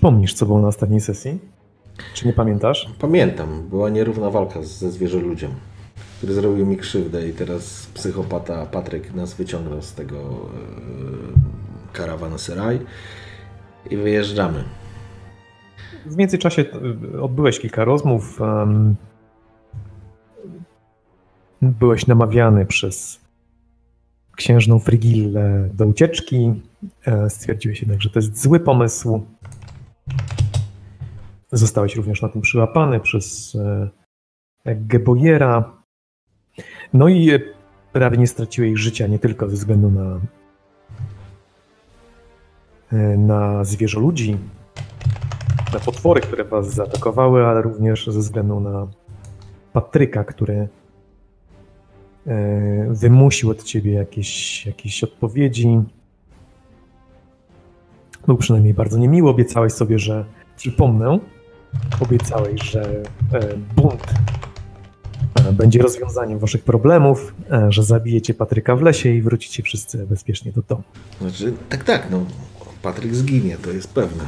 Przypomnisz, co było na ostatniej sesji? Czy nie pamiętasz? Pamiętam, była nierówna walka ze zwierzoludziem, który zrobił mi krzywdę i teraz psychopata Patryk nas wyciągnął z tego e, karawanseraj i wyjeżdżamy. W międzyczasie e, odbyłeś kilka rozmów. byłeś namawiany przez księżną Frigillę do ucieczki. E, Stwierdziłeś jednak, że to jest zły pomysł. Zostałeś również na tym przyłapany przez e, Gebojera. No i e, prawie nie straciłeś życia, nie tylko ze względu na, e, na zwierzoludzi, na potwory, które was zaatakowały, ale również ze względu na Patryka, który wymusił od ciebie jakieś, jakieś odpowiedzi. Był przynajmniej bardzo niemiły. Obiecałeś sobie, że przypomnę, obiecałeś, że e, bunt e, będzie rozwiązaniem waszych problemów, e, że zabijecie Patryka w lesie i wrócicie wszyscy bezpiecznie do domu. Znaczy, tak, tak, no, Patryk zginie, to jest pewne.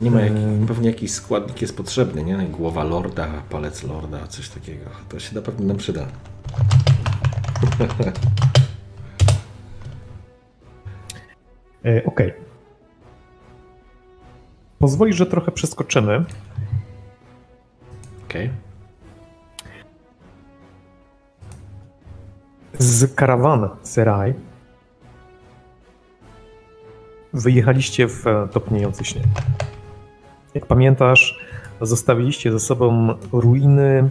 Nie ma jak, pewnie jakiś składnik jest potrzebny, nie? Głowa lorda, palec lorda, coś takiego. To się na pewno nam przyda. E, Okej. Pozwolisz, że trochę przeskoczymy. Okej. Z karawana Seraj wyjechaliście w topniejący śnieg. Jak pamiętasz, zostawiliście za sobą ruiny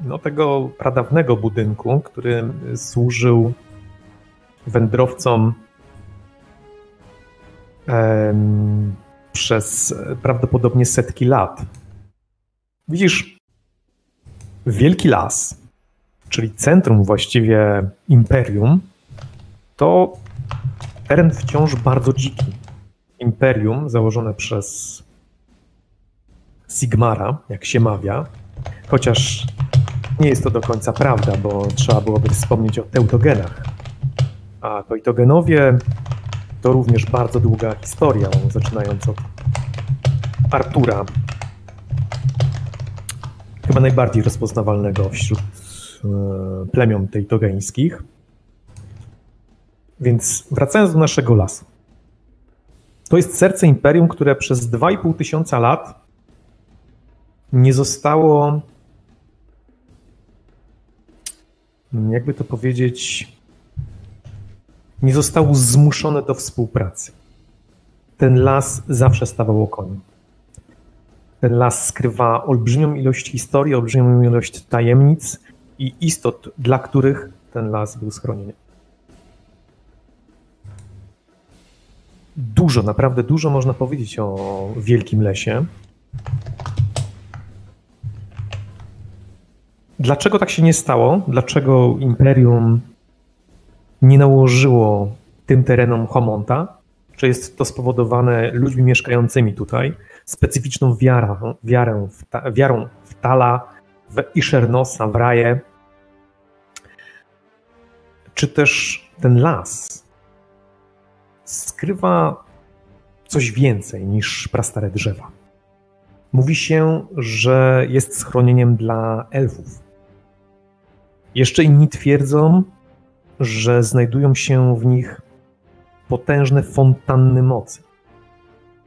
no, tego pradawnego budynku, który służył wędrowcom przez prawdopodobnie setki lat. Widzisz wielki las, czyli centrum właściwie imperium, to teren wciąż bardzo dziki. Imperium założone przez Sigmara, jak się mawia, chociaż nie jest to do końca prawda, bo trzeba byłoby wspomnieć o teutogenach. A teutogenowie to również bardzo długa historia, zaczynając od Artura, chyba najbardziej rozpoznawalnego wśród e, plemion teutogeńskich. Więc wracając do naszego lasu. To jest serce imperium, które przez 2,5 tysiąca lat nie zostało, jakby to powiedzieć, nie zostało zmuszone do współpracy. Ten las zawsze stawał okoniem. Ten las skrywa olbrzymią ilość historii, olbrzymią ilość tajemnic i istot, dla których ten las był schronieniem. Dużo, naprawdę dużo można powiedzieć o Wielkim Lesie. Dlaczego tak się nie stało? Dlaczego Imperium nie nałożyło tym terenom Homonta? Czy jest to spowodowane ludźmi mieszkającymi tutaj, specyficzną wiarą, wiarę w ta, wiarą w Tala, w Ishernosa, w Raje? czy też ten las skrywa coś więcej niż prastare drzewa. Mówi się, że jest schronieniem dla elfów. Jeszcze inni twierdzą, że znajdują się w nich potężne fontanny mocy.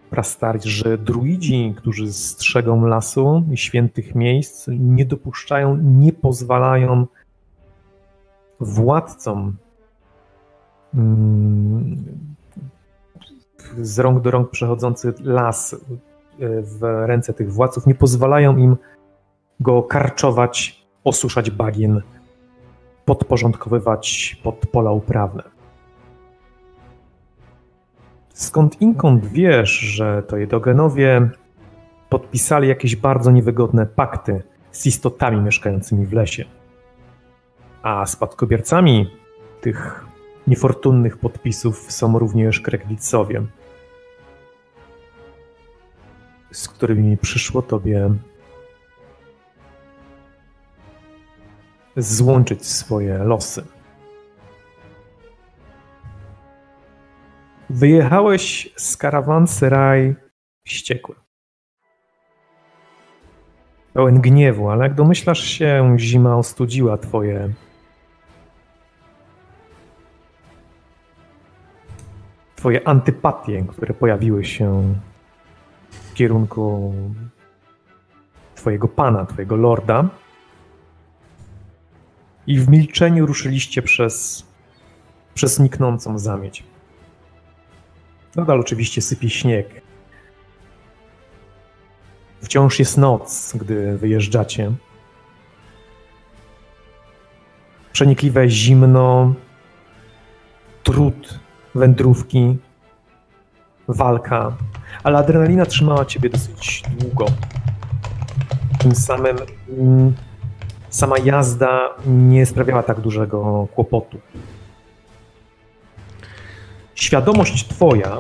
Prastarzy druidzi, którzy strzegą lasu i świętych miejsc, nie dopuszczają, nie pozwalają władcom mm, z rąk do rąk przechodzący las e, w ręce tych władców, nie pozwalają im go karczować, osuszać bagien, podporządkowywać pod pola uprawne. Skąd inkąd wiesz, że to jedogenowie podpisali jakieś bardzo niewygodne pakty z istotami mieszkającymi w lesie? A spadkobiercami tych niefortunnych podpisów są również Kreklicowie, z którymi przyszło tobie złączyć swoje losy. Wyjechałeś z karawanseraj wściekły. Pełen gniewu, ale jak domyślasz się, zima ostudziła twoje twoje antypatie, które pojawiły się w kierunku twojego pana, twojego lorda. I w milczeniu ruszyliście przez, przez niknącą zamieć. Nadal oczywiście sypie śnieg. Wciąż jest noc, gdy wyjeżdżacie. Przenikliwe zimno, trud wędrówki, walka, ale adrenalina trzymała ciebie dosyć długo. Tym samym mm, sama jazda nie sprawiała tak dużego kłopotu. Świadomość twoja,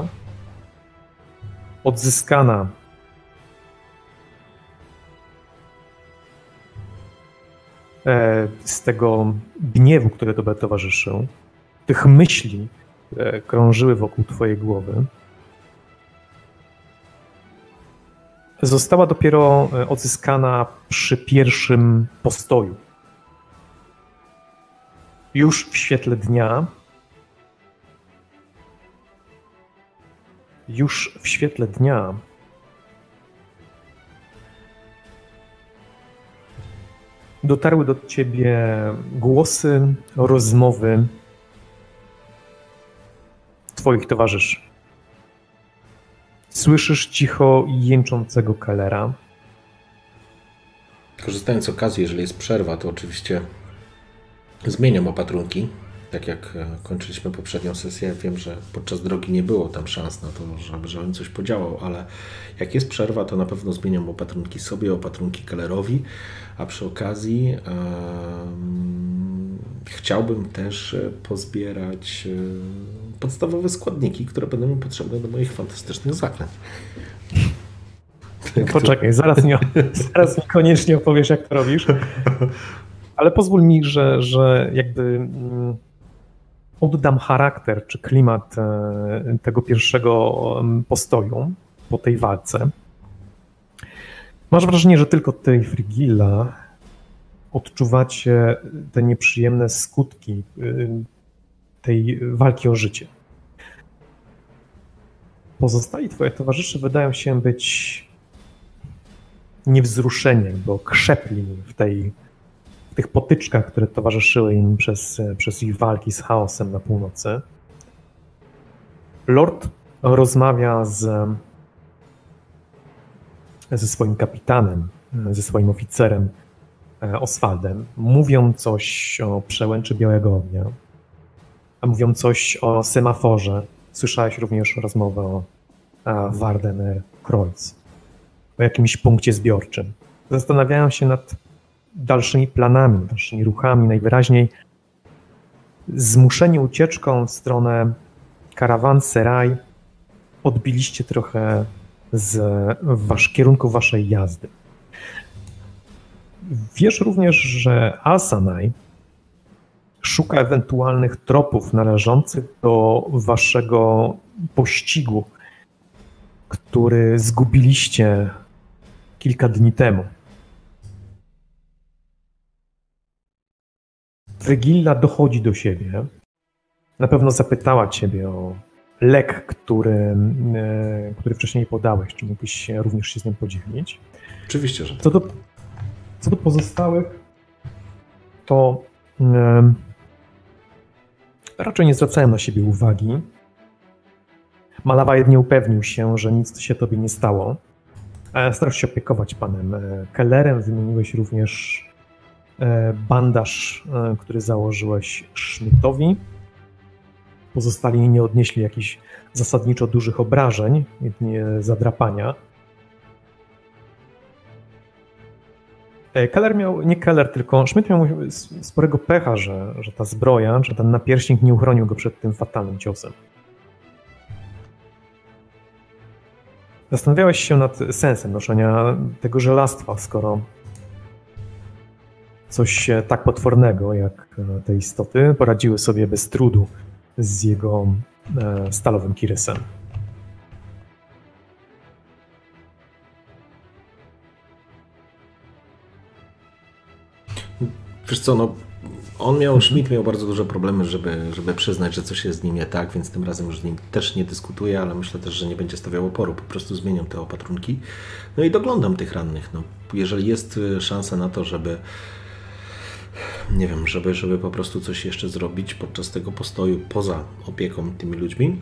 odzyskana e, z tego gniewu, który tobie towarzyszył, tych myśli, które krążyły wokół Twojej głowy, została dopiero e, odzyskana przy pierwszym postoju. Już w świetle dnia, już w świetle dnia dotarły do ciebie głosy, rozmowy twoich towarzyszy. Słyszysz cicho jęczącego Kalera. Korzystając z okazji, jeżeli jest przerwa, to oczywiście zmieniam opatrunki. Tak jak e, kończyliśmy poprzednią sesję, wiem, że podczas drogi nie było tam szans na to, żeby, żebym coś podziałał, ale jak jest przerwa, to na pewno zmieniam opatrunki sobie, opatrunki Kellerowi, a przy okazji chciałbym też e, pozbierać e, podstawowe składniki, które będą mi potrzebne do moich fantastycznych zaklęć. No poczekaj, zaraz mi, zaraz mi koniecznie opowiesz, jak to robisz. Ale pozwól mi, że, że jakby mm, oddam charakter czy klimat e, tego pierwszego postoju po tej walce. Masz wrażenie, że tylko ty i Frigilla odczuwacie te nieprzyjemne skutki y, tej walki o życie. Pozostali twoje towarzysze wydają się być niewzruszeni, bo krzepli w, tej, tych potyczkach, które towarzyszyły im przez, przez ich walki z chaosem na północy. Lord rozmawia z, ze swoim kapitanem, ze swoim oficerem, E, Oswaldem, mówią coś o przełęczy Białego Ognia, a mówią coś o semaforze. Słyszałeś również rozmowę o Wardener Kreuz, o jakimś punkcie zbiorczym. Zastanawiają się nad dalszymi planami, dalszymi ruchami. Najwyraźniej zmuszeni ucieczką w stronę karawan Seraj odbiliście trochę z wasz, kierunku waszej jazdy. Wiesz również, że Asanaj szuka ewentualnych tropów należących do waszego pościgu, który zgubiliście kilka dni temu. Frygilla dochodzi do siebie. Na pewno zapytała ciebie o lek, który, e, który wcześniej podałeś. Czy mógłbyś również się z nim podzielić? Oczywiście, że Co do, co do pozostałych, to um, raczej nie zwracałem na siebie uwagi. Malawa jedynie upewnił się, że nic się tobie nie stało. Starasz się opiekować panem e, Kellerem. Wymieniłeś również e, bandaż, który założyłeś Schmidtowi. Pozostali nie odnieśli jakichś zasadniczo dużych obrażeń, jedynie zadrapania. E, Keller miał, nie Keller, tylko Schmidt miał sporego pecha, że, że ta zbroja, że ten napierśnik nie uchronił go przed tym fatalnym ciosem. Zastanawiałeś się nad sensem noszenia tego żelastwa, skoro coś tak potwornego jak te istoty poradziły sobie bez trudu z jego e, stalowym kirysem. Wiesz co, no on miał, Schmidt miał bardzo duże problemy, żeby, żeby przyznać, że coś jest z nim nie tak, więc tym razem już z nim też nie dyskutuję, ale myślę też, że nie będzie stawiał oporu, po prostu zmieniam te opatrunki. No i doglądam tych rannych. No, jeżeli jest y, szansa na to, żeby nie wiem, żeby, żeby po prostu coś jeszcze zrobić podczas tego postoju poza opieką tymi ludźmi,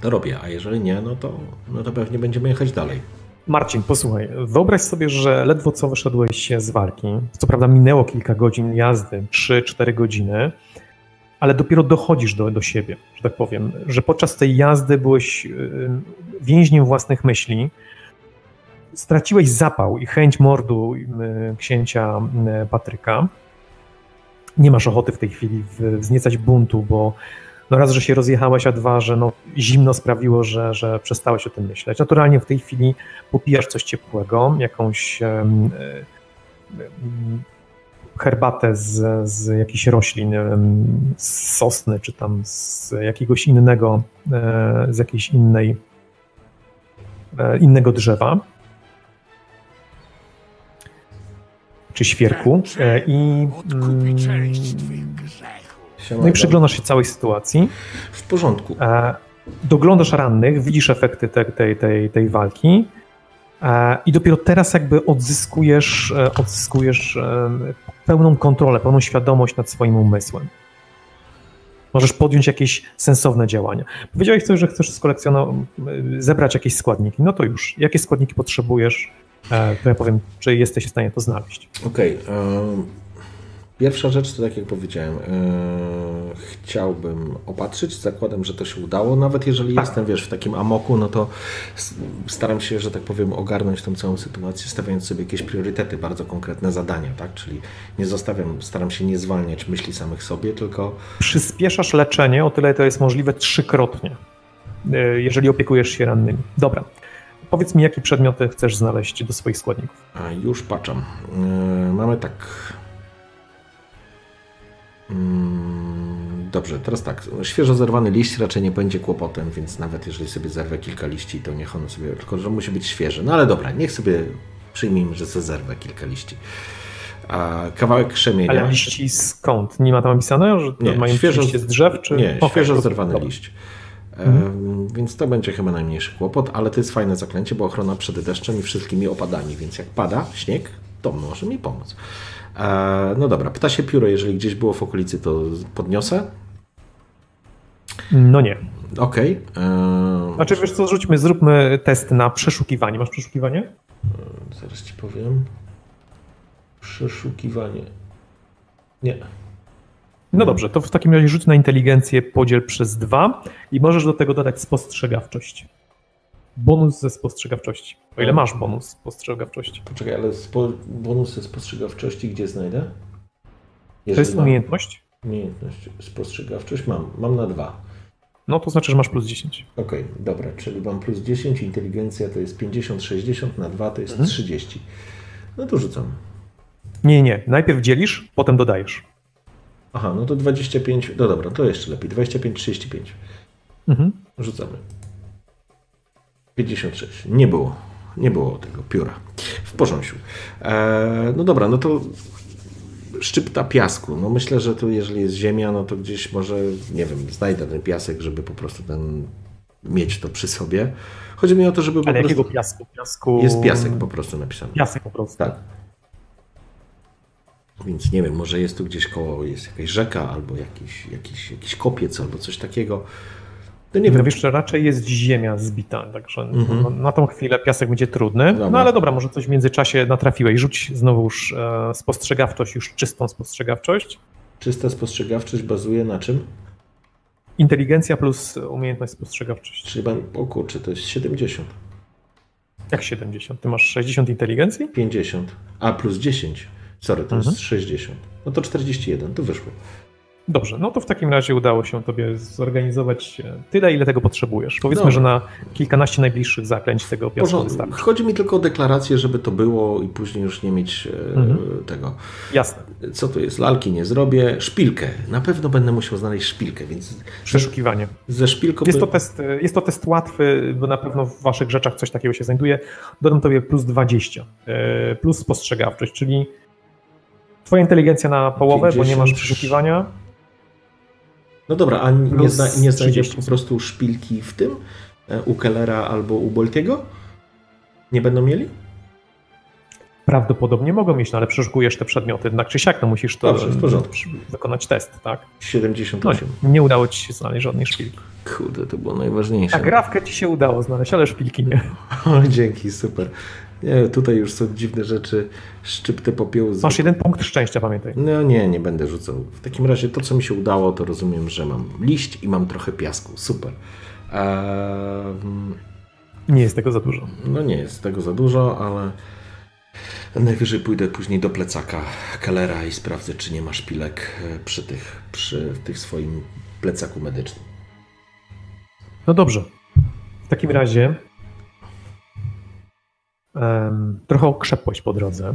to robię, a jeżeli nie, no to, no to pewnie będziemy jechać dalej. Marcin, posłuchaj, wyobraź sobie, że ledwo co wyszedłeś z walki. Co prawda minęło kilka godzin jazdy, 3-4 godziny, ale dopiero dochodzisz do, do siebie, że tak powiem, że podczas tej jazdy byłeś y, więźniem własnych myśli, straciłeś zapał i chęć mordu y, księcia y, Patryka. Nie masz ochoty w tej chwili wzniecać buntu, bo no raz, że się rozjechałeś, a dwa, że no, zimno sprawiło, że, że przestałeś o tym myśleć. Naturalnie w tej chwili popijasz coś ciepłego, jakąś herbatę z, z jakichś roślin, z sosny, czy tam z jakiegoś innego, e, z jakiejś innej, e, innego drzewa. Czy świerku. I. Mm, no i przyglądasz się całej sytuacji. W porządku. E, doglądasz rannych, widzisz efekty te, tej, tej, tej walki e, i dopiero teraz jakby odzyskujesz, e, odzyskujesz pełną kontrolę, pełną świadomość nad swoim umysłem. Możesz podjąć jakieś sensowne działania. Powiedziałeś coś, że chcesz skolekcjonować, zebrać jakieś składniki. No to już. Jakie składniki potrzebujesz? To ja powiem, czy jesteś w stanie to znaleźć. Okej. Okay, um Pierwsza rzecz to tak jak powiedziałem, yy, chciałbym opatrzyć, zakładam, że to się udało. Nawet jeżeli tak. jestem, wiesz, w takim amoku, no to staram się, że tak powiem, ogarnąć tą całą sytuację, stawiając sobie jakieś priorytety, bardzo konkretne zadania, tak? Czyli nie zostawiam, staram się nie zwalniać myśli samych sobie, tylko. Przyspieszasz leczenie o tyle to jest możliwe trzykrotnie, yy, jeżeli opiekujesz się rannymi. Dobra. Powiedz mi, jakie przedmioty chcesz znaleźć do swoich składników? A już patrzę. Yy, mamy tak Mm, dobrze, teraz tak. Świeżo zerwany liść raczej nie będzie kłopotem, więc nawet jeżeli sobie zerwę kilka liści, to niech ono sobie. Tylko, że musi być świeży. No ale dobra, niech sobie przyjmijmy, że sobie zerwę kilka liści. A kawałek krzemienia. Ale liści skąd? Nie ma tam napisane, że nie, mają świeżo z drzew? Czy... Nie, o, świeżo zerwany dobra. liść. Mhm. Więc to będzie chyba najmniejszy kłopot, ale to jest fajne zaklęcie, bo ochrona przed deszczem i wszystkimi opadami, więc jak pada śnieg, to może mi pomóc. E, no dobra, ptasie pióro, jeżeli gdzieś było w okolicy, to podniosę? No nie. Okej. Okay. E, znaczy wiesz co, rzućmy, zróbmy test na przeszukiwanie. Masz przeszukiwanie? Zaraz ci powiem. Przeszukiwanie. Nie. No dobrze, to w takim razie rzuć na inteligencję, podziel przez dwa i możesz do tego dodać spostrzegawczość bonus ze spostrzegawczości. O ile masz bonus spostrzegawczości. Poczekaj, ale spo, bonus ze spostrzegawczości gdzie znajdę? Jeżeli to jest mam, umiejętność? Umiejętność, spostrzegawczość mam. Mam na dwa. No to znaczy, że masz plus 10. Okej, okay, dobra, czyli mam plus 10, inteligencja to jest 50, 60, na 2 to jest mhm. 30. No to rzucam. Nie, nie, najpierw dzielisz, potem dodajesz. Aha, no to 25. No dobra, to jeszcze lepiej. 25, 35. Mhm. Rzucamy. 56. Nie było. Nie było tego pióra. W porządku. E, no dobra, no to szczypta piasku. No myślę, że tu jeżeli jest ziemia, no to gdzieś może, nie wiem, znajdę ten piasek, żeby po prostu ten mieć to przy sobie. Chodzi mi o to, żeby po Ale prostu... jakiego piasku? piasku? Jest piasek po prostu napisany. Piasek po prostu. Tak. Więc nie wiem, może jest tu gdzieś koło, jest jakaś rzeka, albo jakiś, jakiś, jakiś kopiec, albo coś takiego. No nie No wiem, wiesz, że raczej jest ziemia zbita, także no, na tą chwilę piasek będzie trudny. Mhm. Dobra. No ale dobra, może coś w międzyczasie natrafiłeś. Rzuć znowu już e, spostrzegawczość, już czystą spostrzegawczość. czysta spostrzegawczość bazuje na czym? Inteligencja plus umiejętność spostrzegawczości. Czyli, o kurczę, to jest 70, Jak 70? Ty masz 60 inteligencji? 50, a plus 10. Sorry, to Mhm. jest 60. No to 41, to wyszło. Dobrze, no to w takim razie udało się tobie zorganizować e, tyle, ile tego potrzebujesz. Powiedzmy, że na kilkanaście najbliższych zaklęć tego piasku Porząd- wystarczy. Chodzi mi tylko o deklarację, żeby to było i później już nie mieć e, Mhm. tego. Jasne. Co to jest? Lalki nie zrobię. Szpilkę. Na pewno będę musiał znaleźć szpilkę, więc Przeszukiwanie. ze szpilką... Jest by- to, test, e, jest to test łatwy, bo na pewno w waszych rzeczach coś takiego się znajduje. Dodam tobie plus 20, e, plus spostrzegawczość, czyli twoja inteligencja na połowę, bo nie masz 50. przeszukiwania. No dobra, a nie, zna, nie znajdzie 30. po prostu szpilki w tym? E, U Kellera albo u Boltiego? Nie będą mieli? Prawdopodobnie mogą mieć, no ale przeszukujesz te przedmioty, jednak czy siak, no musisz to Dobrze, w porządku. wykonać test, tak? No 78. nie, nie udało ci się znaleźć żadnej szpilki. Kurde, to było najważniejsze. A grawkę ci się udało znaleźć, ale szpilki nie. O, dzięki, super. Nie, tutaj już są dziwne rzeczy, szczypty popiołu. Z... Masz jeden punkt szczęścia, pamiętaj. No nie, nie będę rzucał. W takim razie to, co mi się udało, to rozumiem, że mam liść i mam trochę piasku. Super. Nie jest tego za dużo. no nie jest tego za dużo, ale najwyżej pójdę później do plecaka Kellera i sprawdzę, czy nie ma szpilek e, przy tych, przy tych swoim plecaku medycznym. No dobrze. W takim razie trochę okrzepłość po drodze.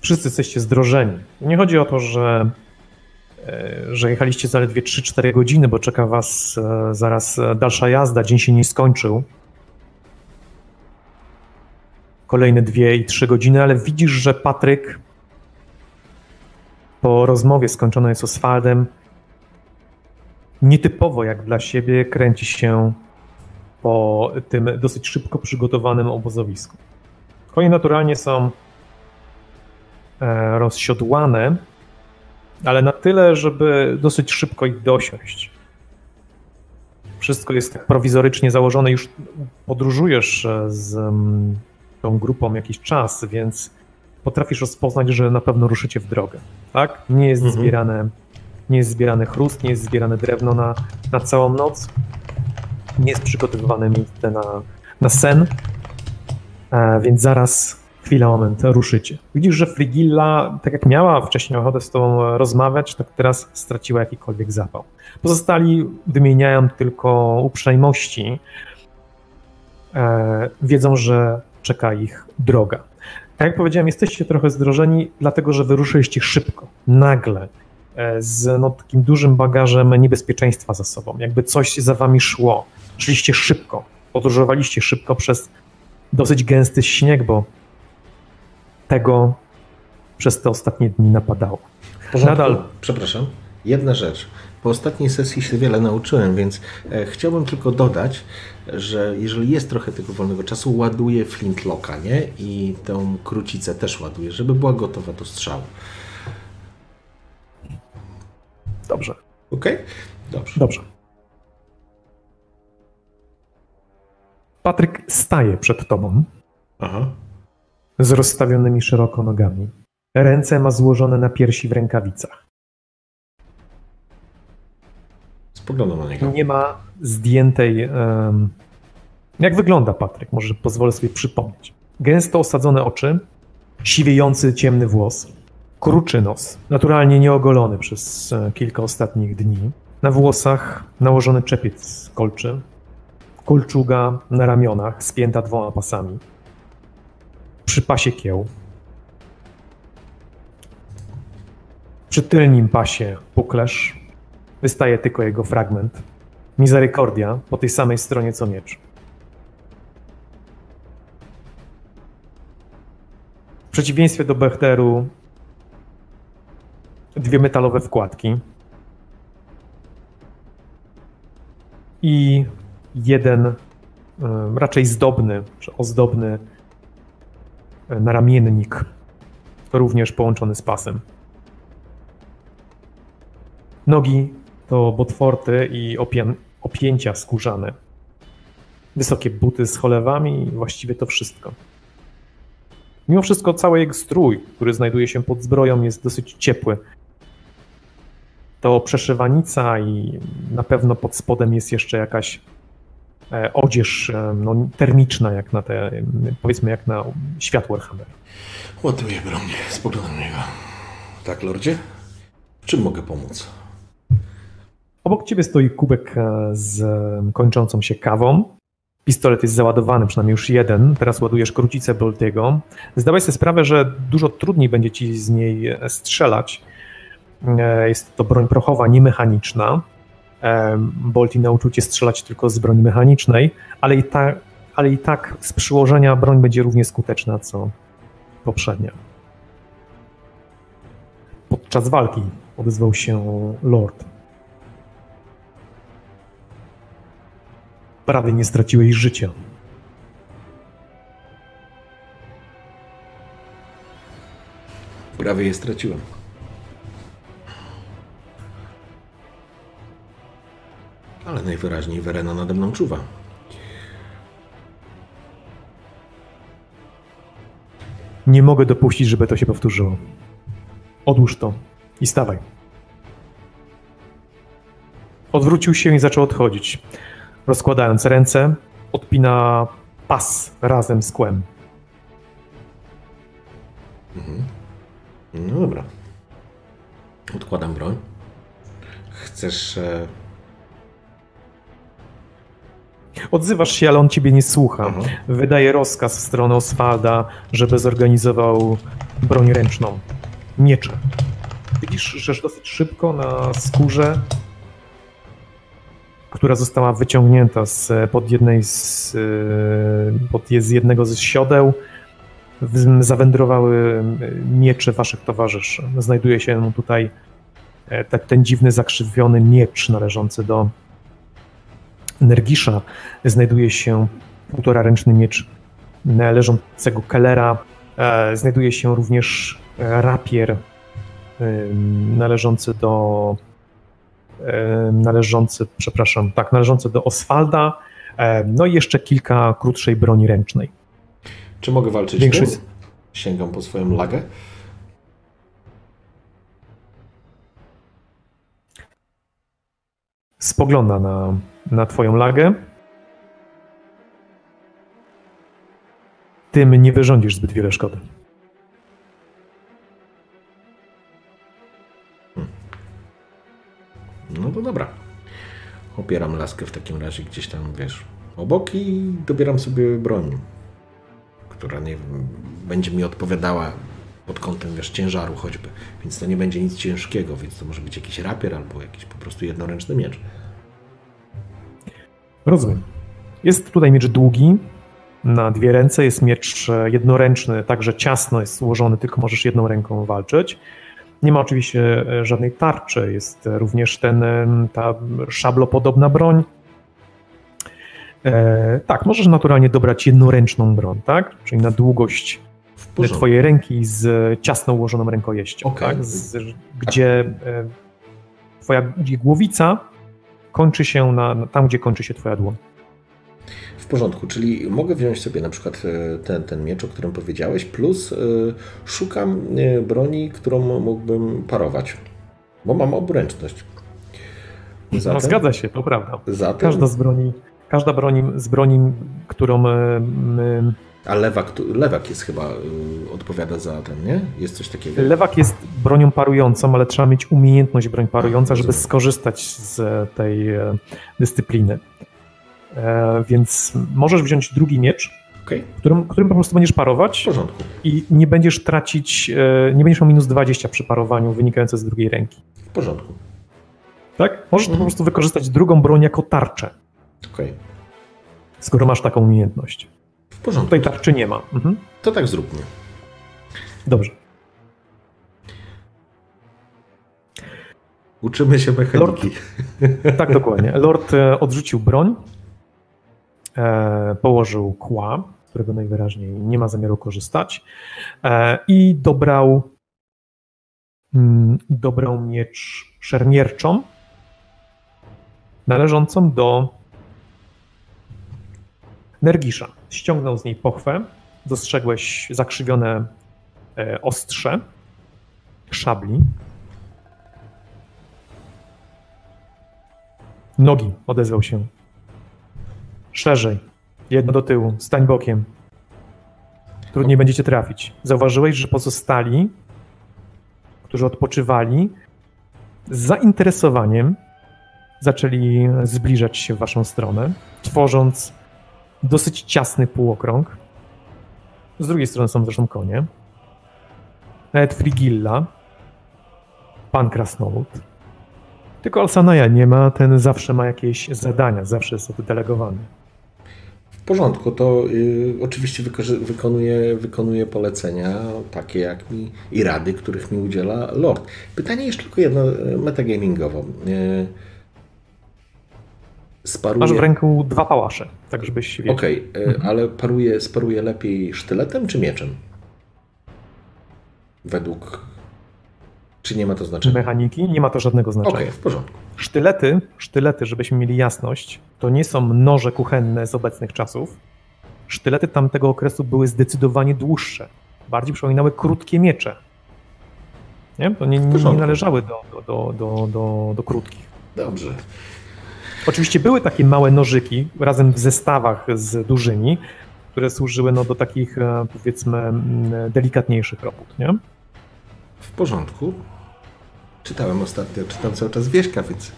Wszyscy jesteście zdrożeni. Nie chodzi o to, że, e, że jechaliście zaledwie 3-4 godziny, bo czeka was e, zaraz dalsza jazda. Dzień się nie skończył. Kolejne 2 i 3 godziny, ale widzisz, że Patryk po rozmowie skończonej z Oswaldem nietypowo jak dla siebie kręci się po tym dosyć szybko przygotowanym obozowisku. Konie naturalnie są e, rozsiodłane, ale na tyle, żeby dosyć szybko ich dosiąść. Wszystko jest tak prowizorycznie założone, już podróżujesz e, z tą grupą jakiś czas, więc potrafisz rozpoznać, że na pewno ruszycie w drogę. Tak? Nie jest Mhm. zbierane nie jest zbierany chrust, nie jest zbierane drewno na, na całą noc, nie jest przygotowywane miejsce na, na sen, e, więc zaraz, chwila, moment, ruszycie. Widzisz, że Frigilla, tak jak miała wcześniej ochotę z tobą rozmawiać, tak teraz straciła jakikolwiek zapał. Pozostali wymieniają tylko uprzejmości, e, wiedzą, że czeka ich droga. Tak jak powiedziałem, jesteście trochę zdrożeni, dlatego że wyruszyliście szybko, nagle, e, z no, takim dużym bagażem niebezpieczeństwa za sobą. Jakby coś za wami szło. Szliście szybko, podróżowaliście szybko przez dosyć gęsty śnieg, bo tego przez te ostatnie dni napadało. Nadal. Przepraszam. Jedna rzecz. Po ostatniej sesji się wiele nauczyłem, więc e, chciałbym tylko dodać, że jeżeli jest trochę tego wolnego czasu, ładuję flintlocka, nie? I tą krucicę też ładuję, żeby była gotowa do strzału. Dobrze, Ok? Dobrze. dobrze. Patryk staje przed tobą Aha. z rozstawionymi szeroko nogami. Ręce ma złożone na piersi w rękawicach. Spoglądam na niego. Nie ma zdjętej. em, jak wygląda Patryk? Może pozwolę sobie przypomnieć. Gęsto osadzone oczy, siwiejący ciemny włos, kruczy nos, naturalnie nieogolony przez e, kilka ostatnich dni. Na włosach nałożony czepiec kolczy, kolczuga na ramionach spięta dwoma pasami. Przy pasie kieł. Przy tylnim pasie puklerz wystaje tylko jego fragment. Miserykordia po tej samej stronie co miecz. W przeciwieństwie do Bechteru dwie metalowe wkładki i jeden e, raczej zdobny, czy ozdobny e, naramiennik, również połączony z pasem. Nogi to botforty i opię- opięcia skórzane. Wysokie buty z cholewami i właściwie to wszystko. Mimo wszystko cały jego strój, który znajduje się pod zbroją, jest dosyć ciepły. To przeszywanica i na pewno pod spodem jest jeszcze jakaś odzież e, no, termiczna, jak na te, powiedzmy, jak na świat Warhammer. Ładuję broń, spoglądam na niego. Tak, lordzie? Czym mogę pomóc? Obok ciebie stoi kubek e, z kończącą się kawą. Pistolet jest załadowany, przynajmniej już jeden. Teraz ładujesz krucicę Boltiego. Zdawaj sobie sprawę, że dużo trudniej będzie ci z niej e, strzelać. E, Jest to broń prochowa, niemechaniczna. Bolti nauczył cię strzelać tylko z broni mechanicznej, ale i, tak, ale i tak z przyłożenia broń będzie równie skuteczna co poprzednia. Podczas walki odezwał się Lord. Prawie nie straciłeś życia. Prawie je straciłem. Ale najwyraźniej Werena nade mną czuwa. Nie mogę dopuścić, żeby to się powtórzyło. Odłóż to i stawaj. Odwrócił się i zaczął odchodzić. Rozkładając ręce, odpina pas razem z kłem. No dobra. Odkładam broń. Chcesz. E... Odzywasz się, ale on ciebie nie słucha. Aha. Wydaje rozkaz w stronę Oswalda, żeby zorganizował broń ręczną. Miecze. Widzisz, że dosyć szybko na skórze, która została wyciągnięta z, pod jednej z, e, pod, z jednego z siodeł, zawędrowały miecze waszych towarzyszy. Znajduje się tutaj e, te- ten dziwny, zakrzywiony miecz należący do Nergisza. Znajduje się półtora ręczny miecz należącego Kellera. E, Znajduje się również e, rapier em, należący do należący, przepraszam, tak, należący do Oswalda. E, No i jeszcze kilka krótszej broni ręcznej. Czy mogę walczyć Większość- tym? Sięgam po swoją lagę. spogląda na, na twoją lagę. Tym nie wyrządzisz zbyt wiele szkody. No to dobra. Opieram laskę w takim razie gdzieś tam, wiesz, obok i dobieram sobie broń, która nie będzie mi odpowiadała pod kątem, wiesz, ciężaru choćby. Więc to nie będzie nic ciężkiego, więc to może być jakiś rapier albo jakiś po prostu jednoręczny miecz. Rozumiem. Jest tutaj miecz długi, na dwie ręce. Jest miecz e, jednoręczny, także ciasno jest złożony, tylko możesz jedną ręką walczyć. Nie ma oczywiście e, żadnej tarczy. Jest e, również ten, ta szablopodobna broń. E, tak, możesz naturalnie dobrać jednoręczną broń, tak? Czyli na długość twojej ręki z ciasno ułożoną rękojeścią, Okej. tak? Z, gdzie e, twoja głowica kończy się na, na tam, gdzie kończy się twoja dłoń. W porządku, czyli mogę wziąć sobie na przykład e, ten, ten miecz, o którym powiedziałeś, plus e, szukam e, broni, którą mógłbym parować, bo mam obręczność. No, zgadza się, to prawda. Zatem, Każda z broni, każda broni, z broni, którą my, a lewak, lewak jest chyba, e, odpowiada za ten, nie? Jest coś takiego. lewak jest bronią parującą, ale trzeba mieć umiejętność broń parująca, żeby skorzystać z tej e, dyscypliny. E, Więc możesz wziąć drugi miecz, Okej, którym, którym po prostu będziesz w parować porządku. i nie będziesz tracić, e, nie będziesz miał minus 20 przy parowaniu wynikające z drugiej ręki. W porządku. Tak? Możesz Mhm. po prostu wykorzystać drugą broń jako tarczę, Okej, skoro masz taką umiejętność. Porządku. Tutaj tarczy nie ma. Mhm. To tak zróbmy. Dobrze. Uczymy się mechaniki. Tak, dokładnie. Lord e, odrzucił broń, e, położył kła, z którego najwyraźniej nie ma zamiaru korzystać e, i dobrał, mm, dobrał miecz szermierczą należącą do Nergisza. Ściągnął z niej pochwę, dostrzegłeś zakrzywione e, ostrze szabli, Nogi, odezwał się. Szerzej. Jedno do tyłu. Stań bokiem. Trudniej będziecie trafić. Zauważyłeś, że pozostali, którzy odpoczywali, z zainteresowaniem zaczęli zbliżać się w waszą stronę, tworząc dosyć ciasny półokrąg. Z drugiej strony są zresztą konie. Nawet Frigilla, pan Krasnolud, tylko Alsanaja nie ma, ten zawsze ma jakieś zadania, zawsze jest oddelegowany. W porządku, to y, oczywiście wykonuję, wykonuję polecenia takie jak mi i rady, których mi udziela Lord. Pytanie jeszcze tylko jedno, metagamingowo. Y, Sparuję... Masz w ręku dwa pałasze, tak żebyś wiedział. Okej, y, ale paruje, sparuje lepiej sztyletem czy mieczem? Według... Czy nie ma to znaczenia? Mechaniki nie ma to żadnego Okej, znaczenia. w porządku. Sztylety, sztylety, żebyśmy mieli jasność, to nie są noże kuchenne z obecnych czasów. Sztylety tamtego okresu były zdecydowanie dłuższe. Bardziej przypominały krótkie miecze. Nie? To nie, nie, należały do, do, do, do, do krótkich. Dobrze. Oczywiście były takie małe nożyki razem w zestawach z dużymi, które służyły no, do takich e, powiedzmy delikatniejszych robót. Nie? W porządku. Czytałem ostatnio, czytam cały czas Wieśka, więc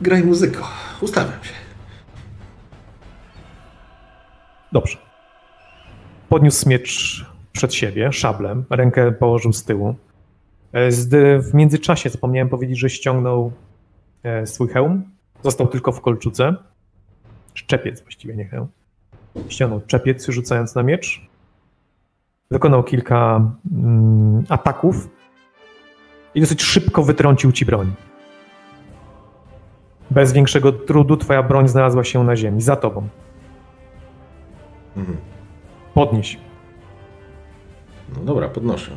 graj muzyko. Ustawiam się. Dobrze. Podniósł miecz przed siebie, szablem, rękę położył z tyłu. E, w międzyczasie zapomniałem powiedzieć, że ściągnął e, swój hełm. Został tylko w kolczuce. Czepiec właściwie, nie hełm. Ściągnął czepiec, rzucając na miecz. Wykonał kilka mm, ataków i dosyć szybko wytrącił ci broń. Bez większego trudu twoja broń znalazła się na ziemi, za tobą. Mhm. Podnieś. No dobra, podnoszę.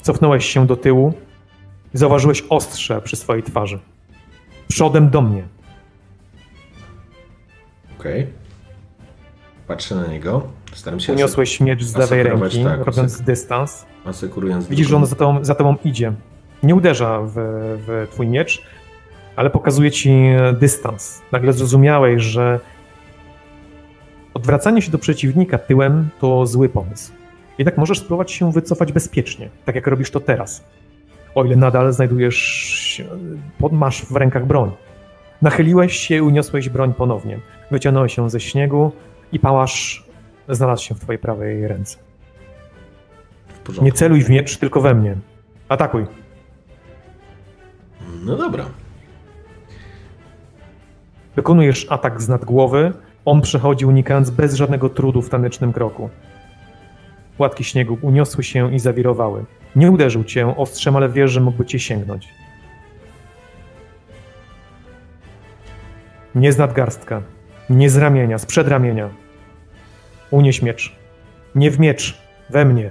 Cofnąłeś się do tyłu i zauważyłeś ostrze przy swojej twarzy. Przodem do mnie. Okej. Patrzę na niego. Staram się Uniosłeś miecz z lewej ręki, tak, robiąc dystans. asekurując Widzisz, że on za tobą, za tobą idzie. Nie uderza w, w twój miecz, ale pokazuje ci dystans. Nagle zrozumiałeś, że odwracanie się do przeciwnika tyłem to zły pomysł. Jednak możesz spróbować się wycofać bezpiecznie, tak jak robisz to teraz. O ile nadal znajdujesz, się- masz w rękach broń. Nachyliłeś się i uniosłeś broń ponownie. Wyciągnąłeś ją ze śniegu i pałasz znalazł się w twojej prawej ręce. Nie celuj w miecz, tylko we mnie. Atakuj. No dobra. Wykonujesz atak z nad głowy. On przechodzi unikając bez żadnego trudu w tanecznym kroku. Płatki śniegu uniosły się i zawirowały. Nie uderzył cię ostrzem, ale wiesz, że mógłby cię sięgnąć. Nie z nadgarstka, nie z ramienia, z przedramienia. Unieś miecz. Nie w miecz, we mnie.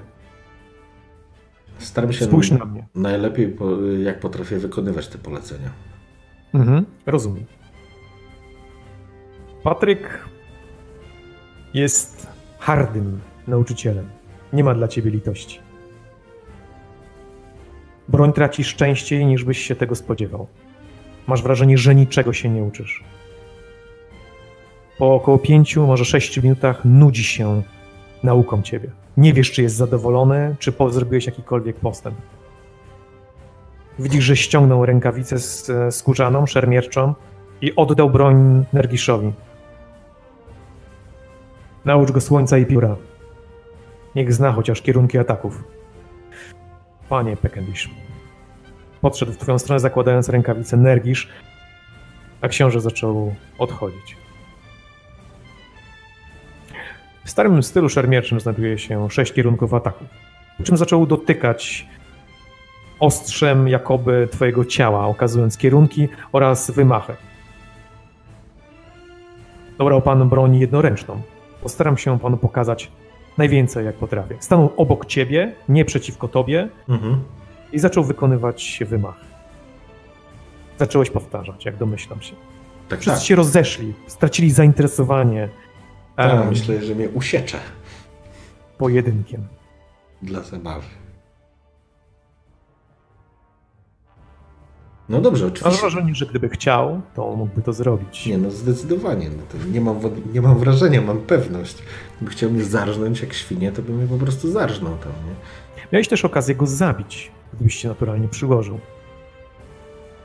Staram się Spójrz na mnie. najlepiej, jak potrafię wykonywać te polecenia. Mhm, rozumiem. Patryk jest hardym nauczycielem. Nie ma dla ciebie litości. Broń tracisz częściej niż byś się tego spodziewał. Masz wrażenie, że niczego się nie uczysz. Po około pięciu, może sześciu minutach nudzi się nauką ciebie. Nie wiesz, czy jest zadowolony, czy zrobiłeś jakikolwiek postęp. Widzisz, że ściągnął rękawicę skórzaną, szermierczą i oddał broń Nergiszowi. Naucz go słońca i pióra. Niech zna chociaż kierunki ataków. Panie Pekendish. Podszedł w twoją stronę, zakładając rękawice Nergisz, a książę zaczął odchodzić. W starym stylu szermierczym znajduje się sześć kierunków ataku. Po czym zaczął dotykać ostrzem jakoby twojego ciała, okazując kierunki oraz wymachy. Dobrał pan broń jednoręczną. Postaram się panu pokazać najwięcej, jak potrafię. Stanął obok ciebie, nie przeciwko tobie Mhm. i zaczął wykonywać wymach. Zacząłeś powtarzać, jak domyślam się. Tak, Wszyscy tak. się rozeszli, stracili zainteresowanie Tak, em, myślę, że mnie usiecze pojedynkiem. dla zabawy. No dobrze, Mam oczywiście. wrażenie, że gdyby chciał, to mógłby to zrobić. Nie, no zdecydowanie. No nie, mam, nie mam wrażenia, mam pewność. Gdyby chciał mnie zarżnąć jak świnie, to by mnie po prostu zarżnął tam, nie? Miałeś też okazję go zabić, gdybyś się naturalnie przyłożył.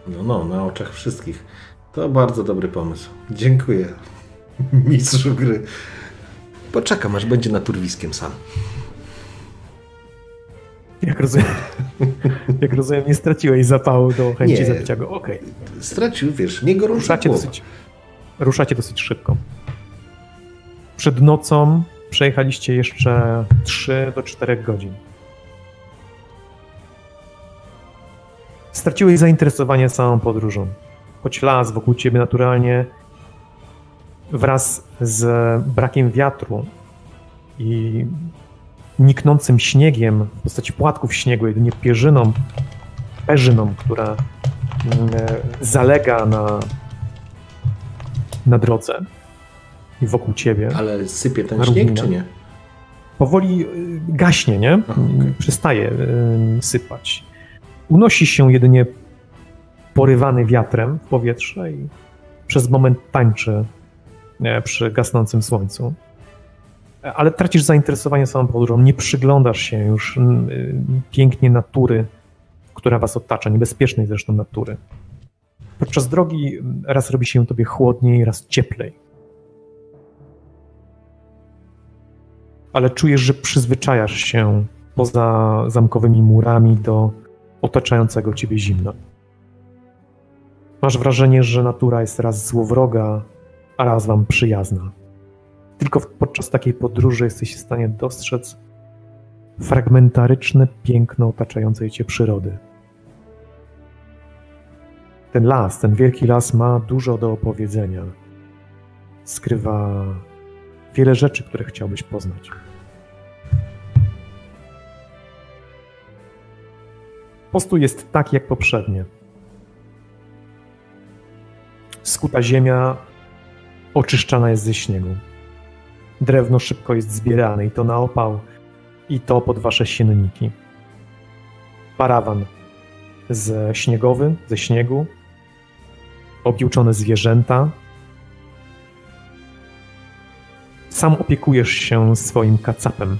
No, no, na oczach wszystkich. To bardzo dobry pomysł. Dziękuję, mistrzu gry. Poczekam, aż będzie naturwiskiem sam. Jak rozumiem, jak rozumiem nie straciłeś zapału do chęci Nie. zabicia go. Okej. Stracił, wiesz, nie gorąca Ruszacie głowa. dosyć, ruszacie dosyć szybko. Przed nocą przejechaliście jeszcze 3 do 4 godzin. Straciłeś zainteresowanie całą podróżą. Choć las wokół ciebie naturalnie wraz z brakiem wiatru i niknącym śniegiem w postaci płatków śniegu, jedynie pierzyną, perzyną, która mm, e, zalega na, na drodze i wokół ciebie. Ale sypie ten śnieg, czy nie? Powoli y, gaśnie, nie? Aha, okej. Przestaje y, sypać. Unosi się jedynie porywany wiatrem w powietrze i przez moment tańczy e, przy gasnącym słońcu. E, Ale tracisz zainteresowanie samą podróżą, nie przyglądasz się już y, pięknie natury, która was otacza, niebezpiecznej zresztą natury. Podczas drogi raz robi się tobie chłodniej, raz cieplej. ale czujesz, że przyzwyczajasz się poza zamkowymi murami do otaczającego ciebie zimna. Masz wrażenie, że natura jest raz złowroga, a raz wam przyjazna. Tylko podczas takiej podróży jesteś w stanie dostrzec fragmentaryczne piękno otaczającej cię przyrody. Ten las, ten wielki las ma dużo do opowiedzenia. Skrywa wiele rzeczy, które chciałbyś poznać. Postój jest tak jak poprzednie. Skuta ziemia oczyszczana jest ze śniegu. Drewno szybko jest zbierane i to na opał, i to pod wasze sienniki. Parawan z śniegowy, ze śniegu, objuczone zwierzęta, Sam opiekujesz się swoim kacapem.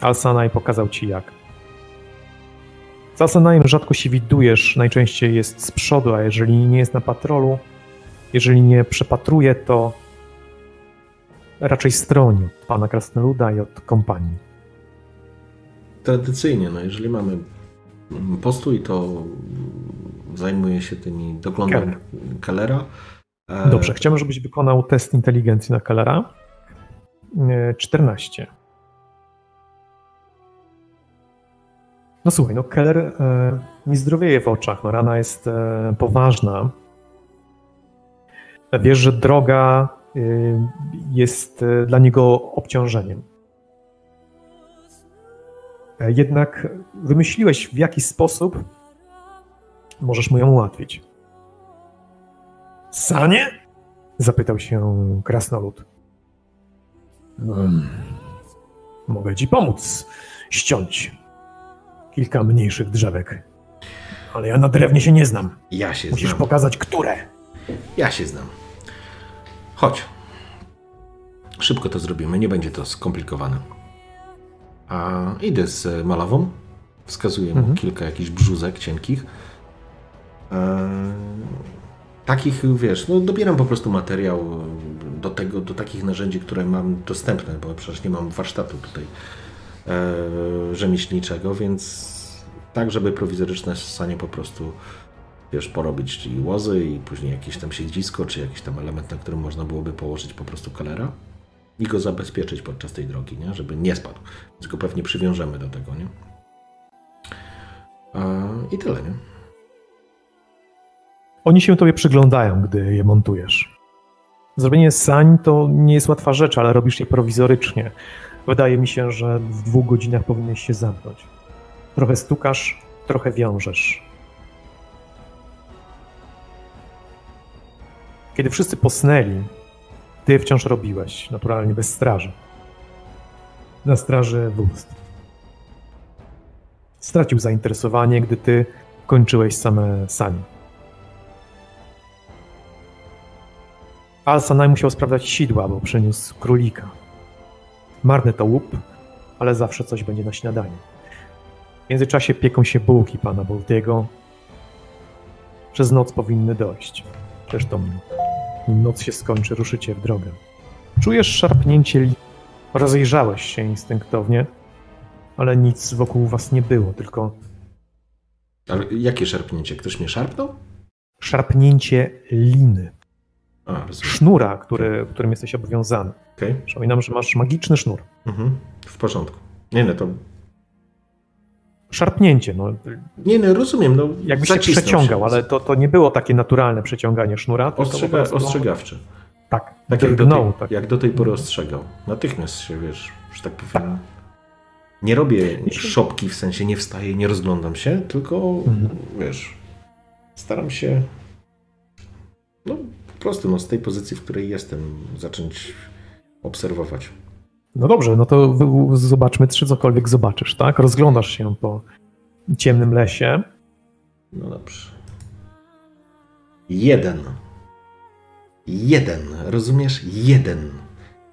Alsanaj pokazał ci jak. Z Alsanajem rzadko się widujesz, najczęściej jest z przodu, a jeżeli nie jest na patrolu, jeżeli nie przepatruje, to raczej stroni od pana Krasnoluda i od kompanii. Tradycyjnie, no jeżeli mamy postój, to zajmuje się tymi doglądem Keller. Kellera. E, Dobrze, chciałbym, żebyś wykonał test inteligencji na Kellera. E, 14. No słuchaj, no Keller e, nie zdrowieje w oczach, no rana jest e, poważna. Wiesz, że droga e, jest e, dla niego obciążeniem. E, Jednak wymyśliłeś, w jaki sposób możesz mu ją ułatwić. Sanie? Zapytał się krasnolud. "Mm, Mogę ci pomóc ściąć kilka mniejszych drzewek. Ale ja na drewnie się nie znam. Ja się Musisz znam. pokazać, które. Ja się znam. Chodź. Szybko to zrobimy, nie będzie to skomplikowane. A idę z malawą. Wskazuję mu Mhm. kilka jakichś brzuzek cienkich. E, takich, wiesz, no dobieram po prostu materiał, do, tego, do takich narzędzi, które mam dostępne, bo przecież nie mam warsztatu tutaj e, rzemieślniczego, więc tak, żeby prowizoryczne sanie po prostu wiesz, porobić czyli łozy i później jakieś tam siedzisko, czy jakiś tam element, na którym można byłoby położyć po prostu kalera i go zabezpieczyć podczas tej drogi, nie? żeby nie spadł. Więc go pewnie przywiążemy do tego, nie? I tyle, nie? Oni się tobie przyglądają, gdy je montujesz. Zrobienie sań to nie jest łatwa rzecz, ale robisz je prowizorycznie. Wydaje mi się, że w dwóch godzinach powinieneś się zamknąć. Trochę stukasz, trochę wiążesz. Kiedy wszyscy posnęli, ty wciąż robiłeś, naturalnie bez straży. Na straży wódz. Stracił zainteresowanie, gdy ty kończyłeś same sani. Al-Sanai musiał sprawdzać sidła, bo przyniósł królika. Marny to łup, ale zawsze coś będzie na śniadanie. W międzyczasie pieką się bułki pana Boltiego. Przez noc powinny dojść. Zresztą, nim noc się skończy, ruszycie w drogę. Czujesz szarpnięcie li... Rozejrzałeś się instynktownie, ale nic wokół was nie było, tylko... Ale jakie szarpnięcie? Ktoś mnie szarpnął? Szarpnięcie liny. A, sznura, który, którym jesteś obowiązany. Okay. Przypominam, że masz magiczny sznur. Mhm. W porządku. Nie no, to... Szarpnięcie, no. Nie no, rozumiem, no. Jakby się przeciągał, się. ale to, to nie było takie naturalne przeciąganie sznura. Ostrzega, prostu... Ostrzegawcze. Tak, tak jak, do tej, tak. jak do tej pory ostrzegał. Natychmiast się, wiesz, że tak powiem... Tak. Nie robię szopki, w sensie nie wstaję, nie rozglądam się, tylko, mhm. wiesz, staram się no, po prostu no, z tej pozycji, w której jestem, zacząć obserwować. No dobrze, no to zobaczmy, czy cokolwiek zobaczysz, tak? Rozglądasz się po ciemnym lesie. No dobrze. Jeden. Jeden. Rozumiesz? Jeden.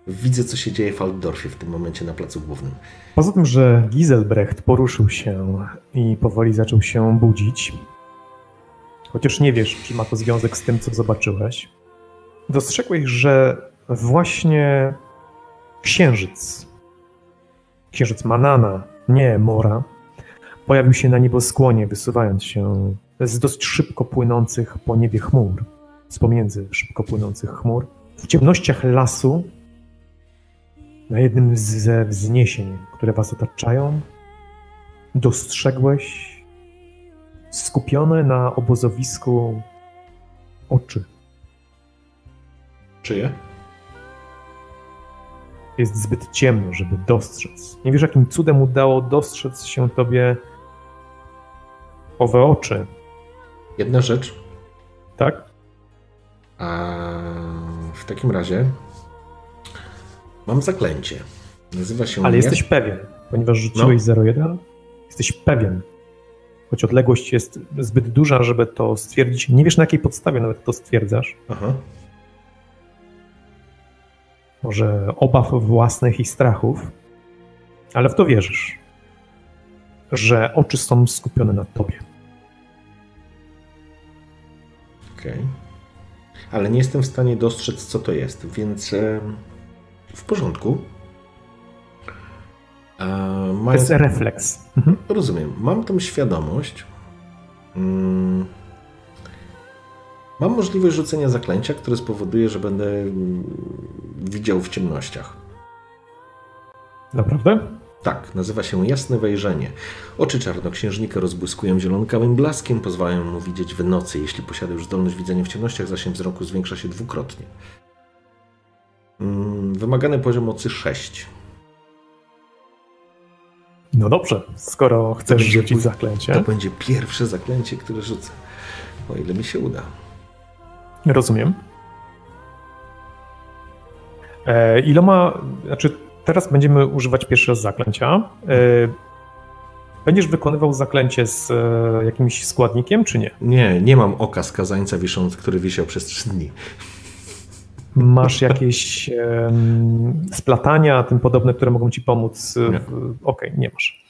Widzę, co się dzieje w Altdorfie w tym momencie na placu głównym. Poza tym, że Giselbrecht poruszył się i powoli zaczął się budzić, chociaż nie wiesz, czy ma to związek z tym, co zobaczyłeś, dostrzegłeś, że właśnie księżyc, księżyc Manana, nie Mora, pojawił się na nieboskłonie, wysuwając się z dość szybko płynących po niebie chmur, z pomiędzy szybko płynących chmur. W ciemnościach lasu, na jednym ze wzniesień, które was otaczają, dostrzegłeś skupione na obozowisku oczy. Czyje? Jest zbyt ciemno, żeby dostrzec. Nie wiesz, jakim cudem udało dostrzec się tobie owe oczy. Jedna rzecz. Tak? A w takim razie mam zaklęcie. Nazywa się. Ale jesteś pewien, ponieważ rzuciłeś no. 01? Jesteś pewien, choć odległość jest zbyt duża, żeby to stwierdzić. Nie wiesz na jakiej podstawie nawet to stwierdzasz. Aha. Może obaw własnych i strachów, ale w to wierzysz, że oczy są skupione na tobie. Okej. Okay. Ale nie jestem w stanie dostrzec, co to jest, więc e, w porządku. Mając... To jest refleks. Mhm. Rozumiem. Mam tą świadomość. Mm. Mam możliwość rzucenia zaklęcia, które spowoduje, że będę mm, widział w ciemnościach. Naprawdę? Tak, nazywa się Jasne Wejrzenie. Oczy czarnoksiężnika rozbłyskują zielonkawym blaskiem, pozwalają mu widzieć w nocy. Jeśli posiada już zdolność widzenia w ciemnościach, zasięg wzroku zwiększa się dwukrotnie. Mm, wymagany poziom mocy 6. No dobrze, skoro chcesz rzucić zaklęcie. To będzie pierwsze zaklęcie, które rzucę. O ile mi się uda. Rozumiem. E, iloma, znaczy teraz będziemy używać pierwszy raz zaklęcia. E, będziesz wykonywał zaklęcie z e, jakimś składnikiem, czy nie? Nie, nie mam oka skazańca, wisząc, który wisiał przez trzy dni. Masz jakieś splatania, tym podobne, które mogą ci pomóc? Okej, okay, nie masz.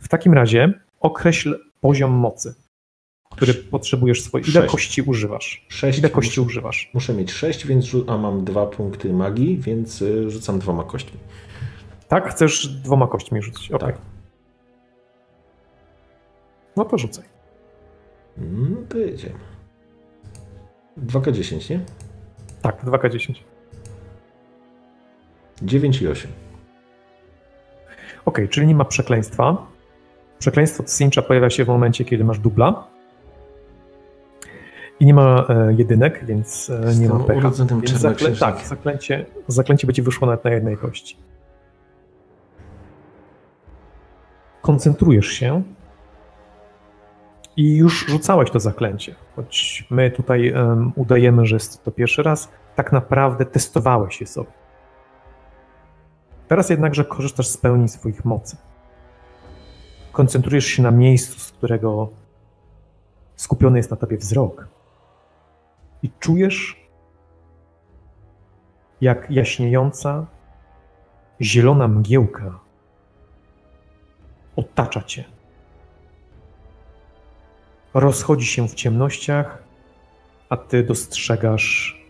W takim razie określ poziom mocy, który potrzebujesz swoje. Ile Sześć. kości używasz? Sześć Ile kości muszę, używasz? muszę mieć 6, więc a mam dwa punkty magii, więc y, rzucam dwoma kośćmi. Tak? Chcesz dwoma kośćmi rzucić? Okej. Tak. No to rzucaj. No to jedziemy. 2K10, nie? Tak, 2K10. 9 i 8. Okej, czyli nie ma przekleństwa. Przekleństwo Cincha pojawia się w momencie, kiedy masz dubla. I nie ma e, jedynek, więc e, nie ma pecha. urodzonym Więc tak, zaklęcie, zaklęcie będzie wyszło nawet na jednej kości. Koncentrujesz się i już rzucałeś to zaklęcie. Choć my tutaj em, udajemy, że jest to pierwszy raz, tak naprawdę testowałeś je sobie. Teraz jednakże korzystasz z pełni swoich mocy. Koncentrujesz się na miejscu, z którego skupiony jest na tobie wzrok. I czujesz, jak jaśniejąca, zielona mgiełka otacza cię. Rozchodzi się w ciemnościach, a ty dostrzegasz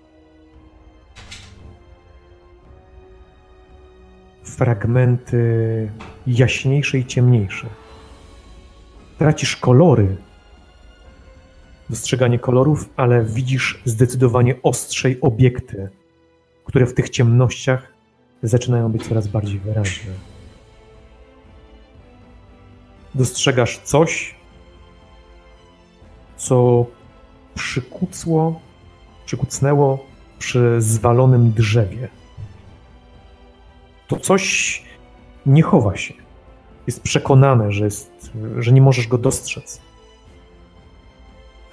fragmenty jaśniejsze i ciemniejsze. Tracisz kolory, dostrzeganie kolorów, ale widzisz zdecydowanie ostrzej obiekty, które w tych ciemnościach zaczynają być coraz bardziej wyraźne. Dostrzegasz coś, co przykucło, przykucnęło przy zwalonym drzewie. To coś nie chowa się. Jest przekonane, że, jest, że nie możesz go dostrzec.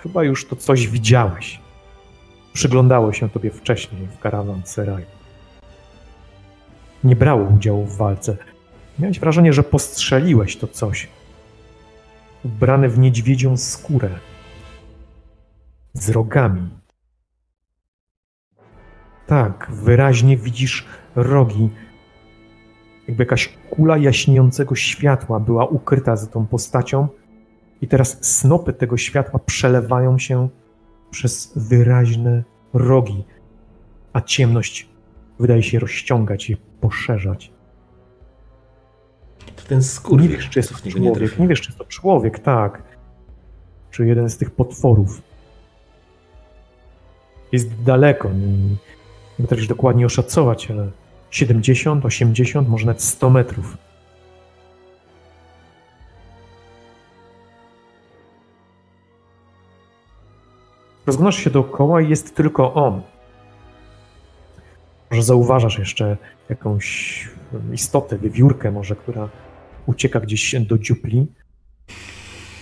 Chyba już to coś widziałeś. Przyglądało się tobie wcześniej w karawanseraju. Nie brało udziału w walce. Miałeś wrażenie, że postrzeliłeś to coś. Ubrane w niedźwiedzią skórę. Z rogami. Tak, wyraźnie widzisz rogi. Jakby jakaś kula jaśniejącego światła była ukryta za tą postacią, i teraz snopy tego światła przelewają się przez wyraźne rogi, a ciemność wydaje się rozciągać i poszerzać. To ten skór. Nie wiesz, czy jest to nie człowiek, trafiłem. nie wiesz, czy jest to człowiek, tak. Czy jeden z tych potworów. Jest daleko, nie, nie potrafisz dokładnie oszacować, ale 70, 80, może nawet 100 metrów. Rozglądasz się dookoła i jest tylko on. Może zauważasz jeszcze jakąś istotę, wiewiórkę może, która ucieka gdzieś do dziupli.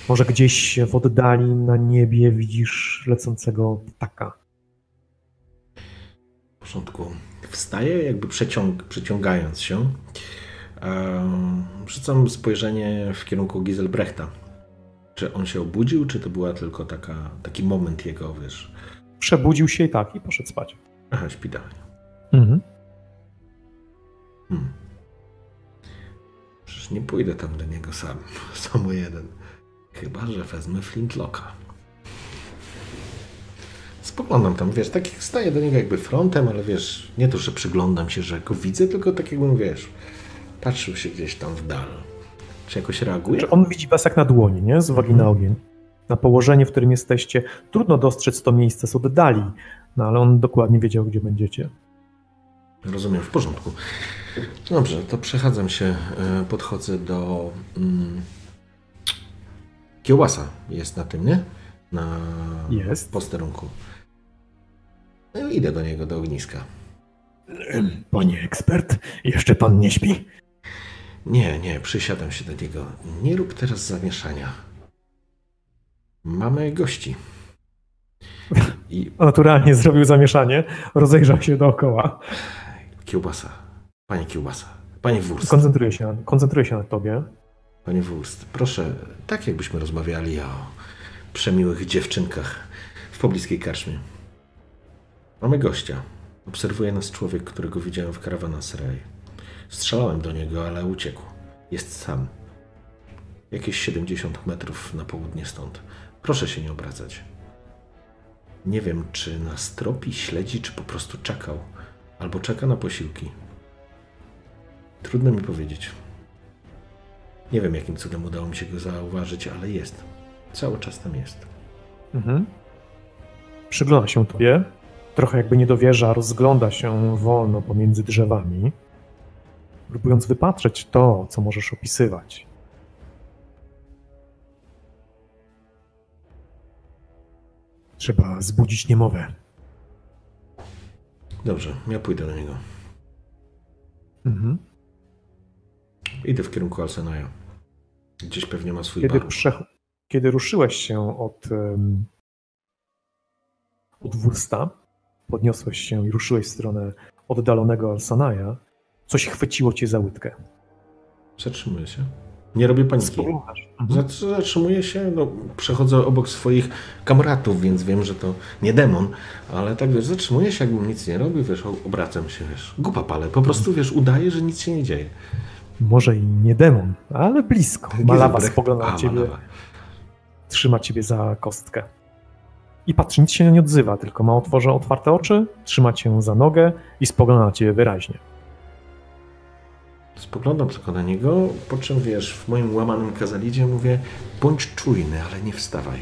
Może gdzieś w oddali na niebie widzisz lecącego ptaka. W porządku. Wstaję, jakby przeciąg, przeciągając się. Ehm, Rzucam spojrzenie w kierunku Giselbrechta. Czy on się obudził, czy to była tylko taka, taki moment jego, wiesz... Przebudził się i tak, i poszedł spać. Aha, śpi dalej. Mhm. Hmm. Przecież nie pójdę tam do niego sam, samo jeden. Chyba, że wezmę flintlocka. Spoglądam tam, wiesz, tak jak staję do niego jakby frontem, ale wiesz, nie to, że przyglądam się, że go widzę, tylko tak jakbym, wiesz, patrzył się gdzieś tam w dal. Czy jakoś reaguje? Czy on widzi was jak na dłoni, nie? Z uwagi na ogień. Na położenie, w którym jesteście. Trudno dostrzec to miejsce z oddali, no ale on dokładnie wiedział, gdzie będziecie. Rozumiem, w porządku. Dobrze, to przechadzam się, e, podchodzę do mm, kiełbasa. Jest na tym, nie? Na Jest. posterunku. No i idę do niego, do ogniska. Panie ekspert, jeszcze pan nie śpi? Nie, nie, przysiadam się do niego. Nie rób teraz zamieszania. Mamy gości. I Naturalnie zrobił zamieszanie, rozejrzał się dookoła. kiełbasa. Panie kiełbasa. Panie Wurst. Koncentruje się, koncentruje się na tobie. Panie Wurst, proszę, tak jakbyśmy rozmawiali o przemiłych dziewczynkach w pobliskiej karczmie. Mamy gościa. Obserwuje nas człowiek, którego widziałem w karawanserai. Strzelałem do niego, ale uciekł. Jest sam. Jakieś 70 metrów na południe stąd. Proszę się nie obracać. Nie wiem, czy nas tropi, śledzi, czy po prostu czekał. Albo czeka na posiłki. Trudno mi powiedzieć. Nie wiem, jakim cudem udało mi się go zauważyć, ale jest. Cały czas tam jest. Mhm. Przygląda się tobie. Trochę jakby nie dowierza, rozgląda się wolno pomiędzy drzewami, próbując wypatrzeć to, co możesz opisywać. Trzeba zbudzić niemowę. Dobrze, ja pójdę do niego. Mhm. Idę w kierunku Alsenaja. Gdzieś pewnie ma swój Kiedy. Kiedy ruszyłeś się od, em, od wózka, podniosłeś się i ruszyłeś w stronę oddalonego Alsanaja, coś chwyciło cię za łydkę. Zatrzymuję się. Nie robię paniki. Mhm. Zat- Zatrzymuję się, no, przechodzę obok swoich kamratów, więc wiem, że to nie demon, ale tak wiesz, zatrzymuję się, jakbym nic nie robił, wiesz, obracam się, wiesz, głupa palę, po prostu, wiesz, udaję, że nic się nie dzieje. Może i nie demon, ale blisko. Malawa spogląda na ciebie, Malawa. trzyma ciebie za kostkę. I patrzy, nic się nie odzywa, tylko ma otworze, otwarte oczy, trzyma cię za nogę i spogląda na ciebie wyraźnie. Spoglądam tylko na niego, po czym, wiesz, w moim łamanym kazalidzie mówię, bądź czujny, ale nie wstawaj.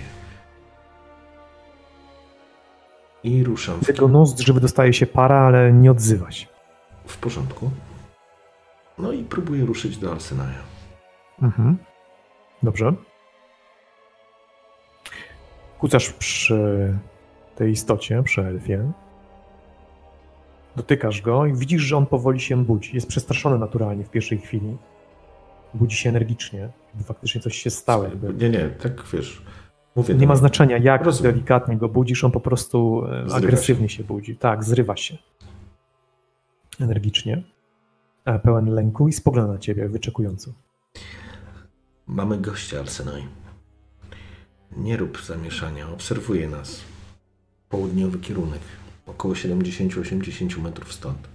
I ruszam Z w, jego nozdrzy wydostaje się para, ale nie odzywa się. w porządku. No i próbuję ruszyć do Arsenaja. Mhm. Dobrze. Kucasz przy tej istocie, przy elfie. Dotykasz go i widzisz, że on powoli się budzi. Jest przestraszony naturalnie w pierwszej chwili. Budzi się energicznie, jakby faktycznie coś się stało. Jakby Nie, nie, tak wiesz, mówię nie ma niego. znaczenia, jak Rozumiem. delikatnie go budzisz, on po prostu e, Zrywa agresywnie się. budzi. Tak, zrywa się. Energicznie. E, Pełen lęku i spogląda na ciebie wyczekująco. Mamy gościa, Arsenaj. Nie rób zamieszania, obserwuje nas. Południowy kierunek, około 70-80 metrów stąd.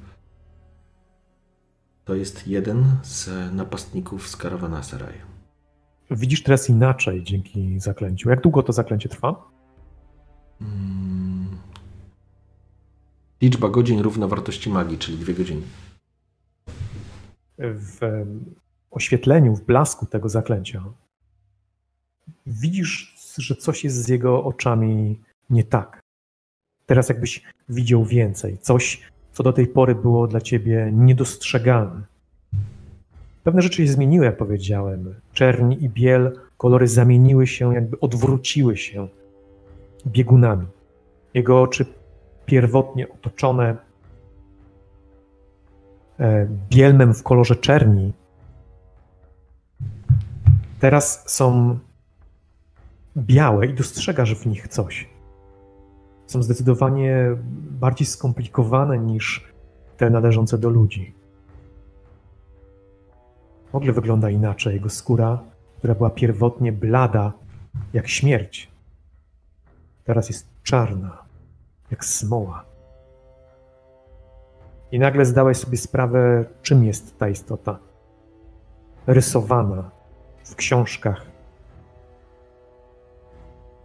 To jest jeden z napastników z Karawanasaraj. Widzisz teraz inaczej dzięki zaklęciu. Jak długo to zaklęcie trwa? Mm. Liczba godzin równa wartości magii, czyli dwie godziny. W oświetleniu, w blasku tego zaklęcia widzisz, że coś jest z jego oczami nie tak. Teraz jakbyś widział więcej. Coś, co do tej pory było dla ciebie niedostrzegalne. Pewne rzeczy się zmieniły, jak powiedziałem. Czerń i biel, kolory zamieniły się, jakby odwróciły się biegunami. Jego oczy pierwotnie otoczone e, bielmem w kolorze czerni, teraz są białe i dostrzegasz w nich coś. Są zdecydowanie bardziej skomplikowane niż te należące do ludzi. W ogóle wygląda inaczej. Jego skóra, która była pierwotnie blada, jak śmierć, teraz jest czarna, jak smoła. I nagle zdałeś sobie sprawę, czym jest ta istota. Rysowana w książkach,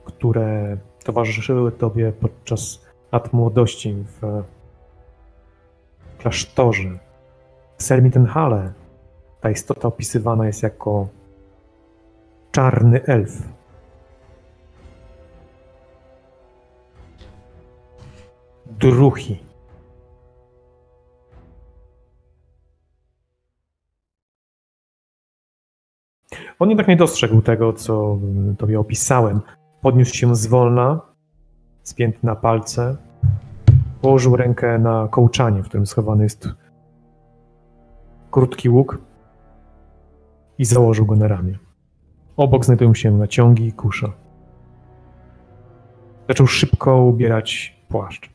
które towarzyszyły tobie podczas lat młodości w klasztorze. W Selmitenhale ta istota opisywana jest jako czarny elf. Druchi. On jednak nie dostrzegł tego, co tobie opisałem. Podniósł się zwolna, spięty na palce, położył rękę na kołczanie, w którym schowany jest krótki łuk i założył go na ramię. Obok znajdują się naciągi i kusza. Zaczął szybko ubierać płaszcz.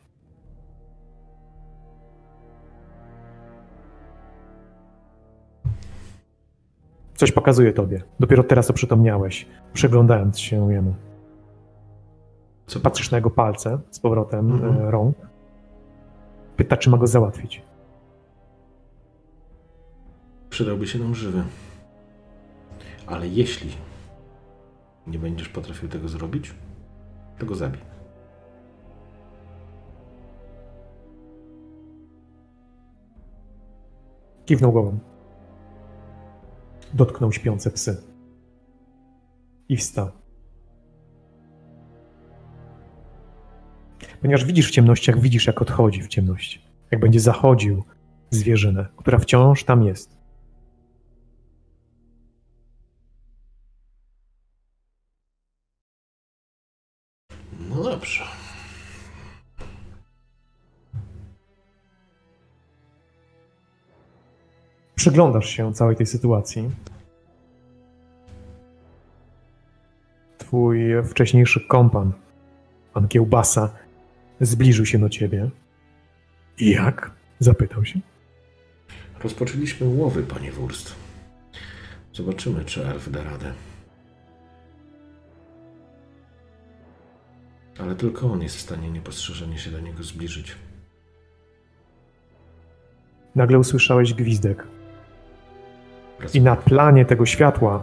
Coś pokazuje tobie. Dopiero teraz oprzytomniałeś, przyglądając się jemu. Co Patrzysz na jego palce z powrotem Mhm. e, rąk. Pyta, czy ma go załatwić. Przydałby się nam żywy. Ale jeśli nie będziesz potrafił tego zrobić, to go zabij. Kiwnął głową. Dotknął śpiące psy. I wstał. Ponieważ widzisz w ciemnościach, widzisz jak odchodzi w ciemności. Jak będzie zachodził zwierzynę, która wciąż tam jest. No dobrze. Przyglądasz się całej tej sytuacji. Twój wcześniejszy kompan, pan Kiełbasa, zbliżył się do ciebie. I jak? Zapytał się. Rozpoczęliśmy łowy, panie Wurst. Zobaczymy, czy elf da radę. Ale tylko on jest w stanie niepostrzeżenie się do niego zbliżyć. Nagle usłyszałeś gwizdek. I na planie tego światła,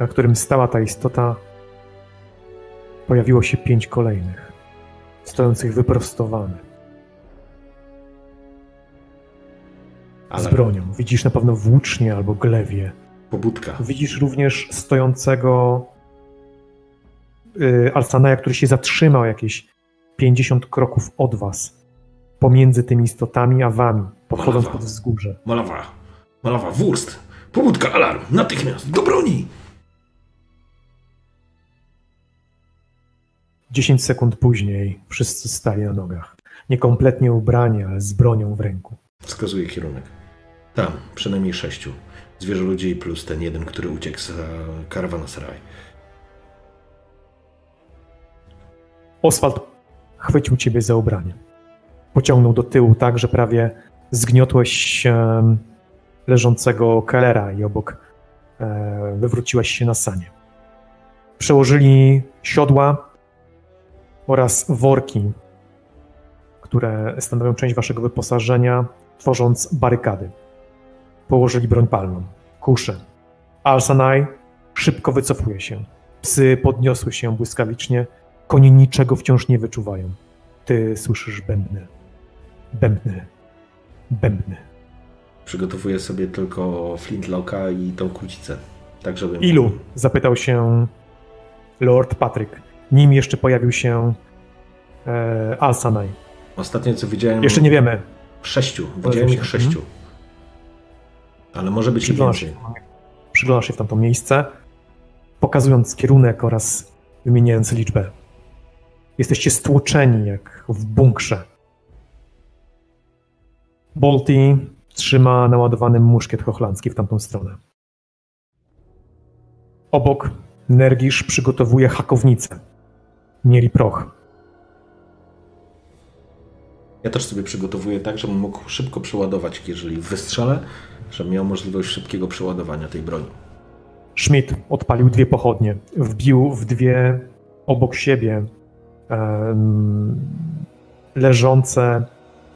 na którym stała ta istota, pojawiło się pięć kolejnych, stojących wyprostowanych, z Ale bronią. Widzisz na pewno włócznie albo glewie. pobudka. Widzisz również stojącego y, Alsanaja, który się zatrzymał jakieś 50 kroków od was, pomiędzy tymi istotami a wami, podchodząc Brawo. pod wzgórze. Malawa. Malawa, Wurst. Pobudka, alarm. Natychmiast. Do broni. 10 sekund później wszyscy stali na nogach. Niekompletnie ubrani, ale z bronią w ręku. Wskazuje kierunek. Tam, przynajmniej sześciu. Zwierzę ludzi plus ten jeden, który uciekł z Karawanasaraj. Oswald chwycił ciebie za ubranie. Pociągnął do tyłu tak, że prawie zgniotłeś em, leżącego Kellera i obok e, wywróciłeś się na sanie. Przełożyli siodła oraz worki, które stanowią część waszego wyposażenia, tworząc barykady. Położyli broń palną, kusze. Al-Sanai szybko wycofuje się. Psy podniosły się błyskawicznie, Konie niczego wciąż nie wyczuwają. Ty słyszysz bębny. Bębny. Bębny. Przygotowuję sobie tylko flintlocka i tą kłócicę. Tak, żeby... Ilu? Zapytał się Lord Patryk. Nim jeszcze pojawił się e, Al-Sanai. Ostatnio co widziałem... Jeszcze nie wiemy. Sześciu. Widziałem ich sześciu. Ale może być Przyglądasz się, więcej. przyglądasz się w tamto miejsce, pokazując kierunek oraz wymieniając liczbę. Jesteście stłoczeni jak w bunkrze. Bolti trzyma naładowany muszkiet hochlandzki w tamtą stronę. Obok Nergisz przygotowuje hakownicę. Mieli proch. Ja też sobie przygotowuję tak, żebym mógł szybko przeładować, jeżeli wystrzelę, żebym miał możliwość szybkiego przeładowania tej broni. Schmidt odpalił dwie pochodnie. Wbił w dwie obok siebie em, leżące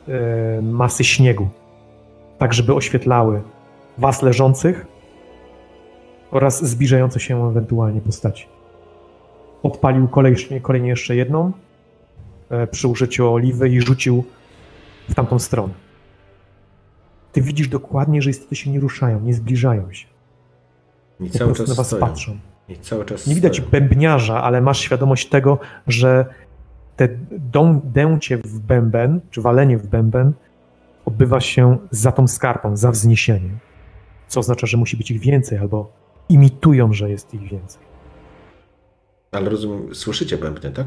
em, masy śniegu, tak żeby oświetlały was leżących oraz zbliżające się ewentualnie postaci. Odpalił kolejnie, kolejnie jeszcze jedną e, przy użyciu oliwy i rzucił w tamtą stronę. Ty widzisz dokładnie, że istoty się nie ruszają, nie zbliżają się. I Po cały czas na was stoją. patrzą. I cały czas Nie widać stoją. bębniarza, ale masz świadomość tego, że te dą, dęcie w bęben, czy walenie w bęben odbywa się za tą skarpą, za wzniesieniem. Co oznacza, że musi być ich więcej, albo imitują, że jest ich więcej. Ale rozumiem, słyszycie bębny, tak?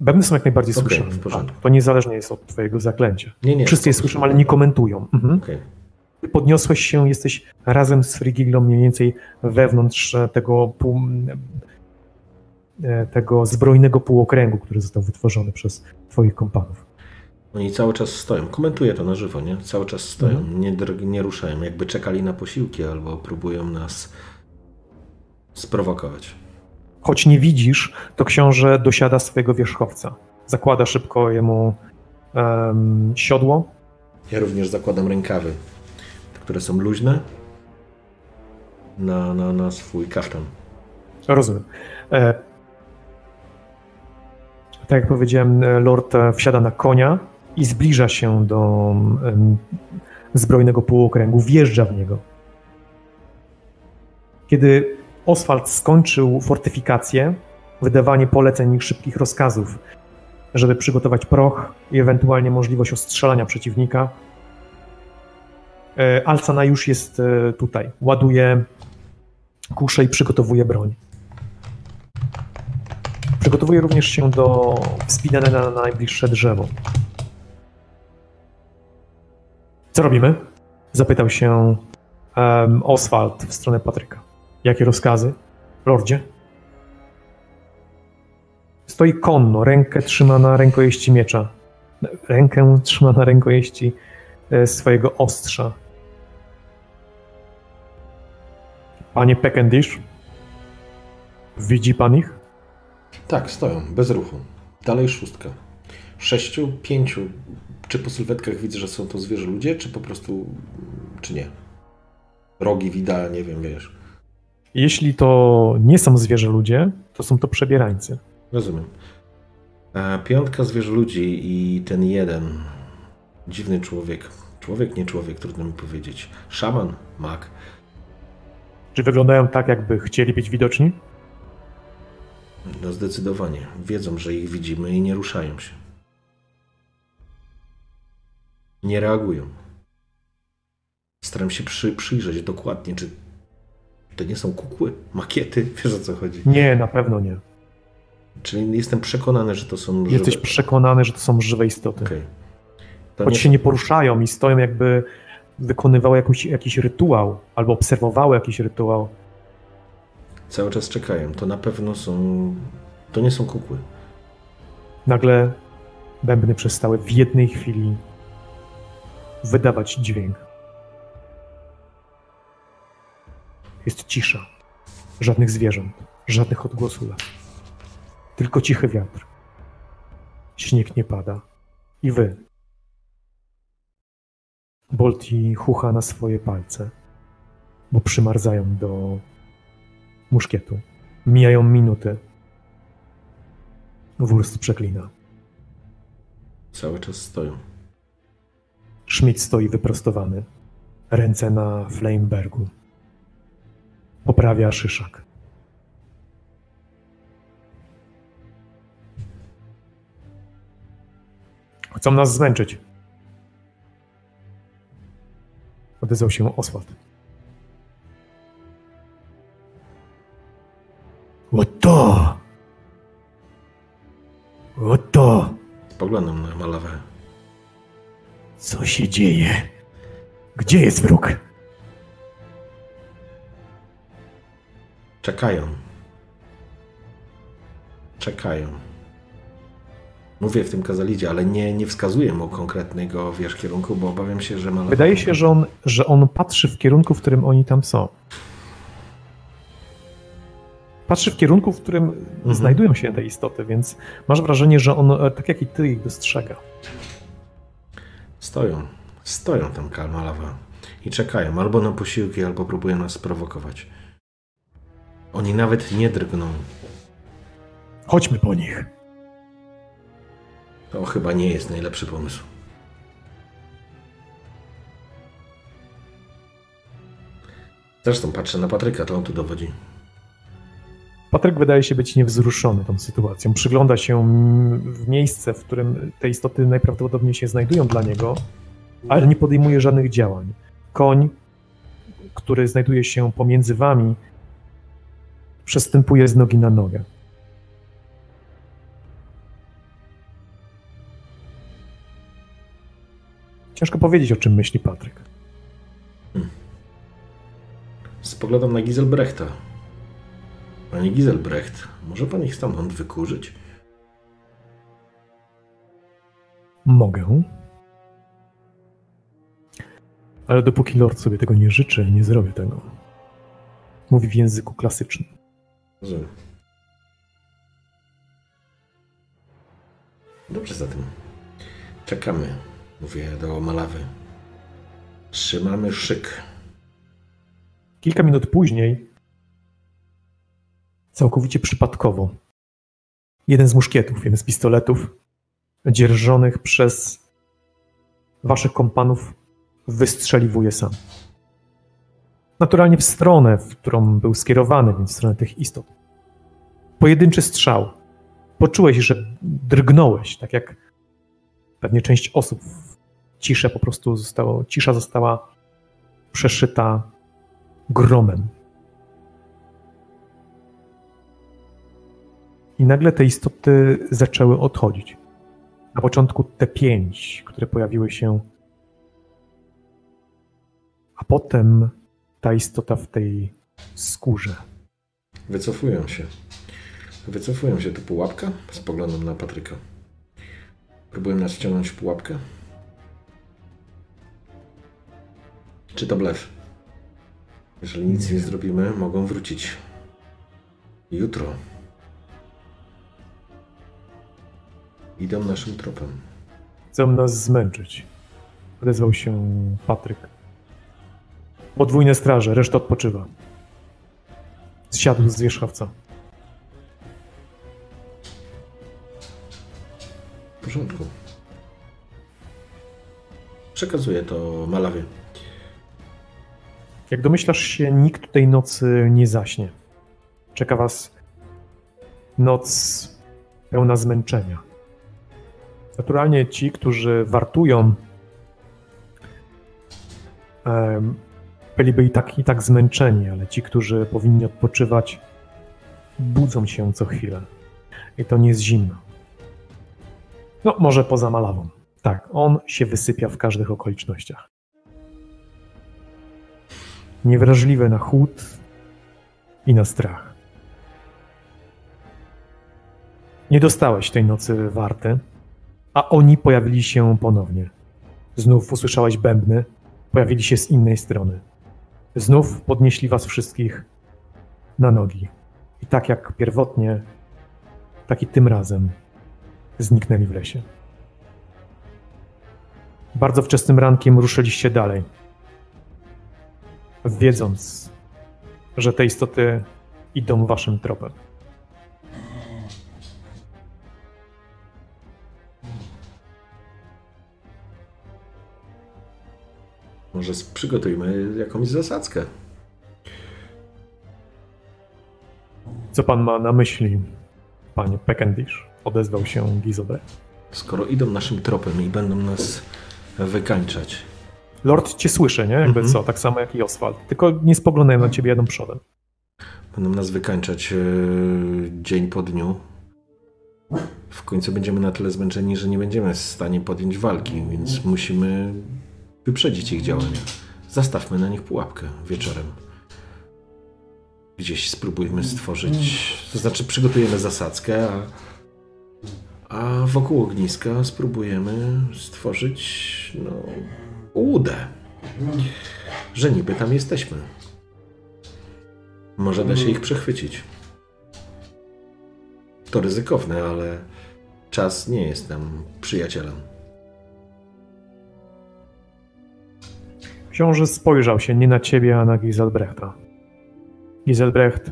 Bębny są jak najbardziej słyszalne. porządku. Tak, to niezależnie jest od twojego zaklęcia. Nie, nie. Wszyscy je słyszą, ale nie komentują. Mhm. Okej. Ty podniosłeś się, jesteś razem z Frigiglą mniej więcej wewnątrz e, tego pół, e, tego zbrojnego półokręgu, który został wytworzony przez twoich kompanów. Oni cały czas stoją. Komentuję to na żywo, nie? Cały czas stoją. Mhm. Nie, nie ruszają. Jakby czekali na posiłki albo próbują nas sprowokować. Choć nie widzisz, to książę dosiada swojego wierzchowca. Zakłada szybko jemu em, siodło. Ja również zakładam rękawy, które są luźne. na, na, na swój kaftan. Rozumiem. E, tak jak powiedziałem, e, Lord e, wsiada na konia i zbliża się do em, zbrojnego półokręgu, wjeżdża w niego. Kiedy Oswald skończył fortyfikację, wydawanie poleceń i szybkich rozkazów, żeby przygotować proch i ewentualnie możliwość ostrzelania przeciwnika, e, Alcana już jest e, tutaj. Ładuje kuszę i przygotowuje broń. Przygotowuje również się do wspinania na najbliższe drzewo. Co robimy? Zapytał się um, Oswald w stronę Patryka. Jakie rozkazy? Lordzie? Stoi konno, rękę trzyma na rękojeści miecza. Rękę trzyma na rękojeści e, swojego ostrza. Panie Peckendish, widzi pan ich? Tak, stoją, bez ruchu. Dalej szóstka. Sześciu, pięciu. Czy po sylwetkach widzę, że są to zwierzę ludzie, czy po prostu, czy nie? Rogi widać, nie wiem, wiesz. Jeśli to nie są zwierzę ludzie, to są to przebierańcy. Rozumiem. A piątka zwierzę ludzi i ten jeden dziwny człowiek. Człowiek, nie człowiek, trudno mi powiedzieć. Szaman, mag. Czy wyglądają tak, jakby chcieli być widoczni? No zdecydowanie. Wiedzą, że ich widzimy i nie ruszają się. Nie reagują. Staram się przy, przyjrzeć dokładnie, czy to nie są kukły, makiety, wiesz o co chodzi. Nie, na pewno nie. Czyli jestem przekonany, że to są Jesteś żywe. przekonany, że to są żywe istoty. To Choć nie się nie poruszają i stoją, jakby wykonywały jakiś, jakiś rytuał albo obserwowały jakiś rytuał. Cały czas czekają. To na pewno są. To nie są kukły. Nagle bębny przestały w jednej chwili wydawać dźwięk. Jest cisza. Żadnych zwierząt, żadnych odgłosów lasu. Tylko cichy wiatr. Śnieg nie pada. I wy. Bolti chucha na swoje palce, bo przymarzają do muszkietu. Mijają minuty. Wurst przeklina. Cały czas stoją. Schmidt stoi wyprostowany, ręce na Flamebergu. Poprawia szyszak. Chcą nas zmęczyć. Odezwał się Oswald. Oto! Oto! Spoglądam na malawę. Co się dzieje? Gdzie jest wróg? Czekają. Czekają. Mówię w tym kazalidzie, ale nie, nie wskazuję mu konkretnego wiesz, kierunku, bo obawiam się, że malawa. Wydaje się, że on, że on patrzy w kierunku, w którym oni tam są. Patrzy w kierunku, w którym znajdują się te istoty, więc masz wrażenie, że on, e, tak jak i ty, ich dostrzega. Stoją. Stoją tam kalmalawa. I czekają albo na posiłki, albo próbują nas sprowokować. Oni nawet nie drgną. Chodźmy po nich. To chyba nie jest najlepszy pomysł. Zresztą patrzę na Patryka, to on tu dowodzi. Patryk wydaje się być niewzruszony tą sytuacją. Przygląda się w miejsce, w którym te istoty najprawdopodobniej się znajdują dla niego, ale nie podejmuje żadnych działań. Koń, który znajduje się pomiędzy wami, przestępuje z nogi na nogę. Ciężko powiedzieć, o czym myśli Patryk. Spoglądam na Giselbrechta. Panie Giselbrecht, może pan ich stamtąd wykurzyć? Mogę. Ale dopóki Lord sobie tego nie życzy, nie zrobię tego. Mówi w języku klasycznym. Rozumiem. Dobrze zatem. Czekamy, mówię do Malawy. Trzymamy szyk. Kilka minut później, całkowicie przypadkowo, jeden z muszkietów, jeden z pistoletów dzierżonych przez waszych kompanów wystrzeliwuje sam. Naturalnie w stronę, w którą był skierowany, więc w stronę tych istot. Pojedynczy strzał. Poczułeś, że drgnąłeś, tak jak pewnie część osób. Ciszę po prostu zostało, cisza została przeszyta gromem. I nagle te istoty zaczęły odchodzić. Na początku te pięć, które pojawiły się, a potem ta istota w tej skórze. Wycofują się. Wycofują się. To pułapka? Spoglądam na Patryka. Próbują nas wciągnąć w pułapkę? Czy to blef? Jeżeli nic nie zrobimy, mogą wrócić. Jutro. Idą naszym tropem. Chcą nas zmęczyć. Odezwał się Patryk. Podwójne straże, reszta odpoczywa. Zsiadł z wierzchowca. W porządku. Przekazuję to Malawie. Jak domyślasz się, nikt tej nocy nie zaśnie. Czeka was noc pełna zmęczenia. Naturalnie ci, którzy wartują, byliby i tak, i tak zmęczeni, ale ci, którzy powinni odpoczywać, budzą się co chwilę. I to nie jest zimno. No, może poza malawą. Tak, on się wysypia w każdych okolicznościach. Niewrażliwe na chłód i na strach. Nie dostałeś tej nocy warty, a oni pojawili się ponownie. Znów usłyszałeś bębny, pojawili się z innej strony. Znów podnieśli was wszystkich na nogi. I tak jak pierwotnie, tak i tym razem zniknęli w lesie. Bardzo wczesnym rankiem ruszyliście dalej, wiedząc, że te istoty idą waszym tropem. Może przygotujmy jakąś zasadzkę. Co pan ma na myśli, panie Peckendish? Odezwał się Gizobre. Skoro idą naszym tropem i będą nas wykańczać. Lord cię słyszy, nie? Jakby Mhm. co, tak samo jak i Oswald. Tylko nie spoglądają na ciebie, jadą przodem. Będą nas wykańczać e, dzień po dniu. W końcu będziemy na tyle zmęczeni, że nie będziemy w stanie podjąć walki, więc musimy wyprzedzić ich działania. Zastawmy na nich pułapkę wieczorem. Gdzieś spróbujmy stworzyć, to znaczy przygotujemy zasadzkę, a, a wokół ogniska spróbujemy stworzyć no, łudę, że niby tam jesteśmy. Może da się ich przechwycić. To ryzykowne, ale czas nie jest nam przyjacielem. Książę spojrzał się nie na ciebie, a na Giselbrechta. Giselbrecht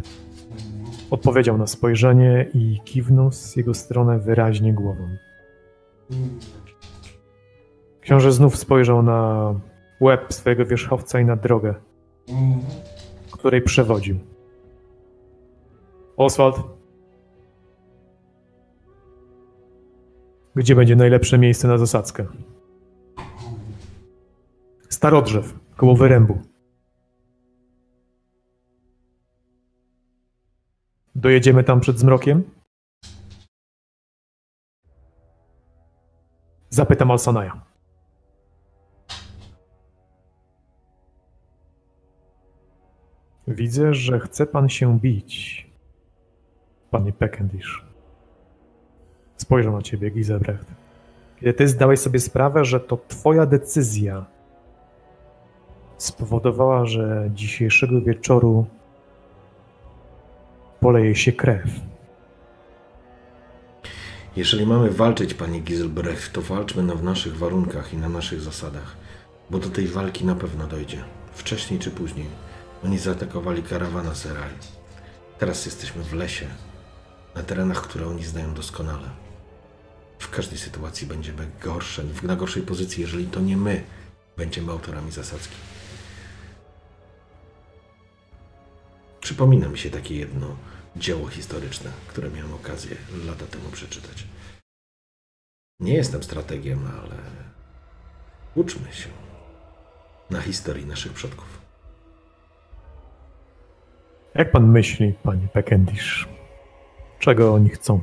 odpowiedział na spojrzenie i kiwnął z jego strony wyraźnie głową. Książę znów spojrzał na łeb swojego wierzchowca i na drogę, której przewodził. Oswald, gdzie będzie najlepsze miejsce na zasadzkę? Starodrzew, koło wyrębu. Dojedziemy tam przed zmrokiem? Zapytam Alsanaja. Widzę, że chce pan się bić, panie Peckendish. Spojrzał na ciebie, Giselbrecht. Kiedy ty zdałeś sobie sprawę, że to twoja decyzja spowodowała, że dzisiejszego wieczoru poleje się krew. Jeżeli mamy walczyć, panie Giselbrecht, to walczmy na, w naszych warunkach i na naszych zasadach, bo do tej walki na pewno dojdzie. Wcześniej czy później. Oni zaatakowali karawana Serai. Teraz jesteśmy w lesie, na terenach, które oni znają doskonale. W każdej sytuacji będziemy gorsze, na gorszej pozycji, jeżeli to nie my będziemy autorami zasadzki. Przypomina mi się takie jedno dzieło historyczne, które miałem okazję lata temu przeczytać. Nie jestem strategiem, ale uczmy się na historii naszych przodków. Jak pan myśli, panie Pekendish? Czego oni chcą?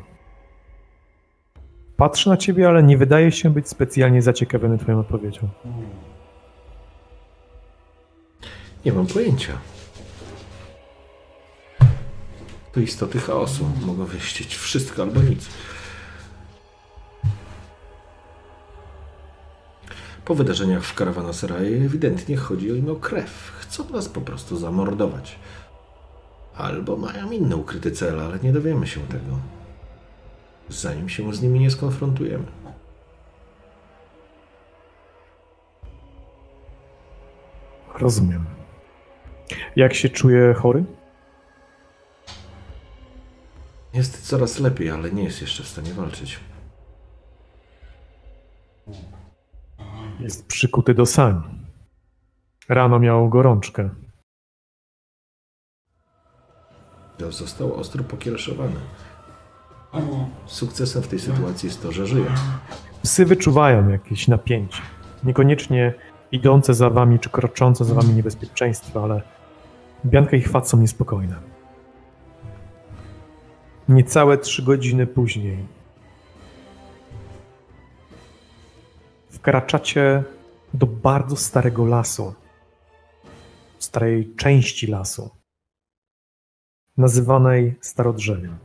Patrzę na ciebie, ale nie wydaje się być specjalnie zaciekawiony twoją odpowiedzią. Nie mam pojęcia. To istoty chaosu. Mogą wyścić wszystko albo nic. Po wydarzeniach w Karawanaseraje ewidentnie chodzi o krew. Chcą nas po prostu zamordować. Albo mają inny ukryty cel, ale nie dowiemy się tego. Zanim się z nimi nie skonfrontujemy. Rozumiem. Jak się czuje chory? Jest coraz lepiej, ale nie jest jeszcze w stanie walczyć. Jest przykuty do sani. Rano miał gorączkę. Został ostro pokiereszowany. Sukcesem w tej sytuacji jest to, że żyje. Psy wyczuwają jakieś napięcie. Niekoniecznie idące za wami czy kroczące za wami niebezpieczeństwo, ale Bianka i Chwat są niespokojne. Niecałe trzy godziny później. Wkraczacie do bardzo starego lasu, starej części lasu, nazywanej Starodrzewiem.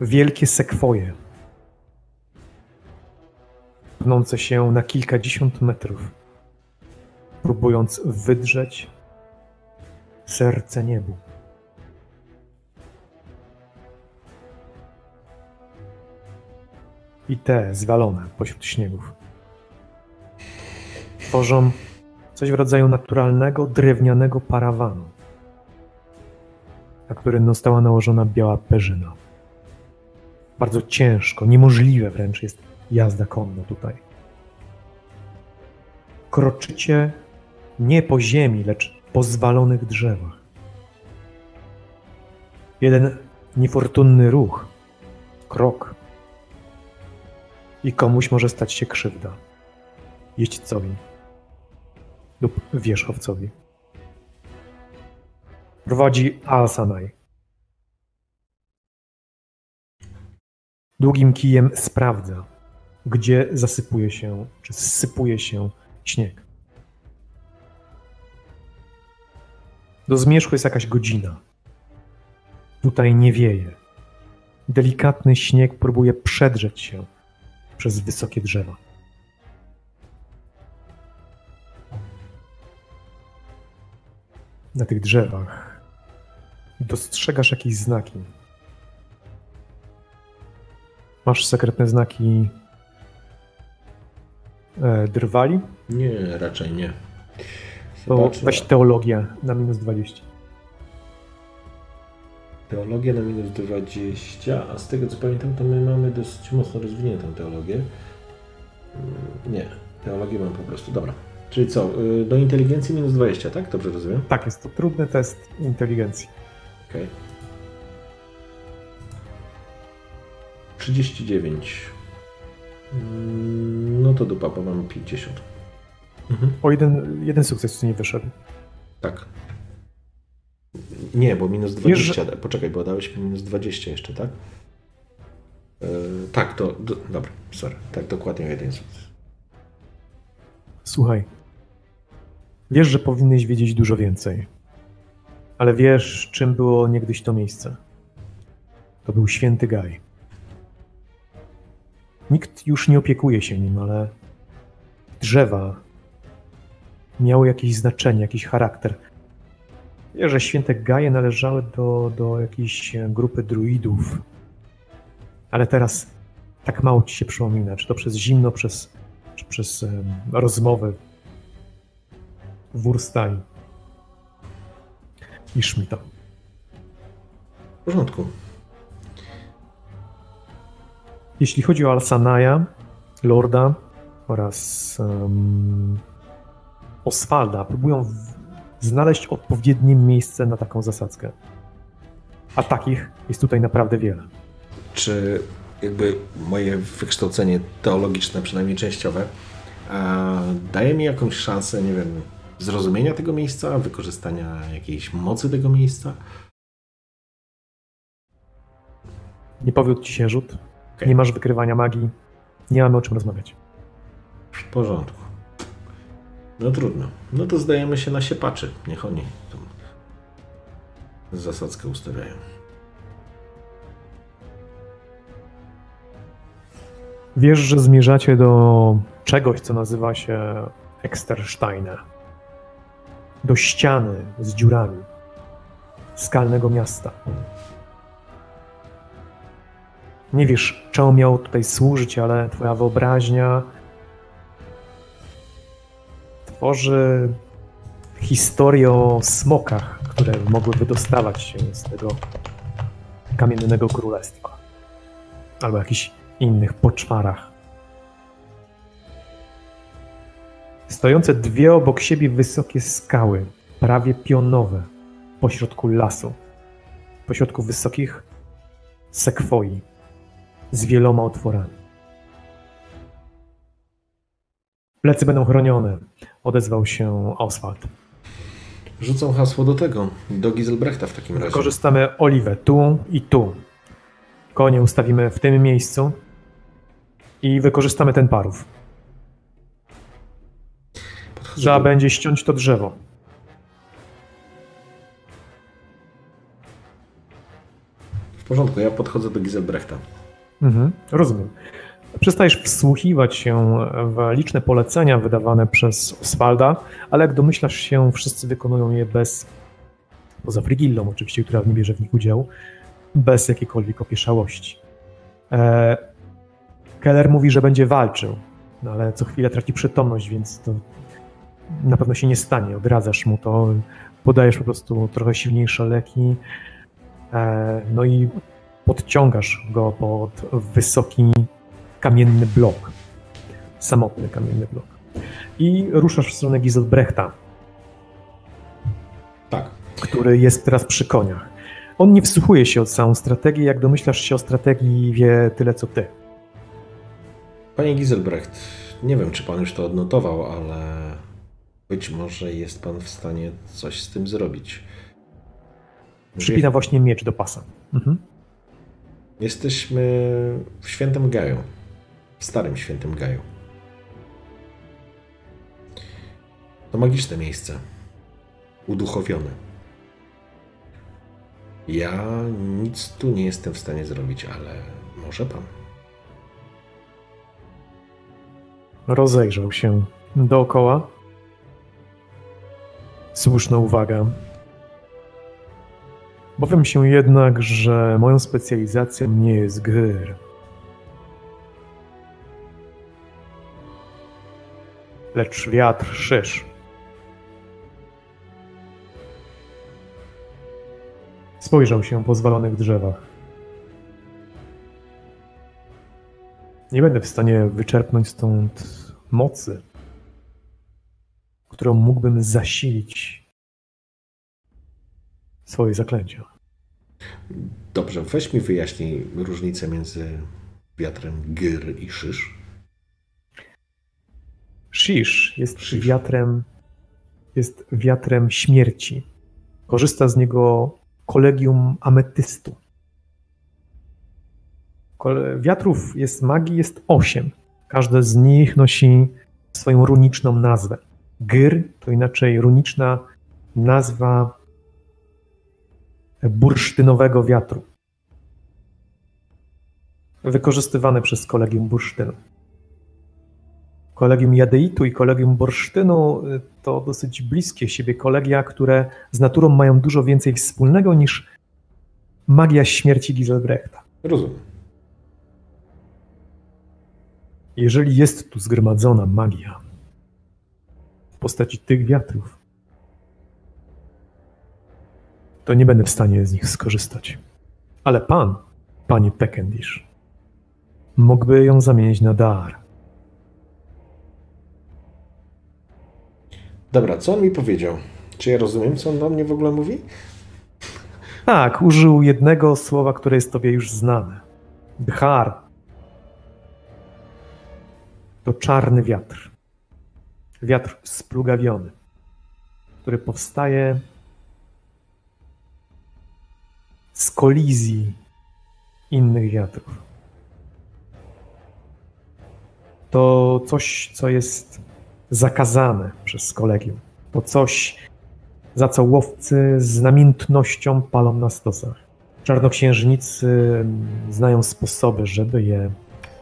Wielkie sekwoje, pnące się na kilkadziesiąt metrów, próbując wydrzeć serce niebu. I te zwalone pośród śniegów tworzą coś w rodzaju naturalnego, drewnianego parawanu, na którym została nałożona biała perzyna. Bardzo ciężko, niemożliwe wręcz jest jazda konna tutaj. Kroczycie nie po ziemi, lecz po zwalonych drzewach. Jeden niefortunny ruch, krok i komuś może stać się krzywda. Jeźdźcowi lub wierzchowcowi. Prowadzi Al-Sanaj. Długim kijem sprawdza, gdzie zasypuje się, czy sypuje się śnieg. Do zmierzchu jest jakaś godzina. Tutaj nie wieje. Delikatny śnieg próbuje przedrzeć się przez wysokie drzewa. Na tych drzewach dostrzegasz jakieś znaki. Masz sekretne znaki e, drwali? Nie, raczej nie. To weź teologię na minus 20. Teologia na minus 20, a z tego co pamiętam, to my mamy dosyć mocno rozwiniętą teologię. Mm, Nie, teologię mam po prostu. Dobra. Czyli co, y, do inteligencji minus 20, tak? Dobrze rozumiem? Tak, jest to trudny test inteligencji. Okej. 39. Mm, No to dupa, bo mam 50. Mhm. O jeden, jeden sukces tu nie wyszedł. Tak. Nie, bo minus Wiesz, 20. Poczekaj, bo dałeś mi minus 20 jeszcze, tak? Yy, tak, to. Do, dobra, sorry. Tak, dokładnie o jeden sukces. Słuchaj. Wiesz, że powinieneś wiedzieć dużo więcej. Ale wiesz, czym było niegdyś to miejsce. To był święty Gaj. Nikt już nie opiekuje się nim, ale drzewa miały jakieś znaczenie, jakiś charakter. Wiesz, że święte Gaje należały do, do jakiejś grupy druidów. Ale teraz tak mało ci się przypomina, czy to przez zimno, przez, czy przez em, rozmowy wór stali. I Szmita. W porządku. Jeśli chodzi o Alsanaja, Lorda oraz um, Oswalda, próbują znaleźć odpowiednie miejsce na taką zasadzkę. A takich jest tutaj naprawdę wiele. Czy jakby moje wykształcenie teologiczne, przynajmniej częściowe, daje mi jakąś szansę, nie wiem, zrozumienia tego miejsca, wykorzystania jakiejś mocy tego miejsca? Nie powiódł ci się rzut. Okay. Nie masz wykrywania magii. Nie mamy o czym rozmawiać. W porządku. No trudno. No to zdajemy się na siepaczy. Niech oni tą zasadzkę ustawiają. Wiesz, że zmierzacie do czegoś, co nazywa się Ekstersteine. Do ściany z dziurami skalnego miasta. Nie wiesz, czemu miał tutaj służyć, ale twoja wyobraźnia tworzy historię o smokach, które mogły wydostawać się z tego kamiennego królestwa. Albo jakichś innych poczwarach. Stojące dwie obok siebie wysokie skały, prawie pionowe, pośrodku lasu, pośrodku wysokich sekwoi z wieloma otworami. Plecy będą chronione, odezwał się Oswald. Rzucą hasło do tego, do Giselbrechta w takim razie. Korzystamy oliwę tu i tu. Konie ustawimy w tym miejscu i wykorzystamy ten parów. Trzeba do... będzie ściąć to drzewo. W porządku, ja podchodzę do Giselbrechta. Mhm, rozumiem. Przestajesz wsłuchiwać się w liczne polecenia wydawane przez Oswalda, ale jak domyślasz się, wszyscy wykonują je bez, poza Frigillą oczywiście, która nie bierze w nich udziału, bez jakiejkolwiek opieszałości. E, Keller mówi, że będzie walczył, no ale co chwilę traci przytomność, więc to na pewno się nie stanie. Odradzasz mu to, podajesz po prostu trochę silniejsze leki, e, no i podciągasz go pod wysoki kamienny blok. Samotny kamienny blok. I ruszasz w stronę Giselbrechta. Tak. Który jest teraz przy koniach. On nie wsłuchuje się o całą strategię, jak domyślasz się o strategii, wie tyle co ty. Panie Giselbrecht, nie wiem, czy pan już to odnotował, ale być może jest pan w stanie coś z tym zrobić. Przypina właśnie miecz do pasa. Mhm. Jesteśmy w Świętym Gaju. W Starym Świętym Gaju. To magiczne miejsce. Uduchowione. Ja nic tu nie jestem w stanie zrobić, ale może pan. Rozejrzał się dookoła. Słuszna uwaga. Bowiem się jednak, że moją specjalizacją nie jest gry. Lecz wiatr szysz. Spojrzał się po zwalonych drzewach. Nie będę w stanie wyczerpnąć stąd mocy, którą mógłbym zasilić swoje zaklęcia. Dobrze, weź mi wyjaśnij różnicę między wiatrem gyr i szysz. Shish jest Shish. wiatrem jest wiatrem śmierci. Korzysta z niego kolegium ametystu. Wiatrów jest magii jest osiem. Każde z nich nosi swoją runiczną nazwę. Gyr to inaczej runiczna nazwa bursztynowego wiatru. Wykorzystywane przez kolegium bursztynu. Kolegium Jadeitu i Kolegium Borsztynu y, to dosyć bliskie siebie kolegia, które z naturą mają dużo więcej wspólnego niż magia śmierci Giselbrechta. Rozumiem. Jeżeli jest tu zgromadzona magia w postaci tych wiatrów, to nie będę w stanie z nich skorzystać. Ale pan, panie Pekendish, mógłby ją zamienić na dar Dobra, co on mi powiedział? Czy ja rozumiem, co on do mnie w ogóle mówi? Tak, użył jednego słowa, które jest tobie już znane. Dhar. To czarny wiatr. Wiatr splugawiony, który powstaje z kolizji innych wiatrów. To coś, co jest zakazane przez kolegium. To coś, za co łowcy z namiętnością palą na stosach. Czarnoksiężnicy mm, znają sposoby, żeby je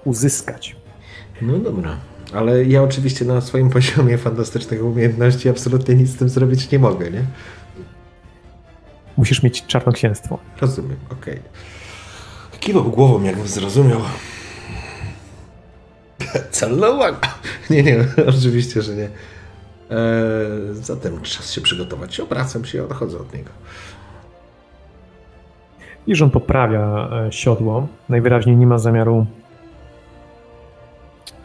uzyskać. No dobra, ale ja oczywiście na swoim poziomie fantastycznych umiejętności absolutnie nic z tym zrobić nie mogę, nie? Musisz mieć czarnoksięstwo. Rozumiem, okej. Kiwał głową, jakbym zrozumiał. Celował. Nie, nie, oczywiście, że nie. Eee, zatem czas się przygotować. Obracam się i odchodzę od niego. I że on poprawia e, siodło. Najwyraźniej nie ma zamiaru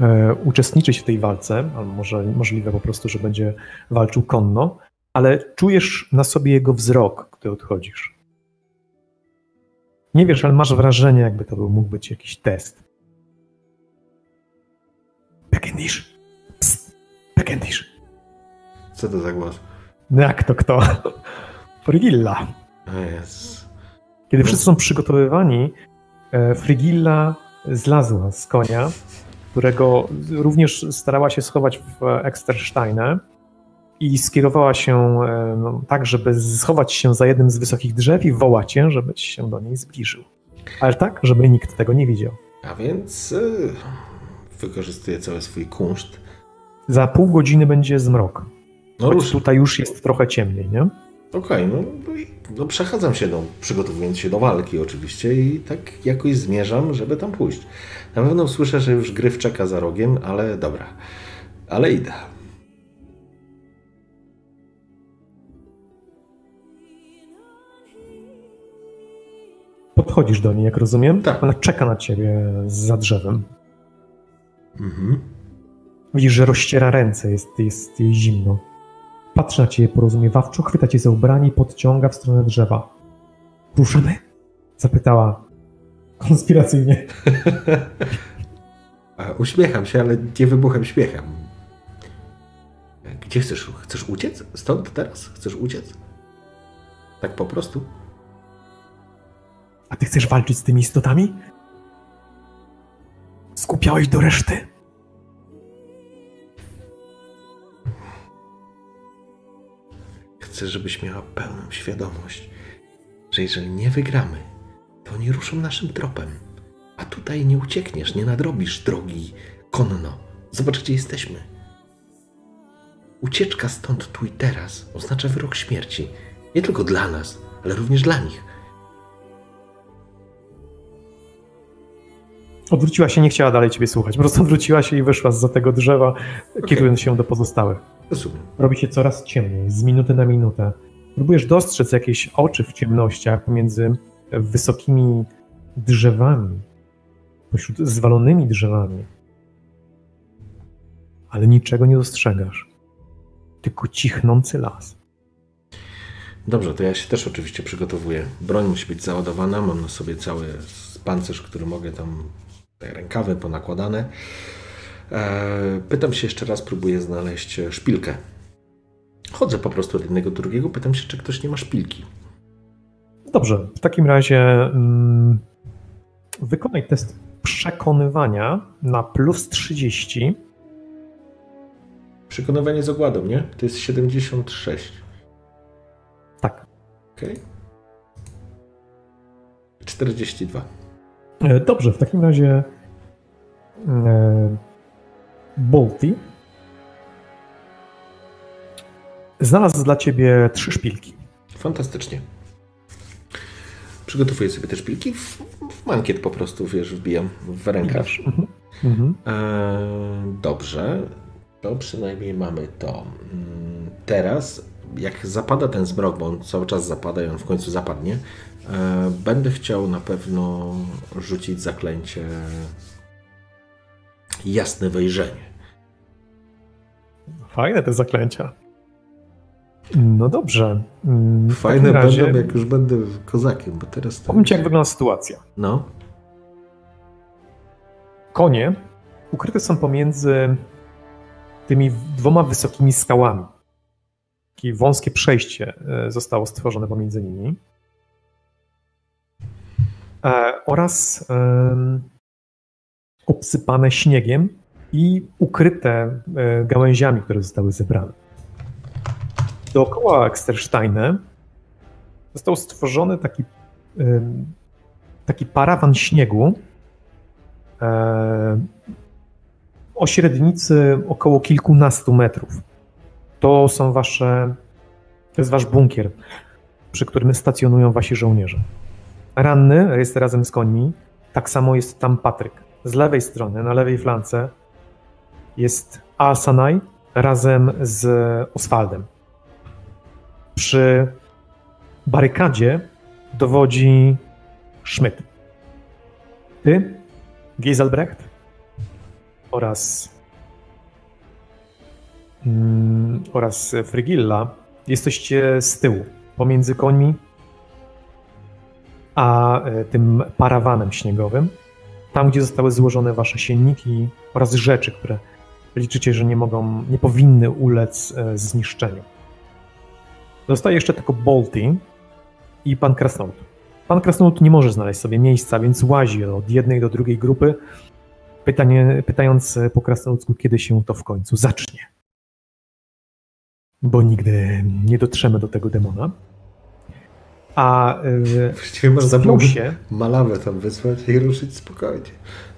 e, uczestniczyć w tej walce, albo może, możliwe po prostu, że będzie walczył konno, ale czujesz na sobie jego wzrok, gdy odchodzisz. Nie wiesz, ale masz wrażenie, jakby to był, mógł być jakiś test. Peckendish. Psst. Peckendish. Co to za głos? No jak to kto? Frigilla. Jezus. Kiedy wszyscy są przygotowywani, e, Frigilla zlazła z konia, którego również starała się schować w Ekstersteinę i skierowała się e, no, tak, żeby schować się za jednym z wysokich drzew i wołać cię, żebyś się do niej zbliżył. Ale tak, żeby nikt tego nie widział. A więc wykorzystuję cały swój kunszt. Za pół godziny będzie zmrok. No Choć tutaj już jest trochę ciemniej, nie? Okej, no, no, i- no przechadzam się, no, przygotowując się do walki oczywiście i tak jakoś zmierzam, żeby tam pójść. Na pewno słyszę, że już gryf czeka za rogiem, ale dobra. Ale idę. Podchodzisz do niej, jak rozumiem. Tak. Ona czeka na ciebie za drzewem. Mhm. Widzisz, że rozciera ręce, jest, jest jej zimno. Patrzy na ciebie porozumiewawczo, chwyta cię za ubranie i podciąga w stronę drzewa. Ruszamy? Zapytała konspiracyjnie. Uśmiecham się, ale nie wybuchem śmiechem. Gdzie chcesz? Chcesz uciec? Stąd teraz? Chcesz uciec? Tak po prostu? A ty chcesz walczyć z tymi istotami? Skupiałeś do reszty. Chcę, żebyś miała pełną świadomość, że jeżeli nie wygramy, to nie ruszą naszym tropem. A tutaj nie uciekniesz, nie nadrobisz drogi konno. Zobacz, gdzie jesteśmy. Ucieczka stąd tu i teraz oznacza wyrok śmierci. Nie tylko dla nas, ale również dla nich. Odwróciła się, nie chciała dalej ciebie słuchać. Po prostu odwróciła się i wyszła za tego drzewa, kierując się do pozostałych. Rozumiem. Robi się coraz ciemniej, z minuty na minutę. Próbujesz dostrzec jakieś oczy w ciemnościach pomiędzy wysokimi drzewami, pośród zwalonymi drzewami. Ale niczego nie dostrzegasz. Tylko cichnący las. Dobrze, to ja się też oczywiście przygotowuję. Broń musi być załadowana, mam na sobie cały pancerz, który mogę tam, rękawy ponakładane. Eee, pytam się jeszcze raz, próbuję znaleźć e, szpilkę. Chodzę po prostu od jednego do drugiego, pytam się, czy ktoś nie ma szpilki. Dobrze, w takim razie mm, wykonaj test przekonywania na plus 30. Przekonywanie z ogładą, nie? To jest 76. Tak. Okej. 42. E, Dobrze, w takim razie e, Bolty znalazł dla ciebie trzy szpilki. Fantastycznie. Przygotowuję sobie te szpilki w, w mankiet po prostu, wiesz, wbijam w rękaw. Mhm. Mhm. Eee, dobrze, to przynajmniej mamy to. Mm, Teraz jak zapada ten zmrok, bo on cały czas zapada i on w końcu zapadnie, e, będę chciał na pewno rzucić zaklęcie jasne wejrzenie. Fajne te zaklęcia. No dobrze. Mm, w Fajne razie będą, jak już będę kozakiem, bo teraz... Powiem ci, jak wygląda sytuacja. No, Konie ukryte są pomiędzy tymi dwoma wysokimi skałami. Takie wąskie przejście e, zostało stworzone pomiędzy nimi. E, oraz obsypane śniegiem i ukryte e, gałęziami, które zostały zebrane. Dookoła Ekstersteine został stworzony taki, taki parawan śniegu, e, o średnicy około kilkunastu metrów. To są wasze, to jest wasz bunkier, przy którym stacjonują wasi żołnierze. Ranny jest razem z końmi, tak samo jest tam Patryk. Z lewej strony, na lewej flance jest Al-Sanai razem z Oswaldem. Przy barykadzie dowodzi Schmidt. Ty, Giselbrecht oraz mm, oraz Frigilla jesteście z tyłu, pomiędzy końmi a e, tym parawanem śniegowym, tam gdzie zostały złożone wasze sienniki oraz rzeczy, które liczycie, że nie mogą, nie powinny ulec e, zniszczeniu. Zostaje jeszcze tylko Bolty i pan Krasnolud. Pan Krasnolud nie może znaleźć sobie miejsca, więc łazi od jednej do drugiej grupy, pytanie, pytając po krasnoludzku, kiedy się to w końcu zacznie. Bo nigdy nie dotrzemy do tego demona. A yy, właściwie można się, malawę tam wysłać i ruszyć spokojnie.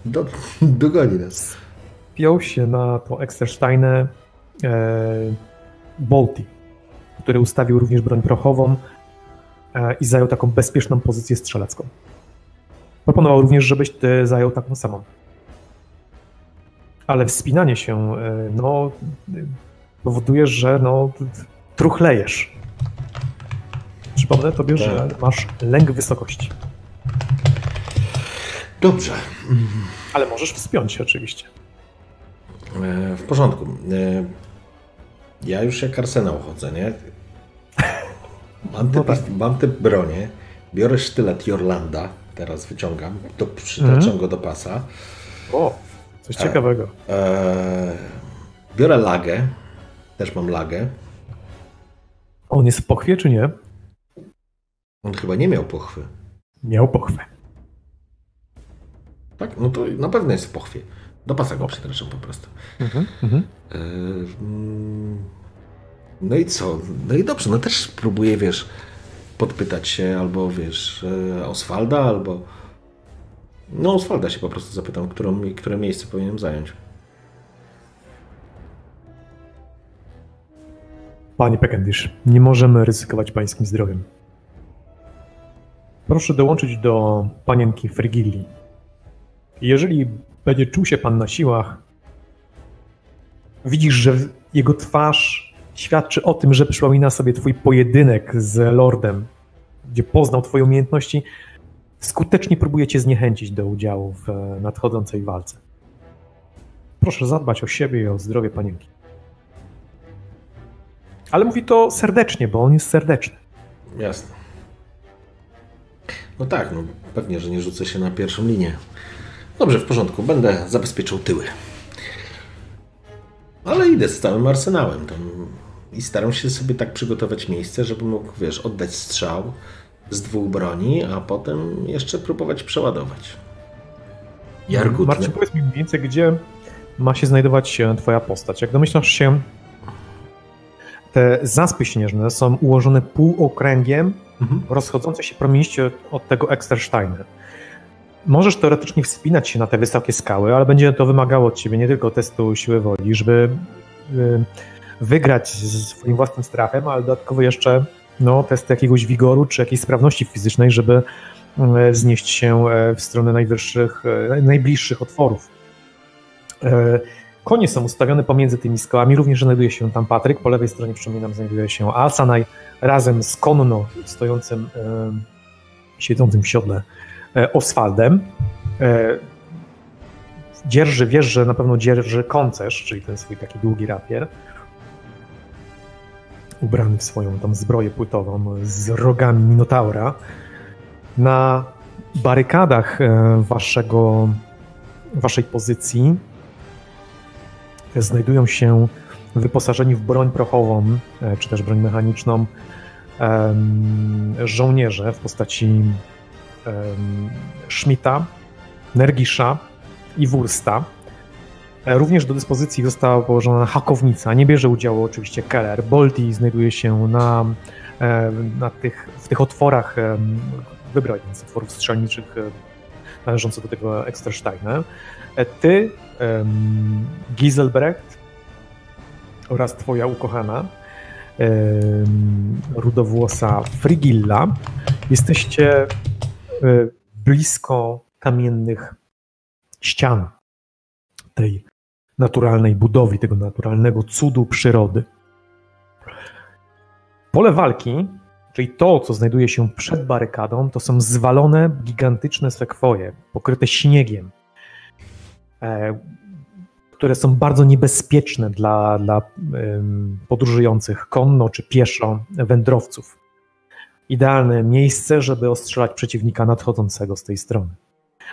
Do, dogoni nas. spiął się na to Extersteine e, Bolti, który ustawił również broń prochową e, i zajął taką bezpieczną pozycję strzelecką. Proponował również, żebyś ty zajął taką samą. Ale wspinanie się, e, no, powoduje, że no, truchlejesz. Przypomnę tobie, że masz lęk wysokości. Dobrze. Ale możesz wspiąć się oczywiście. E, w porządku. E, ja już jak arsenał chodzę, nie? Mam te, No tak. mam te bronie, biorę sztylet Jorlanda, teraz wyciągam, to przytaczam Mhm. go do pasa. O, coś Tak. ciekawego. E, biorę lagę, też mam lagę. On jest w pochwie, czy nie? On chyba nie miał pochwy. Miał pochwę. Tak? No to na pewno jest w pochwie. Do pasa go przytaczam po prostu. Mhm, mhm. E, mm, No i co? No i dobrze, no też spróbuję, wiesz, podpytać się albo, wiesz, e, Oswalda, albo... No Oswalda się po prostu zapytam, którą, które miejsce powinienem zająć. Panie Pekendish, nie możemy ryzykować pańskim zdrowiem. Proszę dołączyć do panienki Frigilli. Jeżeli będzie czuł się pan na siłach, widzisz, że jego twarz świadczy o tym, że przypomina sobie twój pojedynek z Lordem, gdzie poznał twoje umiejętności, skutecznie próbuje cię zniechęcić do udziału w e, nadchodzącej walce. Proszę zadbać o siebie i o zdrowie panienki. Ale mówi to serdecznie, bo on jest serdeczny. Jasne. No tak, no pewnie, że nie rzucę się na pierwszą linię. Dobrze, w porządku, będę zabezpieczał tyły. Ale idę z całym arsenałem tam i staram się sobie tak przygotować miejsce, żeby mógł, wiesz, oddać strzał z dwóch broni, a potem jeszcze próbować przeładować. Jarku, Marcin, powiedz mi mniej więcej, gdzie ma się znajdować e, twoja postać. Jak domyślasz się, te zaspy śnieżne są ułożone półokręgiem, Mhm. rozchodzące się promieniście od, tego Ekstersteine. Możesz teoretycznie wspinać się na te wysokie skały, ale będzie to wymagało od ciebie nie tylko testu siły woli, żeby y, wygrać z swoim własnym strachem, ale dodatkowo jeszcze no, test jakiegoś wigoru czy jakiejś sprawności fizycznej, żeby e, wznieść się e, w stronę najwyższych, e, najbliższych otworów. Konie są ustawione pomiędzy tymi skałami, również znajduje się tam Patryk, po lewej stronie przypominam znajduje się Alsanaj razem z konno stojącym, e, siedzącym w siodle e, Oswaldem. E, dzierży, wiesz, że na pewno dzierży koncerz, czyli ten swój taki długi rapier, ubrany w swoją tam zbroję płytową z rogami Minotaura. Na barykadach waszego, waszej pozycji znajdują się wyposażeni w broń prochową, e, czy też broń mechaniczną, żołnierze w postaci Schmidta, Nergisza i Wursta. E, również do dyspozycji została położona hakownica. Nie bierze udziału oczywiście Keller. Bolti znajduje się na, na tych, w tych otworach wybrojnic, otworów strzelniczych należących do tego Ekstersteina. E, ty, Giselbrecht oraz twoja ukochana rudowłosa Frigilla jesteście um, blisko kamiennych ścian tej naturalnej budowy, tego naturalnego cudu przyrody. Pole walki, czyli to, co znajduje się przed barykadą, to są zwalone, gigantyczne sekwoje, pokryte śniegiem, E, które są bardzo niebezpieczne dla, dla podróżujących konno czy pieszo wędrowców. Idealne miejsce, żeby ostrzelać przeciwnika nadchodzącego z tej strony.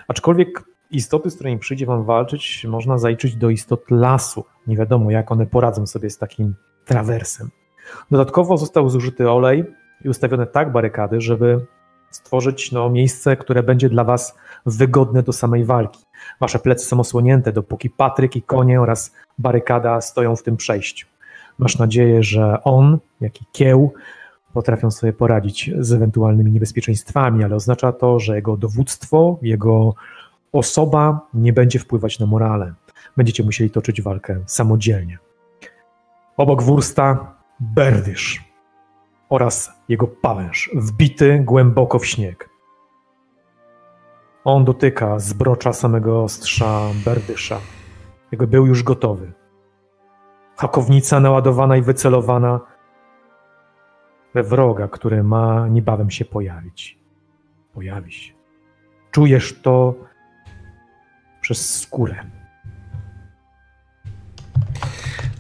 Aczkolwiek istoty, z którymi przyjdzie wam walczyć, można zaliczyć do istot lasu. Nie wiadomo, jak one poradzą sobie z takim trawersem. Dodatkowo został zużyty olej i ustawione tak barykady, żeby stworzyć no, miejsce, które będzie dla was wygodne do samej walki. Wasze plecy są osłonięte, dopóki Patryk i konie oraz barykada stoją w tym przejściu. Masz nadzieję, że on, jak i kieł, potrafią sobie poradzić z ewentualnymi niebezpieczeństwami, ale oznacza to, że jego dowództwo, jego osoba nie będzie wpływać na morale. Będziecie musieli toczyć walkę samodzielnie. Obok wursta Berdysz oraz jego pałęż, wbity głęboko w śnieg. On dotyka zbrocza samego ostrza Berdysza. Jego był już gotowy. Hakownica naładowana i wycelowana we wroga, który ma niebawem się pojawić. Pojawi się. Czujesz to przez skórę.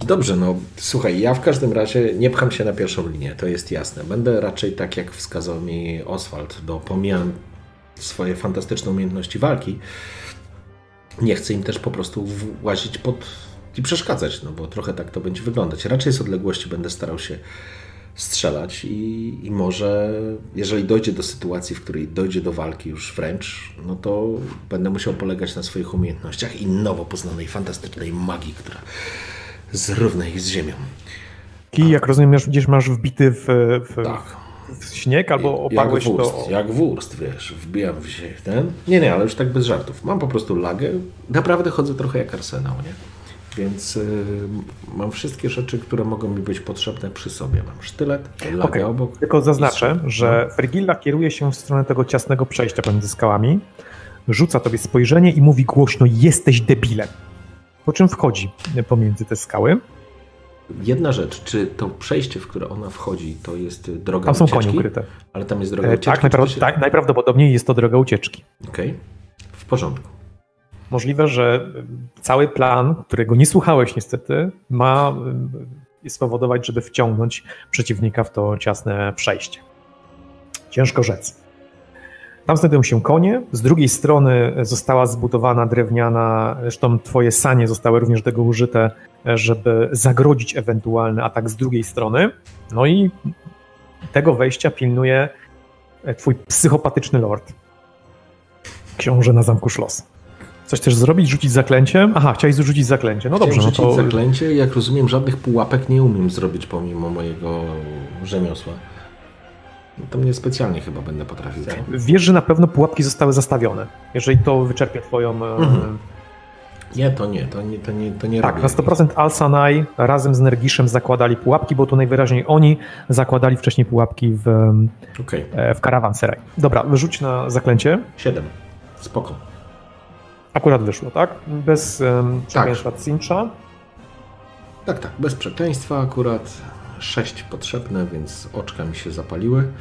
Dobrze, no słuchaj, ja w każdym razie nie pcham się na pierwszą linię, to jest jasne. Będę raczej tak, jak wskazał mi Oswald, do pomijam swoje fantastyczne umiejętności walki, nie chcę im też po prostu włazić pod i przeszkadzać, no bo trochę tak to będzie wyglądać. Raczej z odległości będę starał się strzelać i, i może, jeżeli dojdzie do sytuacji, w której dojdzie do walki już wręcz, no to będę musiał polegać na swoich umiejętnościach i nowo poznanej, fantastycznej magii, która zrówna ich z ziemią. I jak rozumiem, gdzieś masz wbity w, w, tak w śnieg albo oparłeś jak wurst, to... Jak wurst, wiesz, wbijam się ten... Nie, nie, ale już tak bez żartów. Mam po prostu lagę. Naprawdę chodzę trochę jak arsenał, nie? Więc y, mam wszystkie rzeczy, które mogą mi być potrzebne przy sobie. Mam sztylet, lagę okay. obok. Tylko zaznaczę, że no. Frigilla kieruje się w stronę tego ciasnego przejścia pomiędzy skałami, rzuca tobie spojrzenie i mówi głośno, jesteś debilem. Po czym wchodzi pomiędzy te skały. Jedna rzecz, czy to przejście, w które ona wchodzi, to jest droga tam ucieczki? Tam są konie ukryte. Ale tam jest droga e, ucieczki? Tak, się... tak, najprawdopodobniej jest to droga ucieczki. Okej, okay. w porządku. Możliwe, że cały plan, którego nie słuchałeś niestety, ma e, spowodować, żeby wciągnąć przeciwnika w to ciasne przejście. Ciężko rzec. Tam znajdują się konie, z drugiej strony została zbudowana drewniana, zresztą twoje sanie zostały również do tego użyte, żeby zagrodzić ewentualny atak z drugiej strony. No i tego wejścia pilnuje twój psychopatyczny lord. Książę na zamku Szlos. Coś chcesz zrobić? Rzucić zaklęcie? Aha, chciałeś rzucić zaklęcie. No dobrze, no to... zaklęcie. Jak rozumiem, żadnych pułapek nie umiem zrobić pomimo mojego rzemiosła. No to mnie specjalnie chyba będę potrafił. Wiesz, że na pewno pułapki zostały zastawione. Jeżeli to wyczerpie twoją... Mhm. Nie, to nie, to nie, to nie, to nie Tak, na 100% Al-Sanai razem z Nergiszem zakładali pułapki, bo to najwyraźniej oni zakładali wcześniej pułapki w, okay. E, w Karawanseraj. Dobra, wyrzuć na zaklęcie. 7. Spoko. Akurat wyszło, tak? Bez um, Tak. cincha. Tak, tak, bez przekleństwa akurat. Sześć potrzebne, więc oczka mi się zapaliły.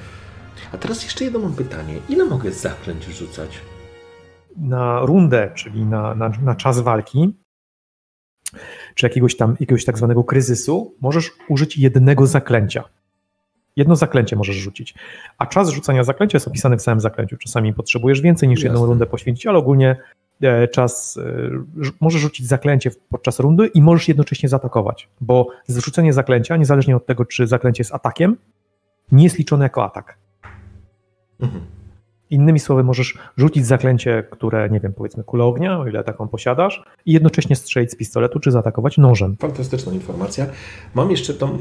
A teraz jeszcze jedno mam pytanie. Ile mogę zaklęć rzucać? na rundę, czyli na, na, na czas walki, czy jakiegoś tam, jakiegoś tak zwanego kryzysu, możesz użyć jednego zaklęcia. Jedno zaklęcie możesz rzucić. A czas rzucania zaklęcia jest opisany w samym zaklęciu. Czasami potrzebujesz więcej niż jedną Jasne. rundę poświęcić, ale ogólnie czas, e, możesz rzucić zaklęcie podczas rundy i możesz jednocześnie zaatakować, bo zrzucenie zaklęcia, niezależnie od tego, czy zaklęcie jest atakiem, nie jest liczone jako atak. Mhm. Innymi słowy, możesz rzucić zaklęcie, które, nie wiem, powiedzmy kulę ognia, o ile taką posiadasz, i jednocześnie strzelić z pistoletu, czy zaatakować nożem. Fantastyczna informacja. Mam jeszcze tą. E,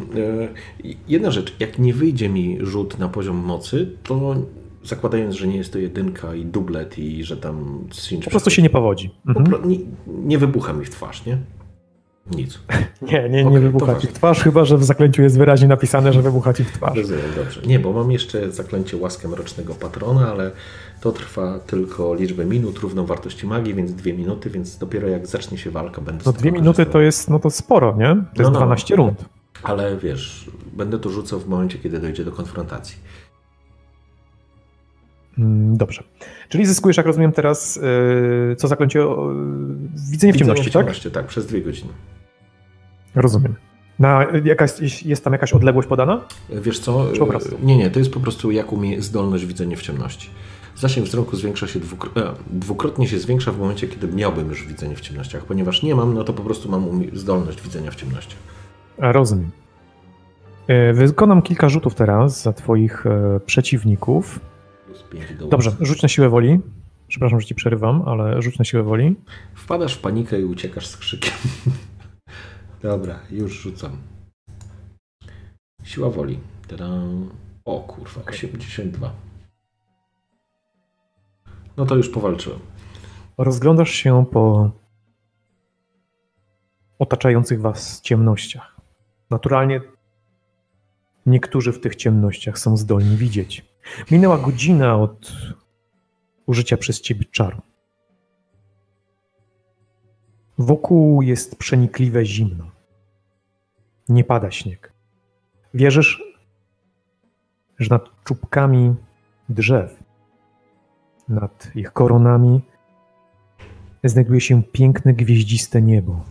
jedna rzecz. Jak nie wyjdzie mi rzut na poziom mocy, to zakładając, że nie jest to jedynka i dublet i że tam cinch Po prostu się nie powodzi. Po Mhm. pro, nie, nie wybucha mi w twarz, nie? Nic. Nie, nie, nie Okej, wybucha ci w twarz, chyba że w zaklęciu jest wyraźnie napisane, że wybucha ci w twarz. Rozumiem, dobrze. Nie, bo mam jeszcze zaklęcie łaskę mrocznego patrona, ale to trwa tylko liczbę minut równą wartości magii, więc dwie minuty, więc dopiero jak zacznie się walka, będę No dwie minuty to jest, no to sporo, nie? To jest No, no. 12 rund. Ale wiesz, będę to rzucał w momencie, kiedy dojdzie do konfrontacji. Mm, Dobrze. Czyli zyskujesz, jak rozumiem teraz, yy, co? Yy, widzenie w ciemności, tak? ciemności, tak? przez dwie godziny. Rozumiem. Na, jakaś, jest tam jakaś odległość podana? Wiesz co? Czy po prostu? Nie, nie, to jest po prostu jak umie zdolność widzenia w ciemności. Zasięg wzroku zwiększa się e, dwukrotnie się zwiększa w momencie, kiedy miałbym już widzenie w ciemnościach. Ponieważ nie mam, no to po prostu mam zdolność widzenia w ciemności. Rozumiem. Wykonam kilka rzutów teraz za twoich e, przeciwników. Plus pięć do Dobrze, rzuć na siłę woli. Przepraszam, że ci przerywam, ale rzuć na siłę woli. Wpadasz w panikę i uciekasz z krzykiem. Dobra, już rzucam. Siła woli. Tada. O kurwa, 82. No to już powalczyłem. Rozglądasz się po otaczających was ciemnościach. Naturalnie niektórzy w tych ciemnościach są zdolni widzieć. Minęła godzina od użycia przez ciebie czaru. Wokół jest przenikliwe zimno. Nie pada śnieg. Wierzysz, że nad czubkami drzew, nad ich koronami znajduje się piękne gwieździste niebo,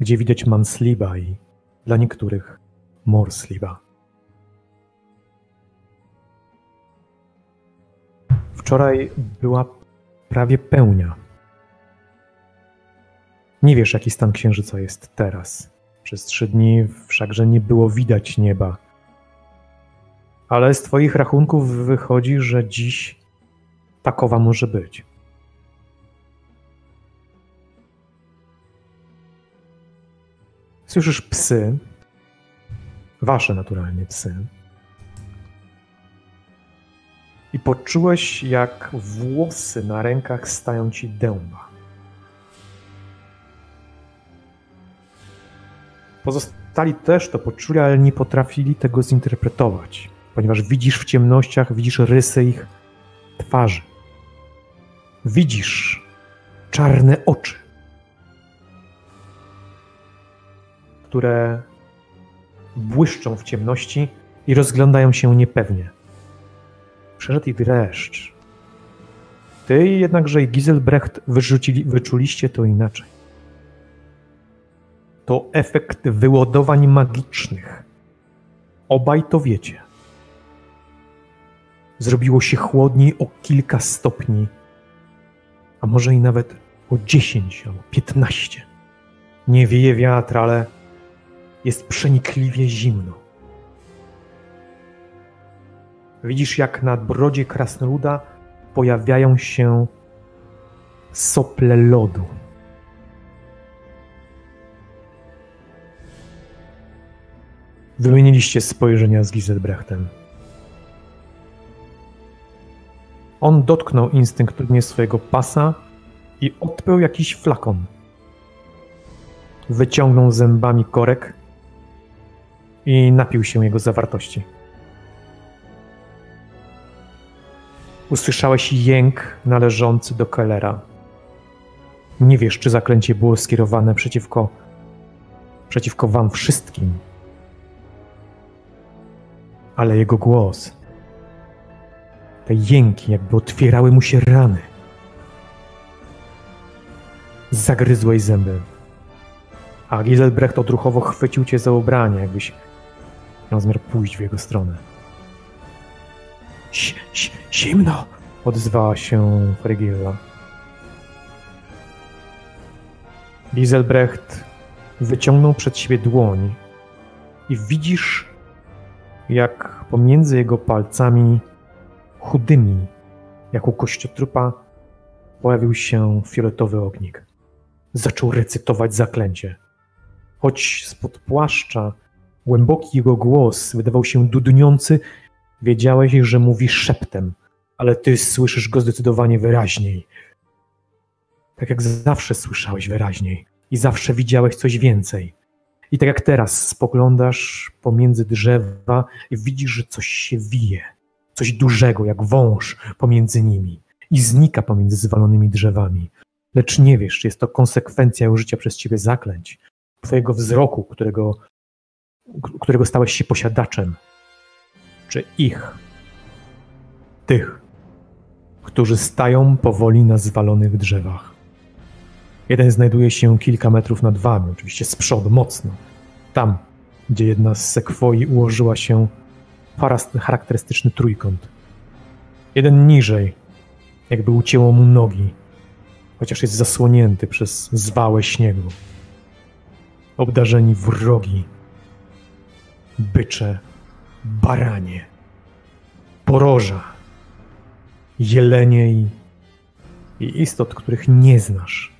gdzie widać Mansliba i dla niektórych Morsliba. Wczoraj była prawie pełnia. Nie wiesz, jaki stan księżyca jest teraz. Przez trzy dni wszakże nie było widać nieba. Ale z Twoich rachunków wychodzi, że dziś takowa może być. Słyszysz psy, wasze naturalnie psy, i poczułeś, jak włosy na rękach stają ci dęba. Pozostali też to poczuli, ale nie potrafili tego zinterpretować, ponieważ widzisz w ciemnościach, widzisz rysy ich twarzy. Widzisz czarne oczy, które błyszczą w ciemności i rozglądają się niepewnie. Przeszedł ich dreszcz. Ty jednakże i Giselbrecht wyrzucili, wyczuliście to inaczej. To efekt wyładowań magicznych. Obaj to wiecie. Zrobiło się chłodniej o kilka stopni, a może i nawet o 10 albo 15. Nie wieje wiatr, ale jest przenikliwie zimno. Widzisz, jak na brodzie krasnoluda pojawiają się sople lodu. Wymieniliście spojrzenia z Giselbrechtem. On dotknął instynktownie swojego pasa i odpiął jakiś flakon. Wyciągnął zębami korek i napił się jego zawartości. Usłyszałeś jęk należący do Kellera. Nie wiesz, czy zaklęcie było skierowane przeciwko, przeciwko wam wszystkim, ale jego głos, te jęki, jakby otwierały mu się rany. Zagryzłeś zęby. A Giselbrecht odruchowo chwycił cię za ubranie, jakbyś miał zamiar pójść w jego stronę. Zimno! Odezwała się Frigilla. Giselbrecht wyciągnął przed siebie dłoń i widzisz, jak pomiędzy jego palcami chudymi, jak u kościotrupa, pojawił się fioletowy ognik. Zaczął recytować zaklęcie. Choć spod płaszcza głęboki jego głos wydawał się dudniący, wiedziałeś, że mówi szeptem, ale ty słyszysz go zdecydowanie wyraźniej. Tak jak zawsze słyszałeś wyraźniej i zawsze widziałeś coś więcej. I tak jak teraz spoglądasz pomiędzy drzewa i widzisz, że coś się wije, coś dużego, jak wąż pomiędzy nimi i znika pomiędzy zwalonymi drzewami. Lecz nie wiesz, czy jest to konsekwencja użycia przez ciebie zaklęć, twojego wzroku, którego, którego stałeś się posiadaczem, czy ich, tych, którzy stają powoli na zwalonych drzewach. Jeden znajduje się kilka metrów nad wami, oczywiście z przodu, mocno. Tam, gdzie jedna z sekwoi ułożyła się charakterystyczny trójkąt. Jeden niżej, jakby ucięło mu nogi, chociaż jest zasłonięty przez zwałę śniegu. Obdarzeni wrogi, bycze, baranie, poroża, jelenie i, i istot, których nie znasz.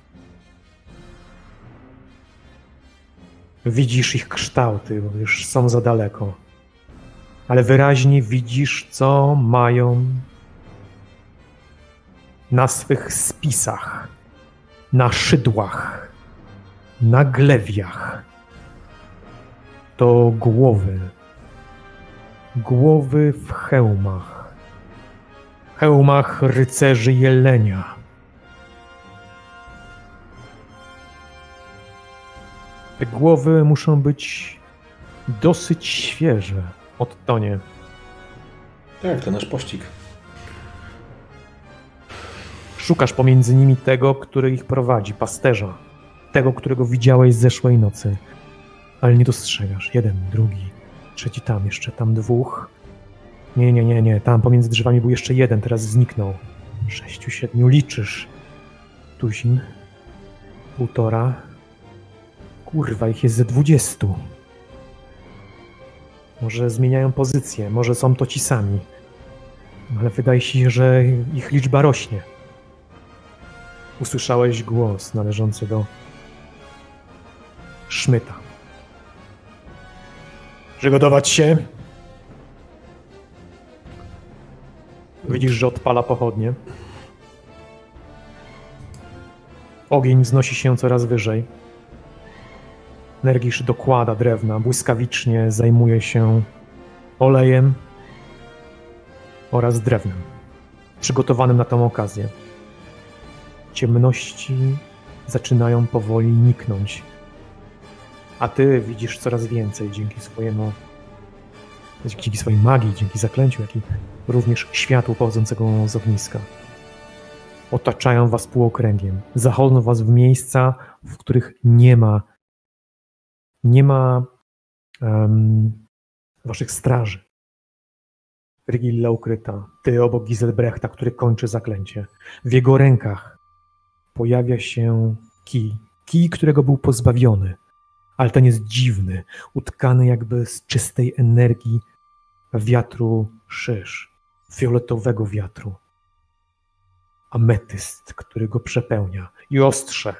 Widzisz ich kształty, bo już są za daleko, ale wyraźnie widzisz, co mają na swych spisach, na szydłach, na glewiach. To głowy. Głowy w hełmach. Hełmach rycerzy jelenia. Te głowy muszą być dosyć świeże. Odtonie. Tak, to nasz pościg. Szukasz pomiędzy nimi tego, który ich prowadzi, pasterza. Tego, którego widziałeś zeszłej nocy. Ale nie dostrzegasz. Jeden, drugi, trzeci tam, jeszcze tam dwóch. Nie, nie, nie, nie. Tam pomiędzy drzewami był jeszcze jeden, teraz zniknął. Sześciu, siedmiu, liczysz. Tuzin. Półtora. Kurwa, ich jest ze dwudziestu. Może zmieniają pozycję, może są to ci sami. Ale wydaje się, że ich liczba rośnie. Usłyszałeś głos należący do Szmyta. Przygotować się. Widzisz, że odpala pochodnie. Ogień wznosi się coraz wyżej. Nergisz dokłada drewna, błyskawicznie zajmuje się olejem oraz drewnem, przygotowanym na tę okazję. Ciemności zaczynają powoli niknąć, a ty widzisz coraz więcej dzięki swojemu, dzięki swojej magii, dzięki zaklęciu, jak i również światłu pochodzącego z ogniska. Otaczają was półokręgiem, zachodzą was w miejsca, w których nie ma nie ma um, waszych straży. Rigilla ukryta, ty obok Giselbrechta, który kończy zaklęcie. W jego rękach pojawia się kij, kij, którego był pozbawiony, ale ten jest dziwny, utkany jakby z czystej energii wiatru szysz, fioletowego wiatru. Ametyst, który go przepełnia i ostrze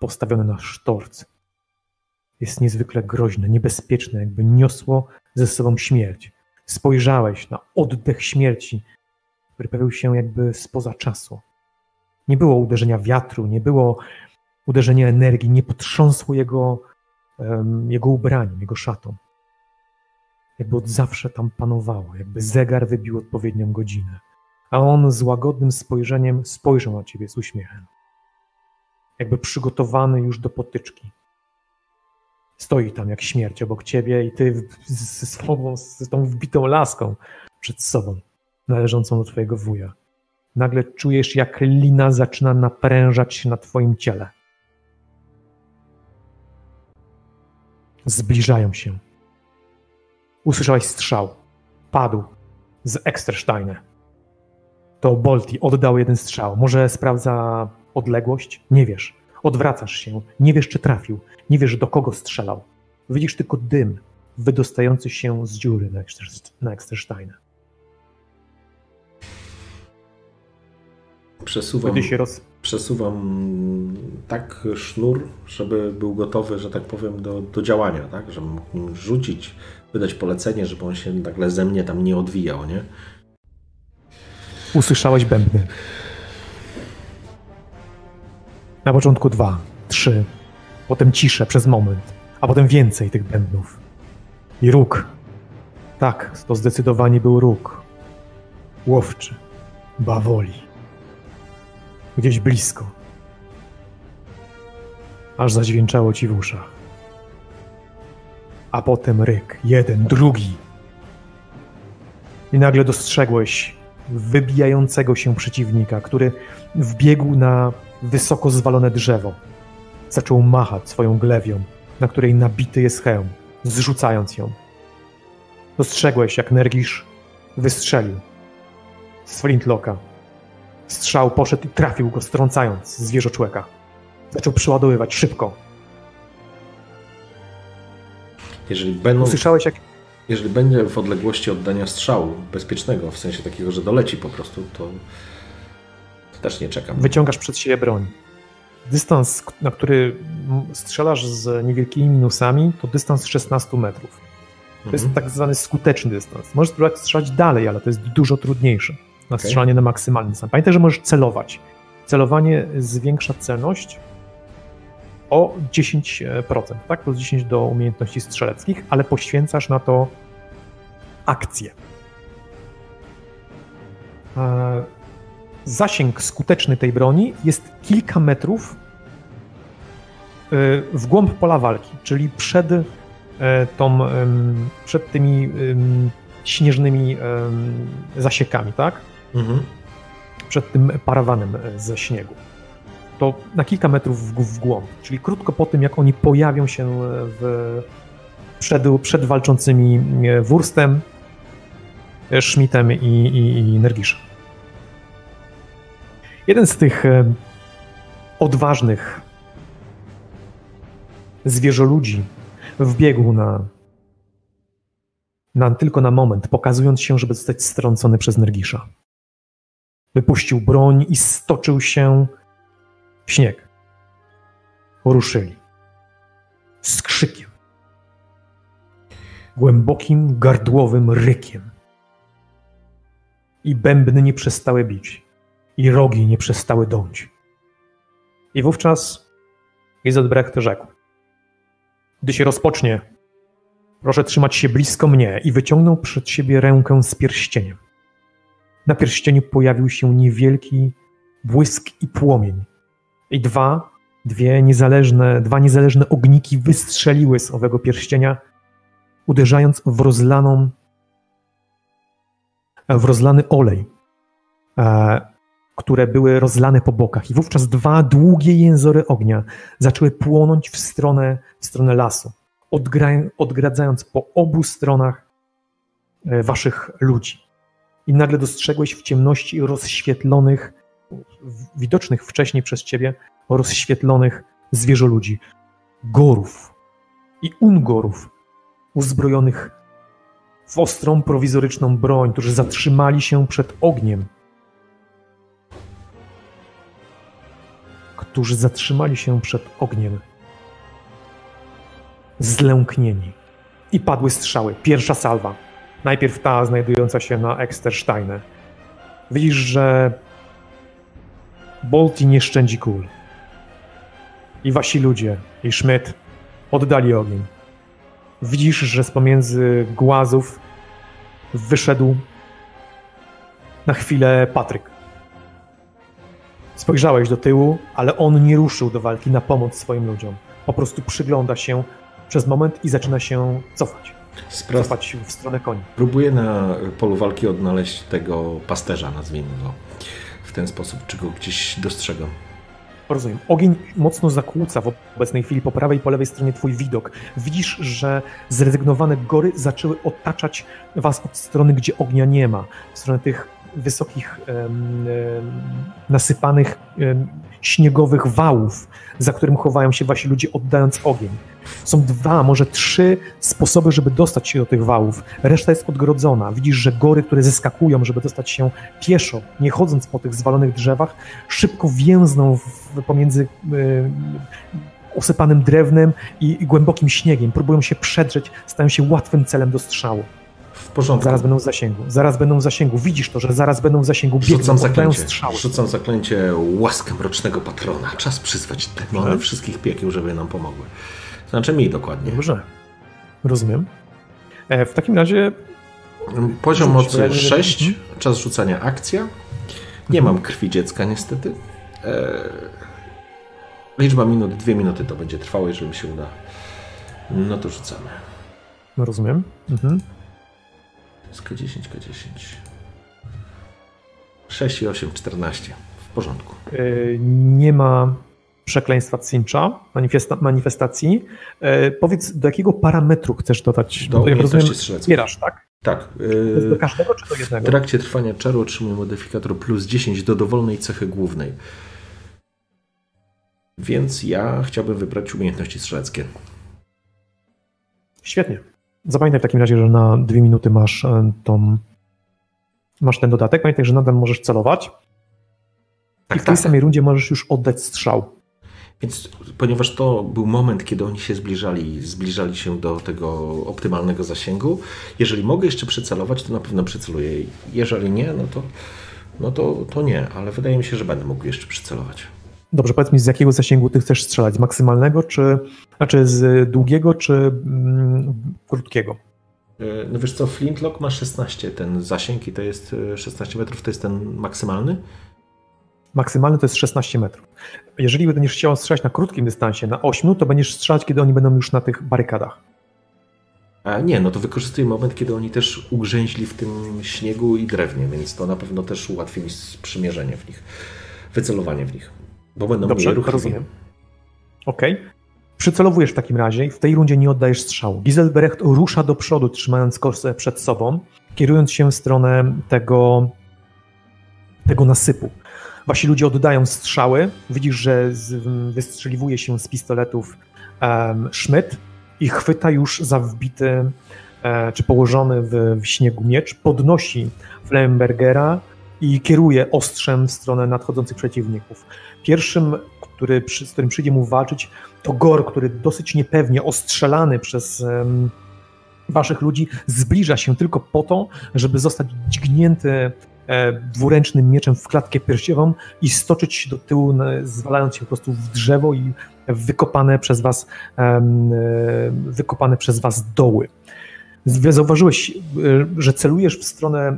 postawione na sztorc jest niezwykle groźne, niebezpieczne, jakby niosło ze sobą śmierć. Spojrzałeś na oddech śmierci, który pojawił się jakby spoza czasu. Nie było uderzenia wiatru, nie było uderzenia energii, nie potrząsło jego, jego ubraniem, jego szatą. Jakby od zawsze tam panowało, jakby zegar wybił odpowiednią godzinę. a on z łagodnym spojrzeniem spojrzał na ciebie z uśmiechem. Jakby przygotowany już do potyczki. Stoi tam jak śmierć obok ciebie i ty ze sobą, z tą wbitą laską przed sobą, należącą do twojego wuja. Nagle czujesz, jak lina zaczyna naprężać się na twoim ciele. Zbliżają się. Usłyszałeś strzał. Padł z Ekstersteine. To Bolti oddał jeden strzał. Może sprawdza odległość? Nie wiesz. Odwracasz się. Nie wiesz, czy trafił. Nie wiesz, do kogo strzelał. Widzisz tylko dym wydostający się z dziury na Ekstersteine. Przesuwam, roz... przesuwam tak sznur, żeby był gotowy, że tak powiem, do, do działania, tak? Żeby mógł rzucić, wydać polecenie, żeby on się nagle ze mnie tam nie odwijał, nie? Usłyszałeś bębny. Na początku dwa, trzy, potem ciszę przez moment, a potem więcej tych bębnów. I róg. Tak, to zdecydowanie był róg. Łowczy. Bawoli gdzieś blisko. Aż zadźwięczało ci w uszach. A potem ryk, jeden, drugi. I nagle dostrzegłeś wybijającego się przeciwnika, który wbiegł na wysoko zwalone drzewo. Zaczął machać swoją glewią, na której nabity jest hełm, zrzucając ją. Dostrzegłeś, jak Nergisz wystrzelił z flintlocka Strzał poszedł i trafił go, strącając zwierzoczłeka. Zaczął przeładowywać szybko. Jeżeli będą... Usłyszałeś jak... Jeżeli będzie w odległości oddania strzału bezpiecznego, w sensie takiego, że doleci po prostu, to, to też nie czekam. Wyciągasz przed siebie broń. Dystans, na który strzelasz z niewielkimi minusami, to dystans 16 metrów. To jest mhm. tak zwany skuteczny dystans. Możesz spróbować strzelać dalej, ale to jest dużo trudniejsze na okay. strzelanie na maksymalny sam. Pamiętaj, że możesz celować. Celowanie zwiększa celność o 10%, tak? Plus 10 do umiejętności strzeleckich, ale poświęcasz na to akcję. E, zasięg skuteczny tej broni jest kilka metrów e, w głąb pola walki, czyli przed, e, tą, przed tymi śnieżnymi zasiekami, tak? Mhm. przed tym parawanem e, ze śniegu. To na kilka metrów w, w głąb, czyli krótko po tym, jak oni pojawią się e, w, przed, przed walczącymi e, Wurstem, Schmidtem i, i, i Nergiszem. Jeden z tych odważnych zwierzoludzi wbiegł na, na tylko na moment, pokazując się, żeby zostać strącony przez Nergisza. Wypuścił broń i stoczył się w śnieg. Ruszyli. Z krzykiem. Głębokim, gardłowym rykiem. I bębny nie przestały bić. I rogi nie przestały dąć. I wówczas Izelbrecht rzekł. Gdy się rozpocznie, proszę trzymać się blisko mnie i wyciągnął przed siebie rękę z pierścieniem. Na pierścieniu pojawił się niewielki błysk i płomień. I dwa, dwie niezależne, dwa niezależne ogniki wystrzeliły z owego pierścienia, uderzając w rozlaną, w rozlany olej, e, które były rozlane po bokach. I wówczas dwa długie jęzory ognia zaczęły płonąć w stronę, w stronę lasu, odgradzając po obu stronach e, waszych ludzi i nagle dostrzegłeś w ciemności rozświetlonych, widocznych wcześniej przez ciebie, rozświetlonych zwierzoludzi, gorów i ungorów uzbrojonych w ostrą, prowizoryczną broń, którzy zatrzymali się przed ogniem. Którzy zatrzymali się przed ogniem. Zlęknieni. I padły strzały. Pierwsza salwa Najpierw ta znajdująca się na Ekstersteine. Widzisz, że Bolti nie szczędzi kul. I wasi ludzie, i Schmidt oddali ogień. Widzisz, że z pomiędzy głazów wyszedł na chwilę Patryk. Spojrzałeś do tyłu, ale on nie ruszył do walki na pomoc swoim ludziom. Po prostu przygląda się przez moment i zaczyna się cofać. Spra- Cofać w stronę koni. Próbuję na polu walki odnaleźć tego pasterza, nazwijmy go w ten sposób, czy go gdzieś dostrzegam. Rozumiem. Ogień mocno zakłóca w obecnej chwili po prawej i po lewej stronie twój widok. Widzisz, że zrezygnowane gory zaczęły otaczać was od strony, gdzie ognia nie ma. W stronę tych wysokich, nasypanych śniegowych wałów, za którym chowają się wasi ludzie, oddając ogień. Są dwa, może trzy sposoby, żeby dostać się do tych wałów. Reszta jest odgrodzona. Widzisz, że gory, które zeskakują, żeby dostać się pieszo, nie chodząc po tych zwalonych drzewach, szybko więzną w, pomiędzy y, usypanym drewnem i, i głębokim śniegiem. Próbują się przedrzeć, stają się łatwym celem do strzału. W porządku. Zaraz będą w zasięgu. Zaraz będą w zasięgu. Widzisz to, że zaraz będą w zasięgu. Biegną, Rzucam zaklęcie. strzały. Rzucam zaklęcie łaskę mrocznego patrona. Czas przyzwać demony Dobrze. wszystkich piekieł, żeby nam pomogły. Znaczy mi dokładnie. Dobrze. Rozumiem. E, w takim razie Poziom mocy to ja nie- 6, Mhm. czas rzucania akcja. Nie mam krwi dziecka niestety. Eee, liczba minut, dwie minuty to będzie trwało, jeżeli mi się uda. No to rzucamy. no rozumiem. Mhm. Jest K10, K10. 6 i 8, 14. W porządku. E, nie ma przekleństwa cincha, manifesta- manifestacji. E, powiedz, do jakiego parametru chcesz dodać? Do jak rozumiem, zbierasz, tak? Tak. Jest do Yy, każdego czy do w jednego? trakcie trwania czaru otrzymuję modyfikator plus 10 do dowolnej cechy głównej. Więc ja chciałbym wybrać umiejętności strzeleckie. Świetnie. Zapamiętaj w takim razie, że na dwie minuty masz e, tą, masz ten dodatek. Pamiętaj, że nadal możesz celować Tak, i w tej samej rundzie możesz już oddać strzał. Więc ponieważ to był moment, kiedy oni się zbliżali, zbliżali się do tego optymalnego zasięgu, jeżeli mogę jeszcze przycelować, to na pewno przyceluję. Jeżeli nie, no to, no to, to nie, ale wydaje mi się, że będę mógł jeszcze przycelować. Dobrze, powiedz mi, z jakiego zasięgu ty chcesz strzelać? Z maksymalnego, czy znaczy z długiego, czy mm, krótkiego? Yy, No wiesz co, Flintlock ma 16 ten zasięg i to jest yy, 16 metrów, to jest ten maksymalny? Maksymalny to jest 16 metrów. Jeżeli będziesz chciał strzelać na krótkim dystansie, na 8, to będziesz strzelać, kiedy oni będą już na tych barykadach. A nie, no to wykorzystuję moment, kiedy oni też ugrzęźli w tym śniegu i drewnie, więc to na pewno też ułatwi mi sprzymierzenie w nich, wycelowanie w nich, bo będą Dobrze, mniej rozumiem. Okej. Przycelowujesz w takim razie i w tej rundzie nie oddajesz strzału. Giselbrecht rusza do przodu, trzymając kosę przed sobą, kierując się w stronę tego, tego nasypu. Wasi ludzie oddają strzały. Widzisz, że z, wystrzeliwuje się z pistoletów um, Schmidt i chwyta już za wbity e, czy położony w, w śniegu miecz, podnosi Flembergera i kieruje ostrzem w stronę nadchodzących przeciwników. Pierwszym, który, z którym przyjdzie mu walczyć, to Gor, który dosyć niepewnie, ostrzelany przez em, waszych ludzi, zbliża się tylko po to, żeby zostać dźgnięty e, dwuręcznym mieczem w klatkę piersiową i stoczyć się do tyłu, zwalając się po prostu w drzewo i wykopane przez was, e, wykopane przez was doły. Zauważyłeś, e, że celujesz w stronę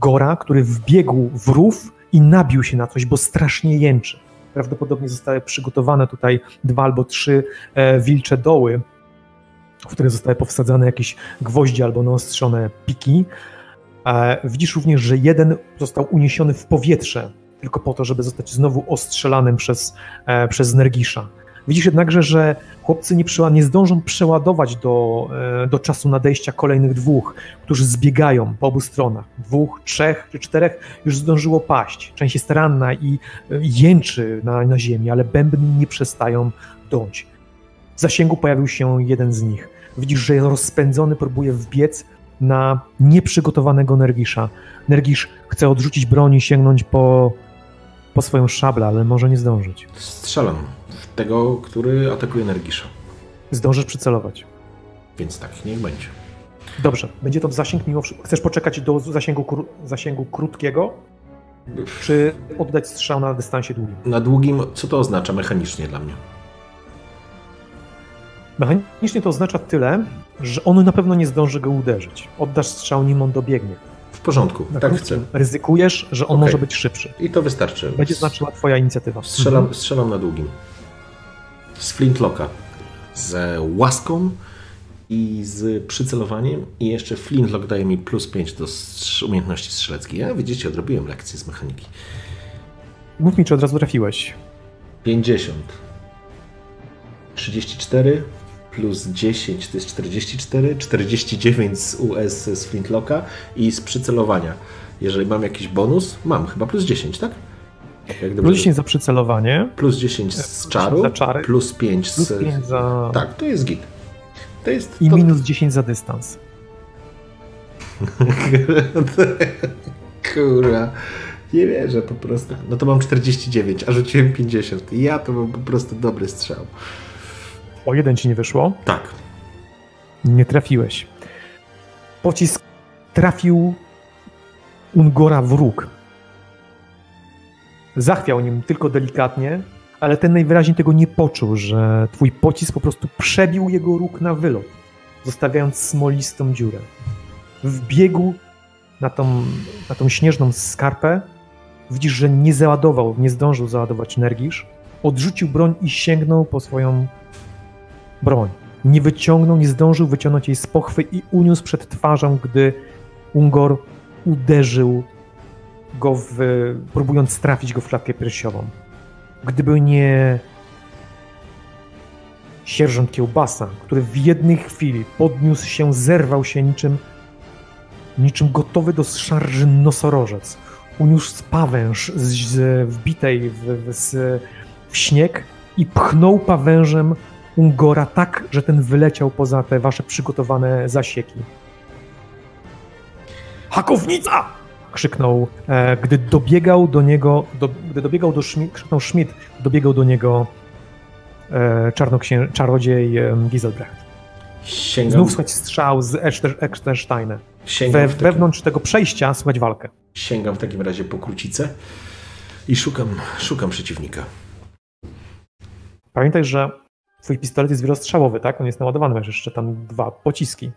Gora, który wbiegł w rów i nabił się na coś, bo strasznie jęczy. Prawdopodobnie zostały przygotowane tutaj dwa albo trzy e, wilcze doły, w które zostały powsadzane jakieś gwoździe albo naostrzone piki. E, widzisz również, że jeden został uniesiony w powietrze, tylko po to, żeby zostać znowu ostrzelanym przez, e, przez Nergisza. Widzisz jednakże, że chłopcy nie, nie zdążą przeładować do, e, do czasu nadejścia kolejnych dwóch, którzy zbiegają po obu stronach. Dwóch, trzech czy czterech już zdążyło paść. Część jest ranna i e, jęczy na, na ziemi, ale bębny nie przestają dąć. W zasięgu pojawił się jeden z nich. Widzisz, że rozpędzony próbuje wbiec na nieprzygotowanego Nergisza. Nergisz chce odrzucić broń i sięgnąć po, po swoją szablę, ale może nie zdążyć. Strzelam w tego, który atakuje Nergisza. Zdążysz przycelować. Więc tak, niech będzie. Dobrze, będzie to zasięg mimo wszystko. Chcesz poczekać do zasięgu, kró- zasięgu krótkiego, czy oddać strzał na dystansie długim? Na długim, co to oznacza mechanicznie dla mnie? Mechanicznie to oznacza tyle, że on na pewno nie zdąży go uderzyć. Oddasz strzał, nim on dobiegnie. Porządku, Na tak krótkim. chcę. Ryzykujesz, że on Okej. może być szybszy. I to wystarczy. Będzie znaczyła twoja inicjatywa. Strzelam, Mhm. strzelam na długim. Z flintlocka. Z łaską i z przycelowaniem. I jeszcze flintlock daje mi plus 5 do umiejętności strzeleckiej. Ja widzicie, odrobiłem lekcję z mechaniki. Mów mi, czy od razu trafiłeś. 50. 34 plus 10 to jest 44, 49 z US z flintlocka i z przycelowania. Jeżeli mam jakiś bonus, mam chyba plus 10, tak? Plus 10 za przycelowanie, plus 10 z czaru, plus 5 z... plus 5 za... Tak, to jest git. To jest... I to... minus 10 za dystans. Kurwa. Nie wierzę po prostu. No to mam 49, a rzuciłem 50. Ja to był po prostu dobry strzał. O jeden ci nie wyszło. Tak. Nie trafiłeś. Pocisk trafił Ungora w róg. Zachwiał nim tylko delikatnie, ale ten najwyraźniej tego nie poczuł, że twój pocisk po prostu przebił jego róg na wylot, zostawiając smolistą dziurę. W biegu na tą, na tą śnieżną skarpę widzisz, że nie załadował, nie zdążył załadować Nergisz, odrzucił broń i sięgnął po swoją broń. Nie wyciągnął, nie zdążył wyciągnąć jej z pochwy i uniósł przed twarzą, gdy Ungor uderzył go, w, próbując trafić go w klatkę piersiową. Gdyby nie sierżant Kiełbasa, który w jednej chwili podniósł się, zerwał się niczym, niczym gotowy do szarży nosorożec. Uniósł pawęż z, z wbitej w, w, z, w śnieg i pchnął pawężem Ungora tak, że ten wyleciał poza te wasze przygotowane zasieki. Hakownica! krzyknął, e, gdy dobiegał do niego, do, gdy dobiegał do Schmidt, krzyknął Schmidt, dobiegał do niego e, czarnoksię, czarodziej e, Giselbrecht. Sięgam, Znów słychać strzał z Echtersteina. We, takim, wewnątrz tego przejścia słychać walkę. sięgam w takim razie po krucicę i szukam, szukam przeciwnika. Pamiętaj, że twój pistolet jest wielostrzałowy, tak? On jest naładowany, masz jeszcze tam dwa pociski.